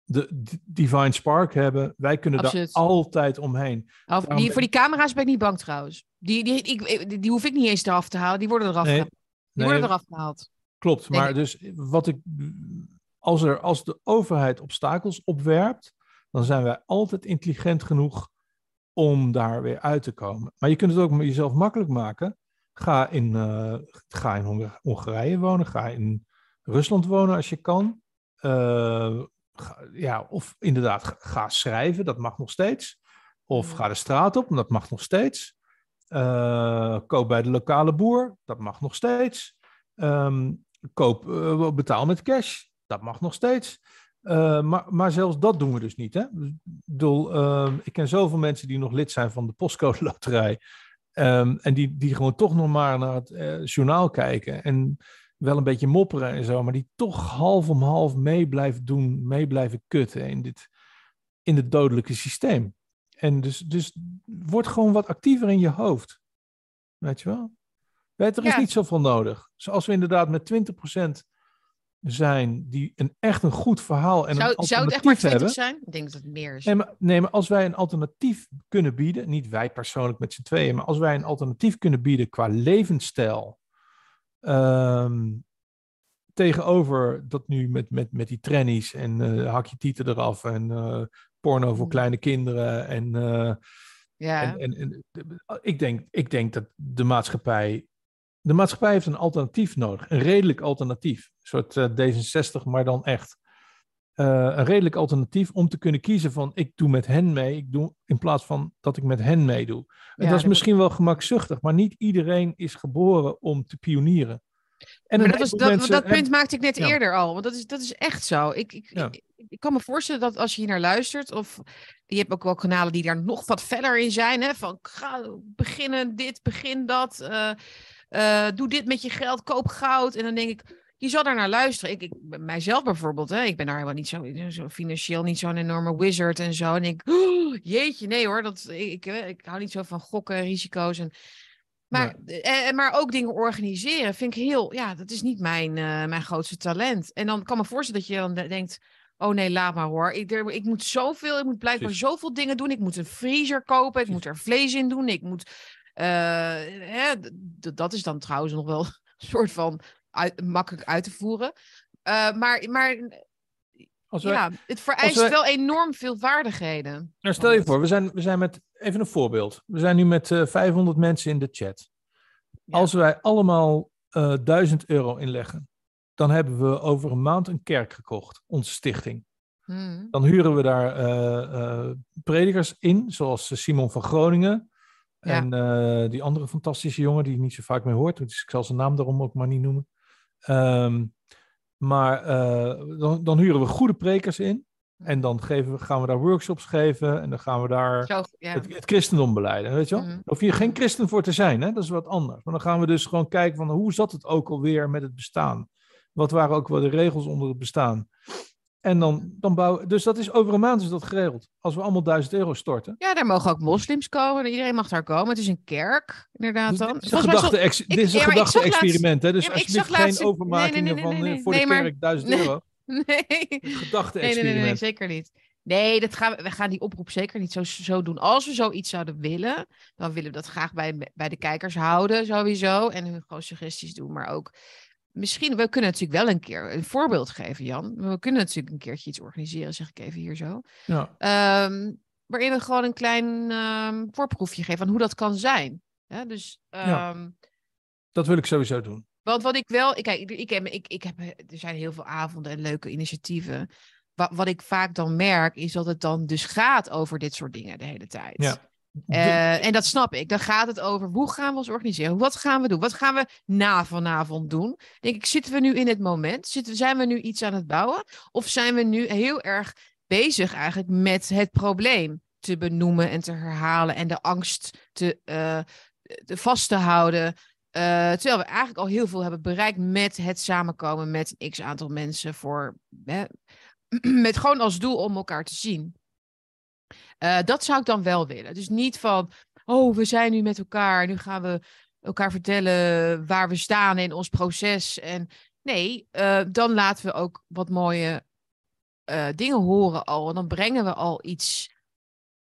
de, Divine Spark hebben. Wij kunnen daar altijd omheen. Of, die, voor die camera's ben ik niet bang trouwens. Die, die, ik, die hoef ik niet eens eraf te halen. Die worden eraf, nee, gehaald. Die worden eraf gehaald. Klopt, maar dus wat ik als, er, als de overheid obstakels opwerpt, dan zijn wij altijd intelligent genoeg om daar weer uit te komen. Maar je kunt het ook jezelf makkelijk maken. Ga in, uh, ga in Hongarije wonen, ga in Rusland wonen als je kan. Uh, ga, ja, of inderdaad, ga schrijven, dat mag nog steeds. Of ga de straat op, dat mag nog steeds. Uh, koop bij de lokale boer, dat mag nog steeds. Um, koop, betaal met cash, dat mag nog steeds. Uh, maar, maar zelfs dat doen we dus niet. Hè? Bedoel, uh, ik ken zoveel mensen die nog lid zijn van de postcode loterij. Um, en die, die gewoon toch nog maar naar het uh, journaal kijken. En wel een beetje mopperen en zo. Maar die toch half om half mee blijven doen. Mee blijven kutten in, dit, in het dodelijke systeem. En dus, dus word gewoon wat actiever in je hoofd. Weet je wel? Weet, er is niet zoveel nodig. Zoals we inderdaad met 20% zijn die een echt een goed verhaal en zou, een alternatief zou het echt maar 20 zijn? Ik denk dat het meer is. Nee maar, nee, maar als wij een alternatief kunnen bieden, niet wij persoonlijk met z'n tweeën, maar als wij een alternatief kunnen bieden qua levensstijl, um, tegenover dat nu met, met, met die trannies en uh, hak je tieten eraf en uh, porno voor mm. kleine kinderen en... Uh, ja. En, en, en, ik, denk, ik denk dat de maatschappij de maatschappij heeft een alternatief nodig, een redelijk alternatief. Een soort uh, D66, maar dan echt. eh, een redelijk alternatief om te kunnen kiezen van ik doe met hen mee, ik doe, in plaats van dat ik met hen meedoe. En Ja, dat is misschien wel gemakzuchtig, maar niet iedereen is geboren om te pionieren. En Maar dat, was, dat, mensen dat punt maakte ik net Ja. eerder al. Want dat is, dat is echt zo. Ik, ik, Ja. ik, ik kan me voorstellen dat als je hier naar luistert, of je hebt ook wel kanalen die daar nog wat verder in zijn. Hè, van ga beginnen dit, begin dat. eh, eh, doe dit met je geld, koop goud. En dan denk ik, je zal daar naar luisteren. Ik, ik, mijzelf bijvoorbeeld, hè, ik ben daar helemaal niet zo, zo financieel niet zo'n enorme wizard en zo. En ik, oh, jeetje, nee hoor, dat, ik, ik, ik hou niet zo van gokken, risico's en maar, eh, eh, maar ook dingen organiseren vind ik heel, ja, dat is niet mijn, eh, mijn grootste talent. En dan kan me voorstellen dat je dan de- denkt, oh nee, laat maar hoor. Ik, er, ik moet zoveel, ik moet blijkbaar zoveel dingen doen. Ik moet een vriezer kopen, ik moet er vlees in doen. Ik moet, eh, d- dat is dan trouwens nog wel *laughs* een soort van uit- makkelijk uit te voeren. Eh, maar maar Als wij- ja, het vereist wij- wel enorm veel vaardigheden. Nou, stel je voor, we zijn, we zijn met, even een voorbeeld. We zijn nu met eh 500 mensen in de chat. Ja. Als wij allemaal eh 1000 euro inleggen, dan hebben we over een maand een kerk gekocht, onze stichting. Hmm. Dan huren we daar eh, eh, predikers in, zoals Simon van Groningen. En eh, die andere fantastische jongen die je niet zo vaak meer hoort. Dus ik zal zijn naam daarom ook maar niet noemen. Ehm, maar eh, dan, dan huren we goede prekers in. En dan geven we, gaan we daar workshops geven. En dan gaan we daar Zo, ja. het, het christendom beleiden. Weet je wel? Mhm. Hoef je geen christen voor te zijn. Hè? Dat is wat anders. Maar dan gaan we dus gewoon kijken van hoe zat het ook alweer met het bestaan. Wat waren ook wel de regels onder het bestaan. En dan, dan bouwen. Dus dat is over een maand is dat geregeld. Als we allemaal 1000 euro storten. Ja, daar mogen ook moslims komen. Iedereen mag daar komen. Het is een kerk, inderdaad Dus dan. ex- dit is een gedachte-experiment. Dus Ja, alsjeblieft laatst geen een- overmakingen nee, nee, nee, van eh, voor de maar- kerk 1000 Nee. euro. Nee. Gedachte-experiment. nee, nee, zeker niet. Nee, dat gaan we, we gaan die oproep zeker niet zo, zo doen. Als we zoiets zouden willen, dan willen we dat graag bij, bij de kijkers houden, sowieso. En hun gewoon suggesties doen. Maar ook misschien, we kunnen natuurlijk wel een keer een voorbeeld geven, Jan. We kunnen natuurlijk een keertje iets organiseren, zeg ik even hier zo. Ja. Ehm, waarin we gewoon een klein ehm, voorproefje geven van hoe dat kan zijn. Ja, dus, Ja. ehm, Dat wil ik sowieso doen. want wat ik wel, ik, kijk, ik, ik, heb, ik, ik heb, er zijn heel veel avonden en leuke initiatieven. Wat, wat ik vaak dan merk, is dat het dan dus gaat over dit soort dingen de hele tijd. Ja. Eh, en dat snap ik. Dan gaat het over hoe gaan we ons organiseren? Wat gaan we doen? Wat gaan we na vanavond doen? Denk ik, zitten we nu in het moment? Zitten, zijn we nu iets aan het bouwen? Of zijn we nu heel erg bezig eigenlijk met het probleem te benoemen en te herhalen en de angst te, eh, vast te houden? Eh, terwijl we eigenlijk al heel veel hebben bereikt met het samenkomen met x aantal mensen voor, *clears throat* met gewoon als doel om elkaar te zien. Eh, dat zou ik dan wel willen. Dus niet van, oh, we zijn nu met elkaar, nu gaan we elkaar vertellen waar we staan in ons proces. En nee, eh, dan laten we ook wat mooie eh, dingen horen al. En dan brengen we al iets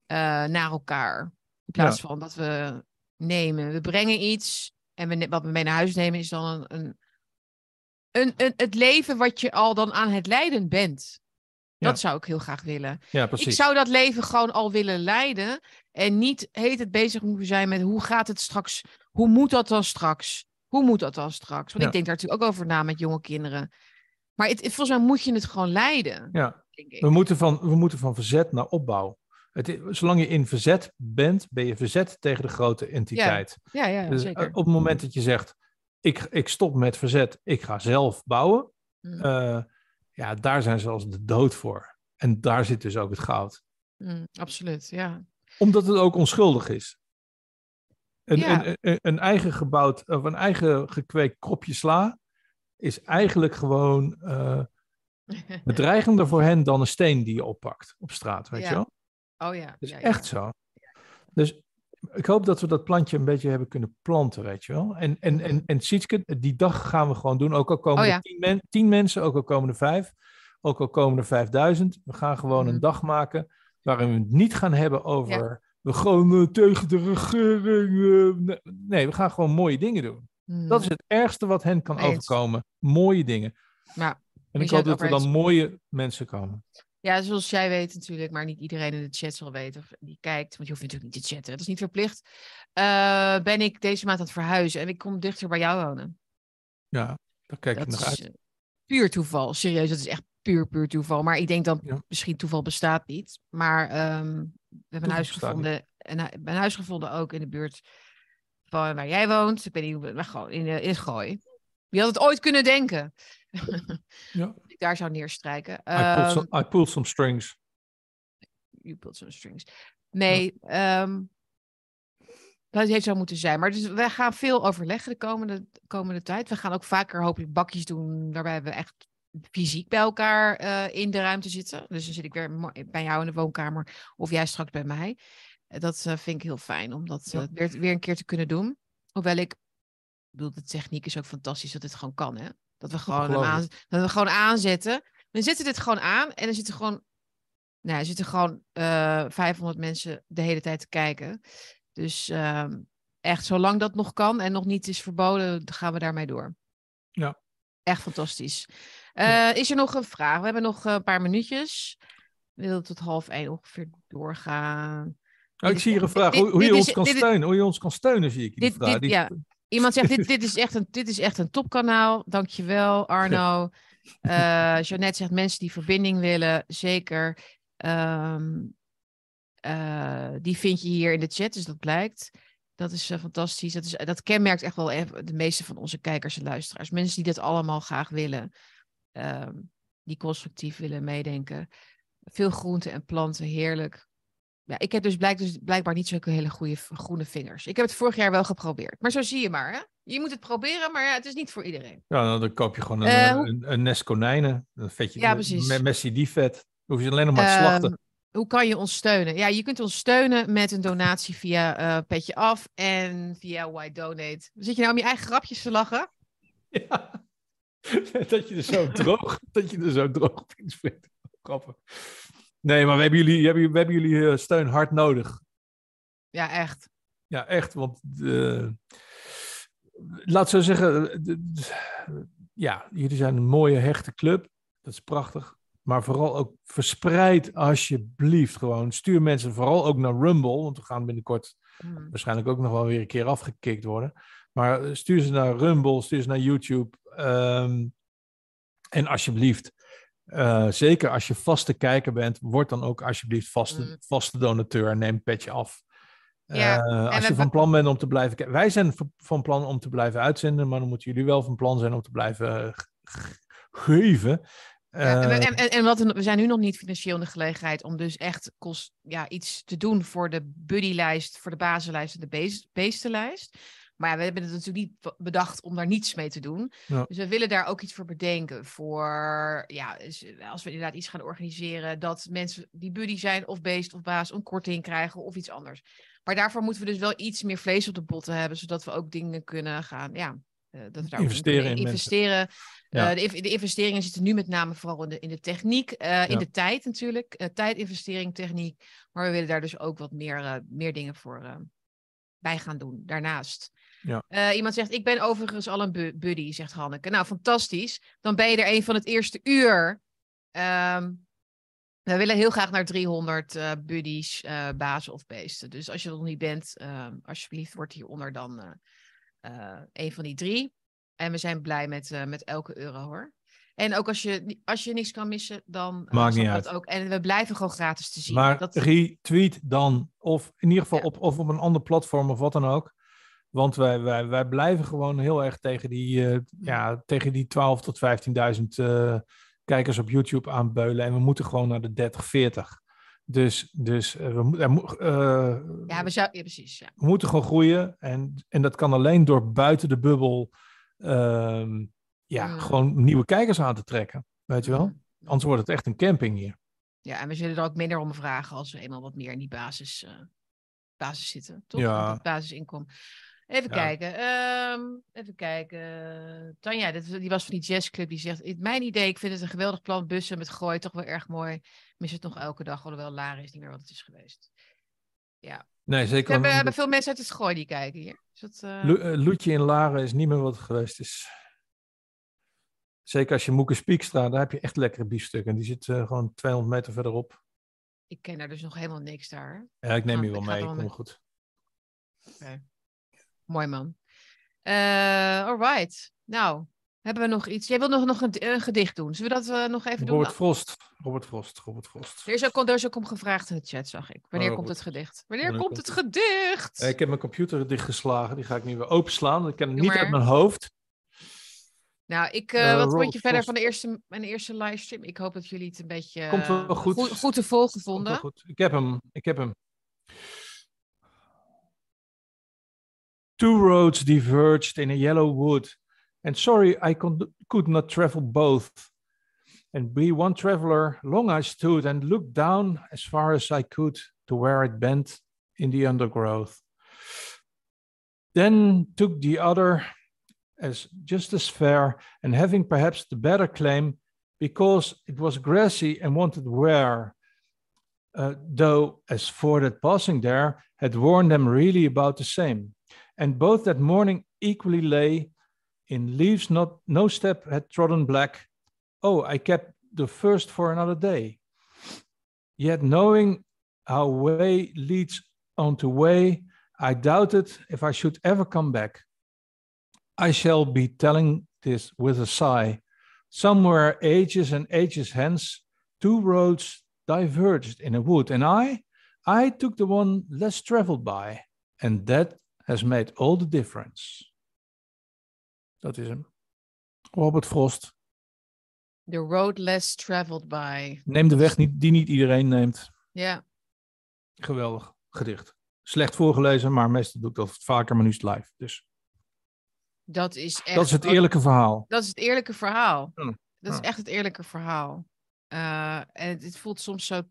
naar elkaar. In plaats van dat we nemen. We brengen iets en we, wat we mee naar huis nemen is dan een, een, een, een- het leven wat je al dan aan het leiden bent. Dat zou ik heel graag willen. Ja, Ik precies. zou dat leven gewoon al willen leiden. En niet heet het bezig moeten zijn met hoe gaat het straks? Hoe moet dat dan straks? Hoe moet dat dan straks? Want Ja. ik denk daar natuurlijk ook over na met jonge kinderen. Maar het, het- volgens mij moet je het gewoon leiden. Ja. Denk ik. We moeten, van, we moeten van verzet naar opbouw. Het, zolang je in verzet bent, ben je verzet tegen de grote entiteit. Ja, ja, Dus zeker. eh, op het moment dat je zegt, ik, ik stop met verzet, ik ga zelf bouwen. Mm, eh, ja, daar zijn ze als de dood voor. En daar zit dus ook het goud. mm, absoluut, ja. Omdat het ook onschuldig is. Een, Ja. een, een, een eigen gebouwd, of een eigen gekweekt kropje sla, is eigenlijk gewoon eh, *laughs* bedreigender voor hen dan een steen die je oppakt op straat, weet Ja. je wel? oh ja. Dat is ja. echt zo. Dus ik hoop dat we dat plantje een beetje hebben kunnen planten, weet je wel. En, en, en, en Sietske, die dag gaan we gewoon doen. Ook al komen Oh ja. er tien, men- tien mensen, ook al komen er vijf, ook al komen er vijfduizend. We gaan gewoon Mhm. een dag maken waarin we het niet gaan hebben over... We gaan eh, tegen de regering... eh, nee, we gaan gewoon mooie dingen doen. Mm. Dat is het ergste wat hen kan Eens. overkomen. Mooie dingen. En ik hoop dat er dan mooie mensen komen. Ja, zoals jij weet natuurlijk, maar niet iedereen in de chat zal weten of die kijkt, want je hoeft natuurlijk niet te chatten, dat is niet verplicht. Eh, ben ik deze maand aan het verhuizen en ik kom dichter bij jou wonen. Ja, daar kijk dat ik is uit. eh, puur toeval, serieus, dat is echt puur, puur toeval. Maar ik denk dan Ja. misschien toeval bestaat niet. Maar ehm, we hebben een huis gevonden. Een, hu- een huis gevonden ook in de buurt van waar jij woont. Ik weet niet hoe, maar gewoon in, in het gooi. Wie had het ooit kunnen denken? Ja. *laughs* Daar zou neerstrijken. I, pulled some, I pulled some strings. you pulled some strings. Nee, ehm, dat heeft zo moeten zijn. Maar dus wij gaan veel overleggen de komende, komende tijd. We gaan ook vaker hopelijk bakjes doen waarbij we echt fysiek bij elkaar eh, in de ruimte zitten. Dus dan zit ik weer bij jou in de woonkamer of jij straks bij mij. Dat eh, vind ik heel fijn om dat Ja. eh, weer, weer een keer te kunnen doen. Hoewel ik, ik bedoel, de techniek is ook fantastisch dat het gewoon kan, hè? Dat we gewoon, aan, dat we gewoon aanzetten. We zetten dit gewoon aan en er zitten gewoon, nou, er zitten gewoon eh 500 mensen de hele tijd te kijken. Dus ehm, echt, zolang dat nog kan en nog niet is verboden, gaan we daarmee door. Ja. Echt fantastisch. Eh, Ja. Is er nog een vraag? We hebben nog eh, een paar minuutjes. We willen tot half één ongeveer doorgaan. Nou, ik zie hier een vraag. dit- Hoe, hoe je dit ons kan steunen. Hoe je ons kan steunen, zie ik die vraag. Die- ja. Iemand zegt, dit, *laughs* dit, is echt een, dit is echt een topkanaal. Dankjewel, Arno. Eh *laughs* Jeannette zegt, mensen die verbinding willen, zeker. Ehm, eh, die vind je hier in de chat, dus dat blijkt. Dat is eh, fantastisch. Dat, is, dat kenmerkt echt wel de meeste van onze kijkers en luisteraars. Mensen die dat allemaal graag willen. ehm, die constructief willen meedenken. Veel groenten en planten, heerlijk. Ja, ik heb dus, blijk, dus blijkbaar niet zulke hele goede groene vingers. Ik heb het vorig jaar wel geprobeerd. Maar zo zie je maar, hè? Je moet het proberen, maar ja, het is niet voor iedereen. Ja, nou, dan koop je gewoon een, hoe- een, een nest konijnen. Dan vet je Ja, precies. Met Messi die vet. Dan hoef je alleen nog maar te slachten. Ehm, hoe kan je ons steunen? Ja, je kunt ons steunen met een donatie via eh Petje Af en via Why Donate. Zit je nou om je eigen grapjes te lachen? *laughs* Ja. *laughs* dat je er zo *laughs* droog, dat je er zo droog op. Grappig. Nee, maar we hebben jullie, we hebben, jullie eh, steun hard nodig. Ja, echt. Ja, echt. Want de, laat zo zeggen, de- ja, jullie zijn een mooie hechte club. Dat is prachtig. Maar vooral ook verspreid alsjeblieft gewoon. Stuur mensen vooral ook naar Rumble. Want we gaan binnenkort Hmm. waarschijnlijk ook nog wel weer een keer afgekikt worden. Maar eh, stuur ze naar Rumble, stuur ze naar YouTube. ehm, en alsjeblieft, eh, zeker als je vaste kijker bent, word dan ook alsjeblieft vaste, Mm. vaste donateur. Neem een petje af. Ja, Eh, als je van plan bent om te blijven kijken. Wij zijn van plan om te blijven uitzenden, maar dan moeten jullie wel van plan zijn om te blijven geven. Ja, en, we- Eh, en, en, en wat, we zijn nu nog niet financieel in de gelegenheid om dus echt kost, ja, iets te doen voor de buddylijst, voor de bazenlijst en de beest, beestenlijst. Maar ja, we hebben het natuurlijk niet bedacht om daar niets mee te doen. Ja. Dus we willen daar ook iets voor bedenken. Voor, ja, dus als we inderdaad iets gaan organiseren, dat mensen die buddy zijn of beest of baas een korting krijgen of iets anders. Maar daarvoor moeten we dus wel iets meer vlees op de botten hebben, zodat we ook dingen kunnen gaan, ja, eh, dat we daar Investeren in investeren. Ja. Eh, de, inv- de investeringen zitten nu met name vooral in de, in de techniek, eh, in de tijd natuurlijk. Eh, tijdinvestering, techniek. Maar we willen daar dus ook wat meer, eh, meer dingen voor eh, bij gaan doen daarnaast. Ja. Eh, iemand zegt, ik ben overigens al een bu- buddy, zegt Hanneke. Nou, fantastisch. Dan ben je er een van het eerste uur. Ehm, we willen heel graag naar 300 eh, buddies, eh bazen of beesten. Dus als je er nog niet bent, ehm, alsjeblieft, word hieronder dan een van die drie. En we zijn blij met, met elke euro hoor. En ook als je, als je niks kan missen, dan Maakt niet dat ook. En we blijven gewoon gratis te zien. Maar dat, retweet dan, of in ieder geval Ja. op, of op een ander platform of wat dan ook. Want wij, wij, wij blijven gewoon heel erg tegen die, eh, ja, tegen die 12 tot 15.000 eh, kijkers op YouTube aanbeulen. En we moeten gewoon naar de 30, 40. Dus, dus eh, we, ja, we zou, ja, precies. Ja. we moeten gewoon groeien. En, en dat kan alleen door buiten de bubbel ehm, ja, Mm. gewoon nieuwe kijkers aan te trekken. Weet je wel? Mm. Anders wordt het echt een camping hier. Ja, en we zullen er ook minder om vragen als we eenmaal wat meer in die basis, basis zitten. Toch? Ja. Basisinkomen. Even Ja. kijken. ehm, even kijken. Tanja, dit, die was van die jazzclub. Die zegt, in mijn idee, ik vind het een geweldig plan. Bussen met gooi, toch wel erg mooi. Ik Mis het nog elke dag, alhoewel Laren is niet meer wat het is geweest. Nee, We zeker. hebben, een- hebben veel mensen uit het gooi die kijken hier. Is dat, eh, Lo- eh, Loetje in Laren is niet meer wat het geweest is. Zeker als je Moeke Spiekstra, daar heb je echt lekkere biefstukken. Die zit eh, gewoon 200 meter verderop. ik ken daar dus nog helemaal niks daar. Ja, ik neem Ah, je ik wel mee. wel Kom goed. Mooi man. Eh alright. Nou, Hebben we nog iets? Jij wil nog, nog een, een gedicht doen. Zullen we dat eh, nog even doen? Robert Frost. Robert Frost. Robert Frost. Er is, ook, er is ook om gevraagd in de chat, zag ik. Wanneer Oh, komt het gedicht? Wanneer Wanneer komt het gedicht? Eh, Ik heb mijn computer dichtgeslagen. Die ga ik nu weer openslaan. Ik ken hem Doe niet uit mijn hoofd. Nou, ik, Eh, wat vond je verder van de eerste, mijn eerste livestream? Ik hoop dat jullie het een beetje Komt wel goed. goed, goed te volgen vonden. goed. Ik heb hem. Ik heb hem. Two roads diverged in a yellow wood, and sorry I con- could not travel both. And be one traveler, long I stood and looked down as far as I could to where it bent in the undergrowth. Then took the other as just as fair, and having perhaps the better claim, because it was grassy and wanted wear, uh, though as for that passing there had worn them really about the same. And both that morning equally lay in leaves not no step had trodden black. Oh, I kept the first for another day. Yet knowing how way leads on to way, I doubted if I should ever come back. I shall be telling this with a sigh. Somewhere ages and ages hence, two roads diverged in a wood, and I, I took the one less traveled by, and that has made all the difference. Dat is hem. Robert Frost. The road less traveled by. Neem de weg niet, die niet iedereen neemt. Ja, Geweldig gedicht. Slecht voorgelezen, maar meestal doe ik dat vaker, maar nu is het live. Dus dat is echt... dat is het eerlijke verhaal. Dat is het eerlijke verhaal. Ja, Dat is ja. echt het eerlijke verhaal. Eh, en het, het voelt soms zo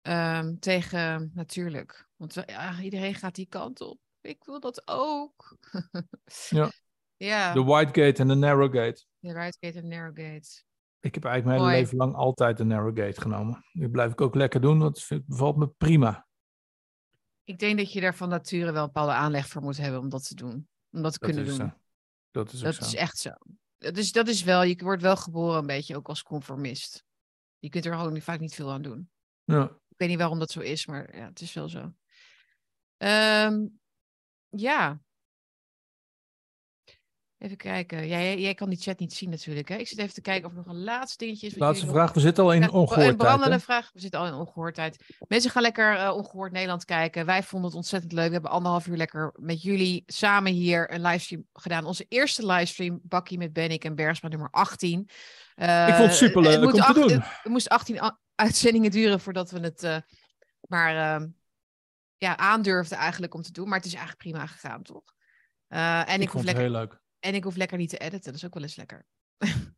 ehm, tegen natuurlijk. Want ja, iedereen gaat die kant op. Ik wil dat ook. *laughs* Ja. ja, De White Gate en de Narrow Gate. de right gate en narrow gate. Ik heb eigenlijk mijn hele leven lang altijd de Narrow Gate genomen. Die blijf ik ook lekker doen, vind- bevalt me prima. Ik denk dat je daar van nature wel een bepaalde aanleg voor moet hebben om dat te doen. Om dat te Dat kunnen doen. zo. Dat is Dat zo. is echt zo. Dat is, dat is wel, je wordt wel geboren een beetje ook als conformist. Je kunt er gewoon vaak niet veel aan doen. Ja. Ik weet niet waarom dat zo is, maar ja, het is wel zo. Ehm, ja. Even kijken. Jij, jij kan die chat niet zien natuurlijk. Hè? Ik zit even te kijken of er nog een laatste dingetje is. Laatste nog- vraag. We zitten al in Ja, Een brandende vraag. We zitten al in ongehoordheid. Mensen gaan lekker eh, ongehoord Nederland kijken. Wij vonden het ontzettend leuk. We hebben anderhalf uur lekker met jullie samen hier een livestream gedaan. Onze eerste livestream, Bakkie met Bennik en Bergsma nummer 18. Eh, Ik vond het superleuk om te doen. Het, moest 18 a- uitzendingen duren voordat we het eh, maar ehm, ja, aandurfden eigenlijk om te doen. Maar het is eigenlijk prima gegaan, toch? Eh, en, ik Ik hoef vond het lekker, heel leuk. en ik hoef lekker niet te editen. Dat is ook wel eens lekker. *laughs*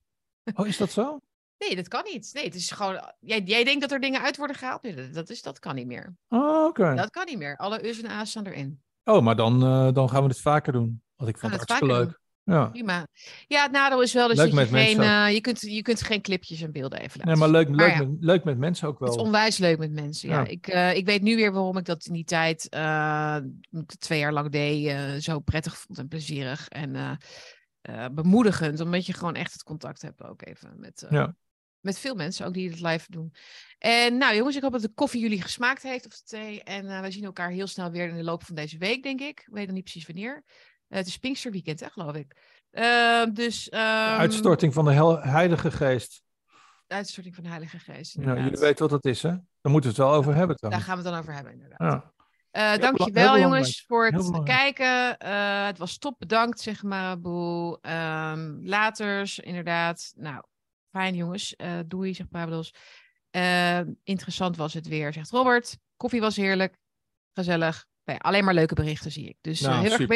Oh, is dat zo? Nee, dat kan niet. Nee, het is gewoon. Jij, jij denkt dat er dingen uit worden gehaald? Nee, dat, is, dat kan niet meer. Oh, oké. Dat kan niet meer. Alle U's en A's staan erin. Oh, maar dan, eh, dan gaan we het vaker doen. Want ik vond het hartstikke leuk. Ja. Prima. Ja, het nadeel is wel dus Leuk dat je geen. eh, je, kunt, je kunt geen clipjes en beelden even laten Nee, maar leuk, leuk, ja. met, leuk met mensen ook Het is wel. onwijs leuk met mensen. Ja. Ja. Ik, eh, ik weet nu weer waarom ik dat in die tijd eh, twee jaar lang deed. zo prettig vond en plezierig en bemoedigend. Omdat je gewoon echt het contact hebt ook even met, Ja. met veel mensen, ook die het live doen. En nou jongens, ik hoop dat de koffie jullie gesmaakt heeft of de thee. En wij zien elkaar heel snel weer in de loop van deze week, denk ik. Ik weet nog niet precies wanneer. Eh, het is Pinksterweekend, hè, geloof ik. Eh, dus, ehm, Uitstorting van de Heilige Geest. uitstorting van de Heilige Geest. Ja, jullie weten wat dat is, hè? Daar moeten we het wel over hebben. Daar Dan. gaan we het dan over hebben, inderdaad. Ja. Heel dankjewel jongens voor het kijken. Eh, het was top, bedankt zeg maar. Boe. Ehm, laters, inderdaad. Nou, fijn jongens. Eh, doei, zegt Pablos. Interessant was het weer, zegt Robert. Koffie was heerlijk. Gezellig. Nou ja, alleen maar leuke berichten zie ik. Dus eh, Nou, heel, erg,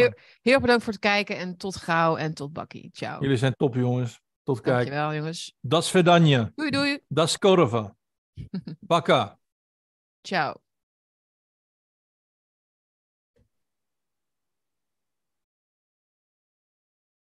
heel, erg bedankt voor het kijken. En tot gauw en tot bakkie. Ciao. Jullie zijn top, jongens. Tot kijk. Dankjewel jongens. Das Vedanje. Doei doei. Das Korova. *laughs* Baka. Ciao.